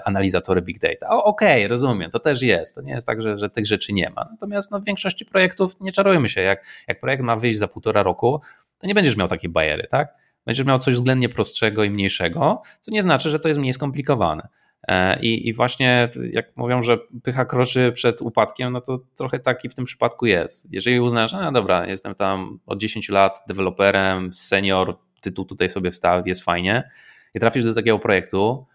analizatory big data. Okej, okay, rozumiem, to też jest. To nie jest tak, że, że tych rzeczy nie ma. Natomiast no, w większości projektów nie czarujmy się. Jak, jak projekt ma wyjść za półtora roku, to nie będziesz miał takiej bariery, tak? Będziesz miał coś względnie prostszego i mniejszego, to nie znaczy, że to jest mniej skomplikowane. E, I, I, właśnie jak mówią, że pycha kroczy przed upadkiem, no to trochę taki w tym przypadku jest. Jeżeli uznasz, no dobra, jestem tam od 10 lat deweloperem, senior, tytuł tutaj sobie wstaw, jest fajnie i trafisz do takiego projektu,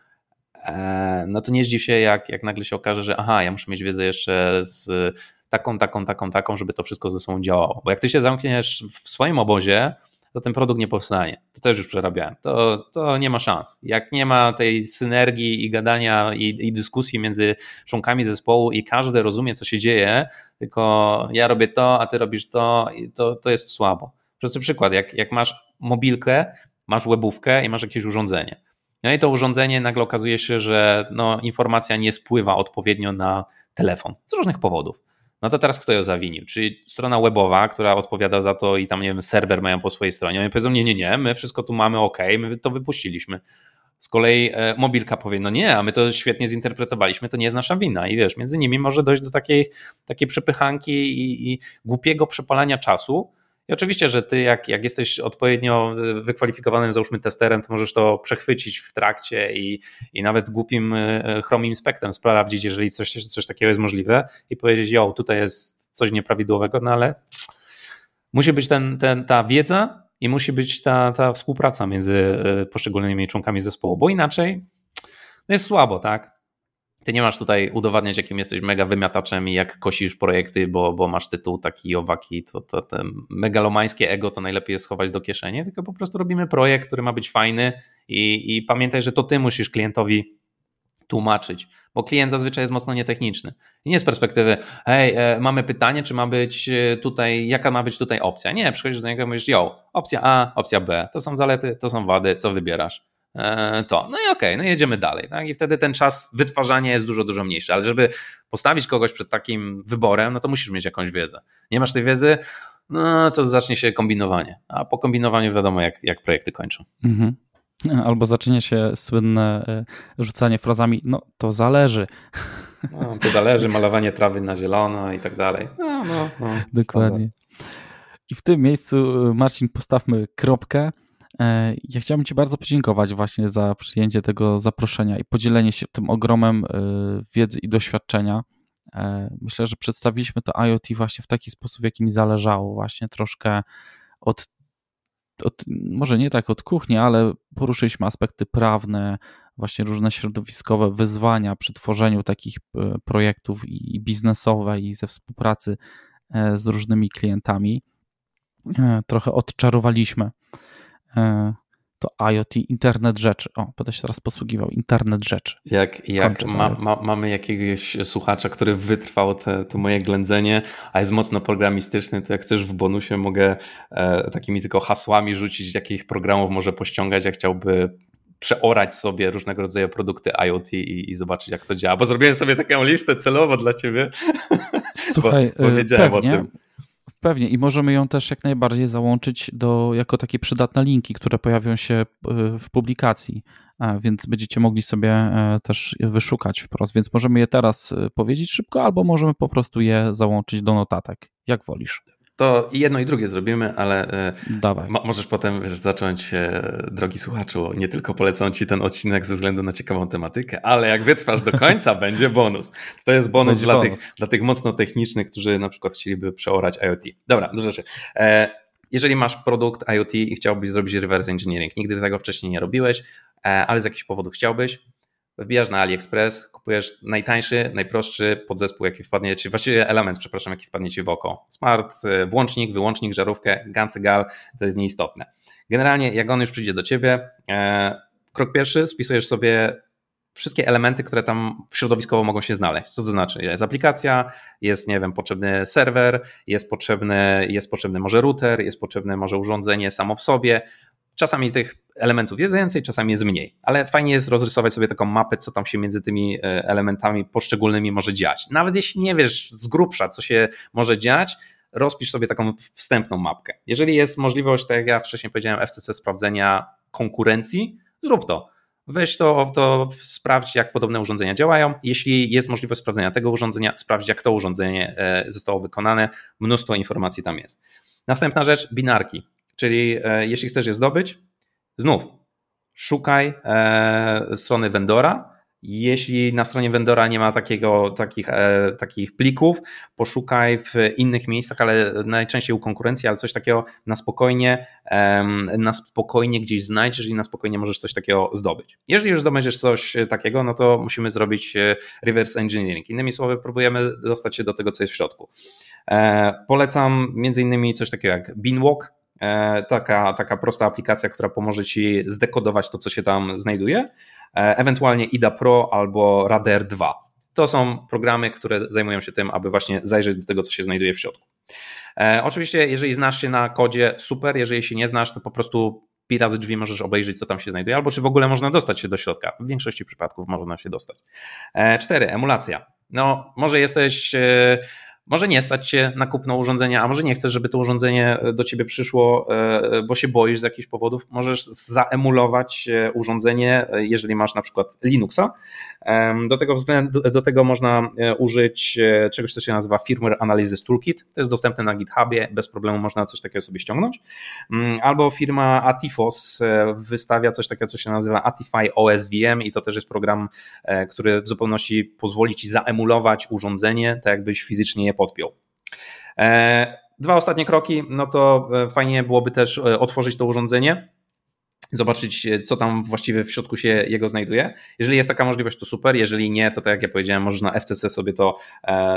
e, no to nie zdziw się, jak, jak nagle się okaże, że aha, ja muszę mieć wiedzę jeszcze z taką, taką, taką, taką, żeby to wszystko ze sobą działało. Bo jak ty się zamkniesz w swoim obozie, to ten produkt nie powstanie. To też już przerabiałem. To, to nie ma szans. Jak nie ma tej synergii i gadania i, i dyskusji między członkami zespołu i każdy rozumie, co się dzieje, tylko ja robię to, a ty robisz to, to, to jest słabo. Prosty przykład, jak, jak masz mobilkę, masz webówkę i masz jakieś urządzenie. No i to urządzenie nagle okazuje się, że no, informacja nie spływa odpowiednio na telefon z różnych powodów. No to teraz kto ją zawinił? Czy strona webowa, która odpowiada za to i tam, nie wiem, serwer mają po swojej stronie. Oni powiedzą, nie, nie, nie, my wszystko tu mamy ok, my to wypuściliśmy. Z kolei e, mobilka powie, no nie, a my to świetnie zinterpretowaliśmy, to nie jest nasza wina. I wiesz, między nimi może dojść do takiej, takiej przepychanki i, i głupiego przepalania czasu, i oczywiście, że ty, jak, jak jesteś odpowiednio wykwalifikowanym, załóżmy testerem, to możesz to przechwycić w trakcie i, i nawet głupim e, Chrome Inspectem sprawdzić, jeżeli coś, coś takiego jest możliwe i powiedzieć, jo, tutaj jest coś nieprawidłowego, no ale musi być ten, ten, ta wiedza i musi być ta, ta współpraca między e, poszczególnymi członkami zespołu, bo inaczej no jest słabo, tak? Ty nie masz tutaj udowadniać, jakim jesteś mega wymiataczem i jak kosisz projekty, bo, bo masz tytuł taki owaki, to, to te megalomańskie ego to najlepiej jest schować do kieszeni, tylko po prostu robimy projekt, który ma być fajny i, i pamiętaj, że to ty musisz klientowi tłumaczyć, bo klient zazwyczaj jest mocno nietechniczny. I nie z perspektywy, hej, e, mamy pytanie, czy ma być e, tutaj, jaka ma być tutaj opcja. Nie, przychodzisz do niego i mówisz, yo, opcja A, opcja B, to są zalety, to są wady, co wybierasz? E, to. No i okej, okay, no jedziemy dalej. Tak? I wtedy ten czas wytwarzania jest dużo, dużo mniejszy. Ale żeby postawić kogoś przed takim wyborem, no to musisz mieć jakąś wiedzę. Nie masz tej wiedzy, no to zacznie się kombinowanie. A po kombinowaniu wiadomo, jak, jak projekty kończą. Mhm. Albo zacznie się słynne e, rzucanie frazami, no to zależy. No, to zależy, malowanie trawy na zielono i tak dalej. No, no, no, Dokładnie. I w tym miejscu, e, Marcin, postawmy kropkę. E, ja chciałbym Ci bardzo podziękować właśnie za przyjęcie tego zaproszenia i podzielenie się tym ogromem e, wiedzy i doświadczenia. E, myślę, że przedstawiliśmy to IoT właśnie w taki sposób, w jaki mi zależało, właśnie troszkę od, od może nie tak od kuchni, ale poruszyliśmy aspekty prawne, właśnie różne środowiskowe wyzwania przy tworzeniu takich projektów i biznesowe i ze współpracy z różnymi klientami, trochę odczarowaliśmy to IoT, internet rzeczy. O, będę się teraz posługiwał, internet rzeczy. Jak, jak ma, ma, mamy jakiegoś słuchacza, który wytrwał te, to moje ględzenie, a jest mocno programistyczny, to jak chcesz w bonusie mogę e, takimi tylko hasłami rzucić, jakich programów może pościągać, jak chciałby przeorać sobie różnego rodzaju produkty IoT i, i, zobaczyć, jak to działa. Bo zrobiłem sobie taką listę celowo dla ciebie. Słuchaj, bo, bo wiedziałem pewnie, o tym. Pewnie i możemy ją też jak najbardziej załączyć do, jako takie przydatne linki, które pojawią się e, w publikacji, więc będziecie mogli sobie e, też wyszukać wprost. Więc możemy je teraz e, powiedzieć szybko, albo możemy po prostu je załączyć do notatek, jak wolisz. To jedno i drugie zrobimy, ale e, Dawaj. możesz potem wiesz, zacząć, e, drogi słuchaczu, nie tylko polecam Ci ten odcinek ze względu na ciekawą tematykę, ale jak wytrwasz do końca, będzie bonus. To jest bonus, dla, bonus. Tych, dla tych mocno technicznych, którzy na przykład chcieliby przeorać IoT. Dobra, do rzeczy. E, jeżeli masz produkt IoT i chciałbyś zrobić reverse engineering, nigdy tego wcześniej nie robiłeś, ale z jakichś powodów chciałbyś, wbijasz na AliExpress, kupujesz najtańszy, najprostszy podzespół, jaki wpadnie ci, właściwie element, przepraszam, jaki wpadnie ci w oko. Smart, e, włącznik, wyłącznik, żarówkę, gancegal, to jest nieistotne. Generalnie, jak on już przyjdzie do ciebie, e, krok pierwszy, spisujesz sobie wszystkie elementy, które tam środowiskowo mogą się znaleźć. Co to znaczy? Jest aplikacja, jest, nie wiem, potrzebny serwer, jest potrzebny, jest potrzebny może router, jest potrzebne może urządzenie samo w sobie, Czasami tych elementów jest więcej, czasami jest mniej, ale fajnie jest rozrysować sobie taką mapę, co tam się między tymi e, elementami poszczególnymi może dziać. Nawet jeśli nie wiesz z grubsza, co się może dziać, rozpisz sobie taką wstępną mapkę. Jeżeli jest możliwość, tak jak ja wcześniej powiedziałem, FCC sprawdzenia konkurencji, zrób to. Weź to, to sprawdź, jak podobne urządzenia działają. Jeśli jest możliwość sprawdzenia tego urządzenia, sprawdź, jak to urządzenie e, zostało wykonane. Mnóstwo informacji tam jest. Następna rzecz, binarki. Czyli e, jeśli chcesz je zdobyć, znów szukaj e, strony vendora. Jeśli na stronie vendora nie ma takiego, takich, e, takich plików, poszukaj w innych miejscach, ale najczęściej u konkurencji, ale coś takiego na spokojnie, na spokojnie gdzieś znajdziesz i na spokojnie możesz coś takiego zdobyć. Jeżeli już zdobędziesz coś takiego, no to musimy zrobić reverse engineering. Innymi słowy, próbujemy dostać się do tego, co jest w środku. Polecam między innymi coś takiego jak Beanwalk, taka, taka prosta aplikacja, która pomoże Ci zdekodować to, co się tam znajduje, e, ewentualnie IDA Pro albo Radar 2. To są programy, które zajmują się tym, aby właśnie zajrzeć do tego, co się znajduje w środku. E, oczywiście, jeżeli znasz się na kodzie, super, jeżeli się nie znasz, to po prostu pi razy drzwi możesz obejrzeć, co tam się znajduje, albo czy w ogóle można dostać się do środka. W większości przypadków można się dostać. Cztery, emulacja. No, może jesteś może nie stać się na kupno urządzenia, a może nie chcesz, żeby to urządzenie e, do ciebie przyszło, e, bo się boisz z jakichś powodów. Możesz zaemulować e, urządzenie, jeżeli masz na przykład Linuxa. Do tego, względu, do tego można użyć czegoś, co się nazywa Firmware Analysis Toolkit. To jest dostępne na GitHubie, bez problemu można coś takiego sobie ściągnąć. Mm, albo firma Atifos wystawia coś takiego, co się nazywa Atify OS VM i to też jest program, który w zupełności pozwoli ci zaemulować urządzenie, tak jakbyś fizycznie je podpiął. E, dwa ostatnie kroki, no to e, fajnie byłoby też e, otworzyć to urządzenie, zobaczyć, co tam właściwie w środku się jego znajduje. Jeżeli jest taka możliwość, to super. Jeżeli nie, to tak jak ja powiedziałem, możesz na FCC sobie to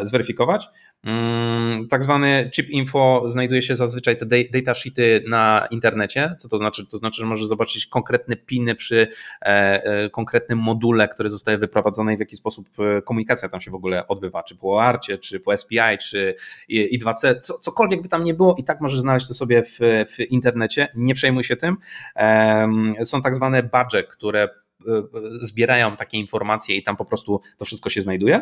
zweryfikować. Mm, tak zwany chip info znajduje się zazwyczaj te data sheety na internecie. Co to znaczy? To znaczy, że możesz zobaczyć konkretne piny przy e, e, konkretnym module, który zostaje wyprowadzony i w jaki sposób e, komunikacja tam się w ogóle odbywa, czy po ARCie, czy po SPI, czy I2C, co, cokolwiek by tam nie było i tak możesz znaleźć to sobie w, w internecie. Nie przejmuj się tym. Są tak zwane badge, które zbierają takie informacje i tam po prostu to wszystko się znajduje.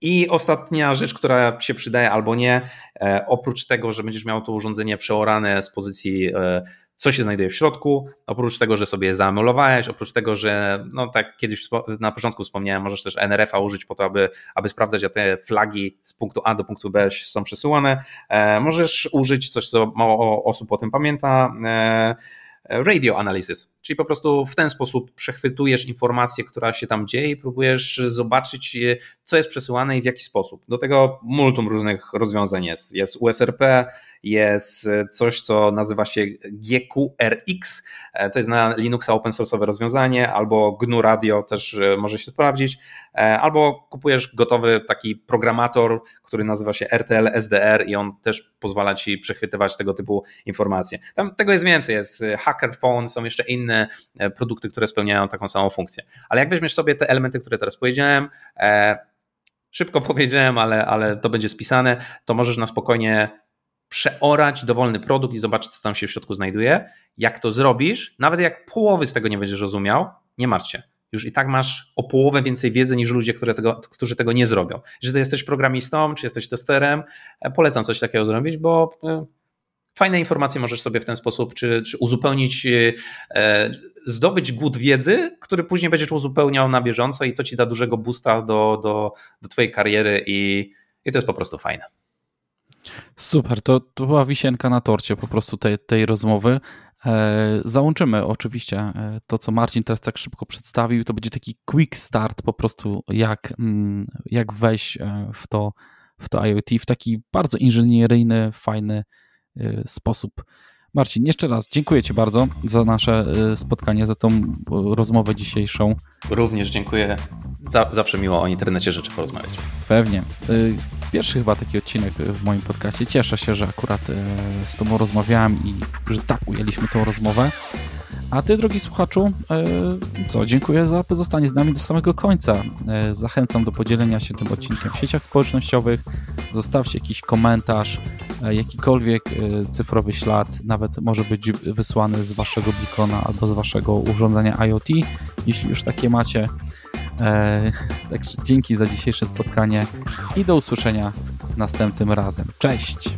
I ostatnia rzecz, która się przydaje albo nie, e, oprócz tego, że będziesz miał to urządzenie przeorane z pozycji, e, co się znajduje w środku, oprócz tego, że sobie zaemulowałeś, oprócz tego, że no tak kiedyś na początku wspomniałem, możesz też NRF-a użyć po to, aby, aby sprawdzać, jak te flagi z punktu A do punktu B są przesyłane. E, możesz użyć coś, co mało osób o tym pamięta radio analysis, czyli po prostu w ten sposób przechwytujesz informację, która się tam dzieje i próbujesz zobaczyć, co jest przesyłane i w jaki sposób. Do tego multum różnych rozwiązań jest. Jest USRP, jest coś, co nazywa się GQRX, to jest na Linuxa open source'owe rozwiązanie, albo GNU Radio też może się sprawdzić, albo kupujesz gotowy taki programator, który nazywa się RTL SDR i on też pozwala ci przechwytywać tego typu informacje. Tam tego jest więcej, jest Hacker Phone, są jeszcze inne e, produkty, które spełniają taką samą funkcję. Ale jak weźmiesz sobie te elementy, które teraz powiedziałem, e, szybko powiedziałem, ale, ale to będzie spisane, to możesz na spokojnie przeorać dowolny produkt i zobaczyć, co tam się w środku znajduje. Jak to zrobisz, nawet jak połowy z tego nie będziesz rozumiał, nie martw się już i tak masz o połowę więcej wiedzy niż ludzie, które tego, którzy tego nie zrobią. Jeżeli jesteś programistą, czy jesteś testerem, e, polecam coś takiego zrobić, bo e, fajne informacje możesz sobie w ten sposób, czy, czy uzupełnić, e, zdobyć głód wiedzy, który później będziesz uzupełniał na bieżąco i to ci da dużego boosta do, do, do twojej kariery i, i to jest po prostu fajne. Super, to, to była wisienka na torcie po prostu tej, tej rozmowy. E, załączymy oczywiście e, to, co Marcin teraz tak szybko przedstawił. To będzie taki quick start po prostu, jak, mm, jak wejść e, w to, w to IoT w taki bardzo inżynieryjny, fajny sposób. Marcin, jeszcze raz dziękuję Ci bardzo za nasze spotkanie, za tą rozmowę dzisiejszą. Również dziękuję. Zawsze miło o internecie rzeczy porozmawiać. Pewnie pierwszy chyba taki odcinek w moim podcaście. Cieszę się, że akurat z Tobą rozmawiałem i że tak ujęliśmy tą rozmowę. A Ty, drogi słuchaczu, e, co, dziękuję za pozostanie z nami do samego końca. E, zachęcam do podzielenia się tym odcinkiem w sieciach społecznościowych. Zostawcie jakiś komentarz, jakikolwiek cyfrowy ślad, nawet może być wysłany z Waszego Beacona albo z Waszego urządzenia IoT, jeśli już takie macie. E, także dzięki za dzisiejsze spotkanie i do usłyszenia następnym razem. Cześć!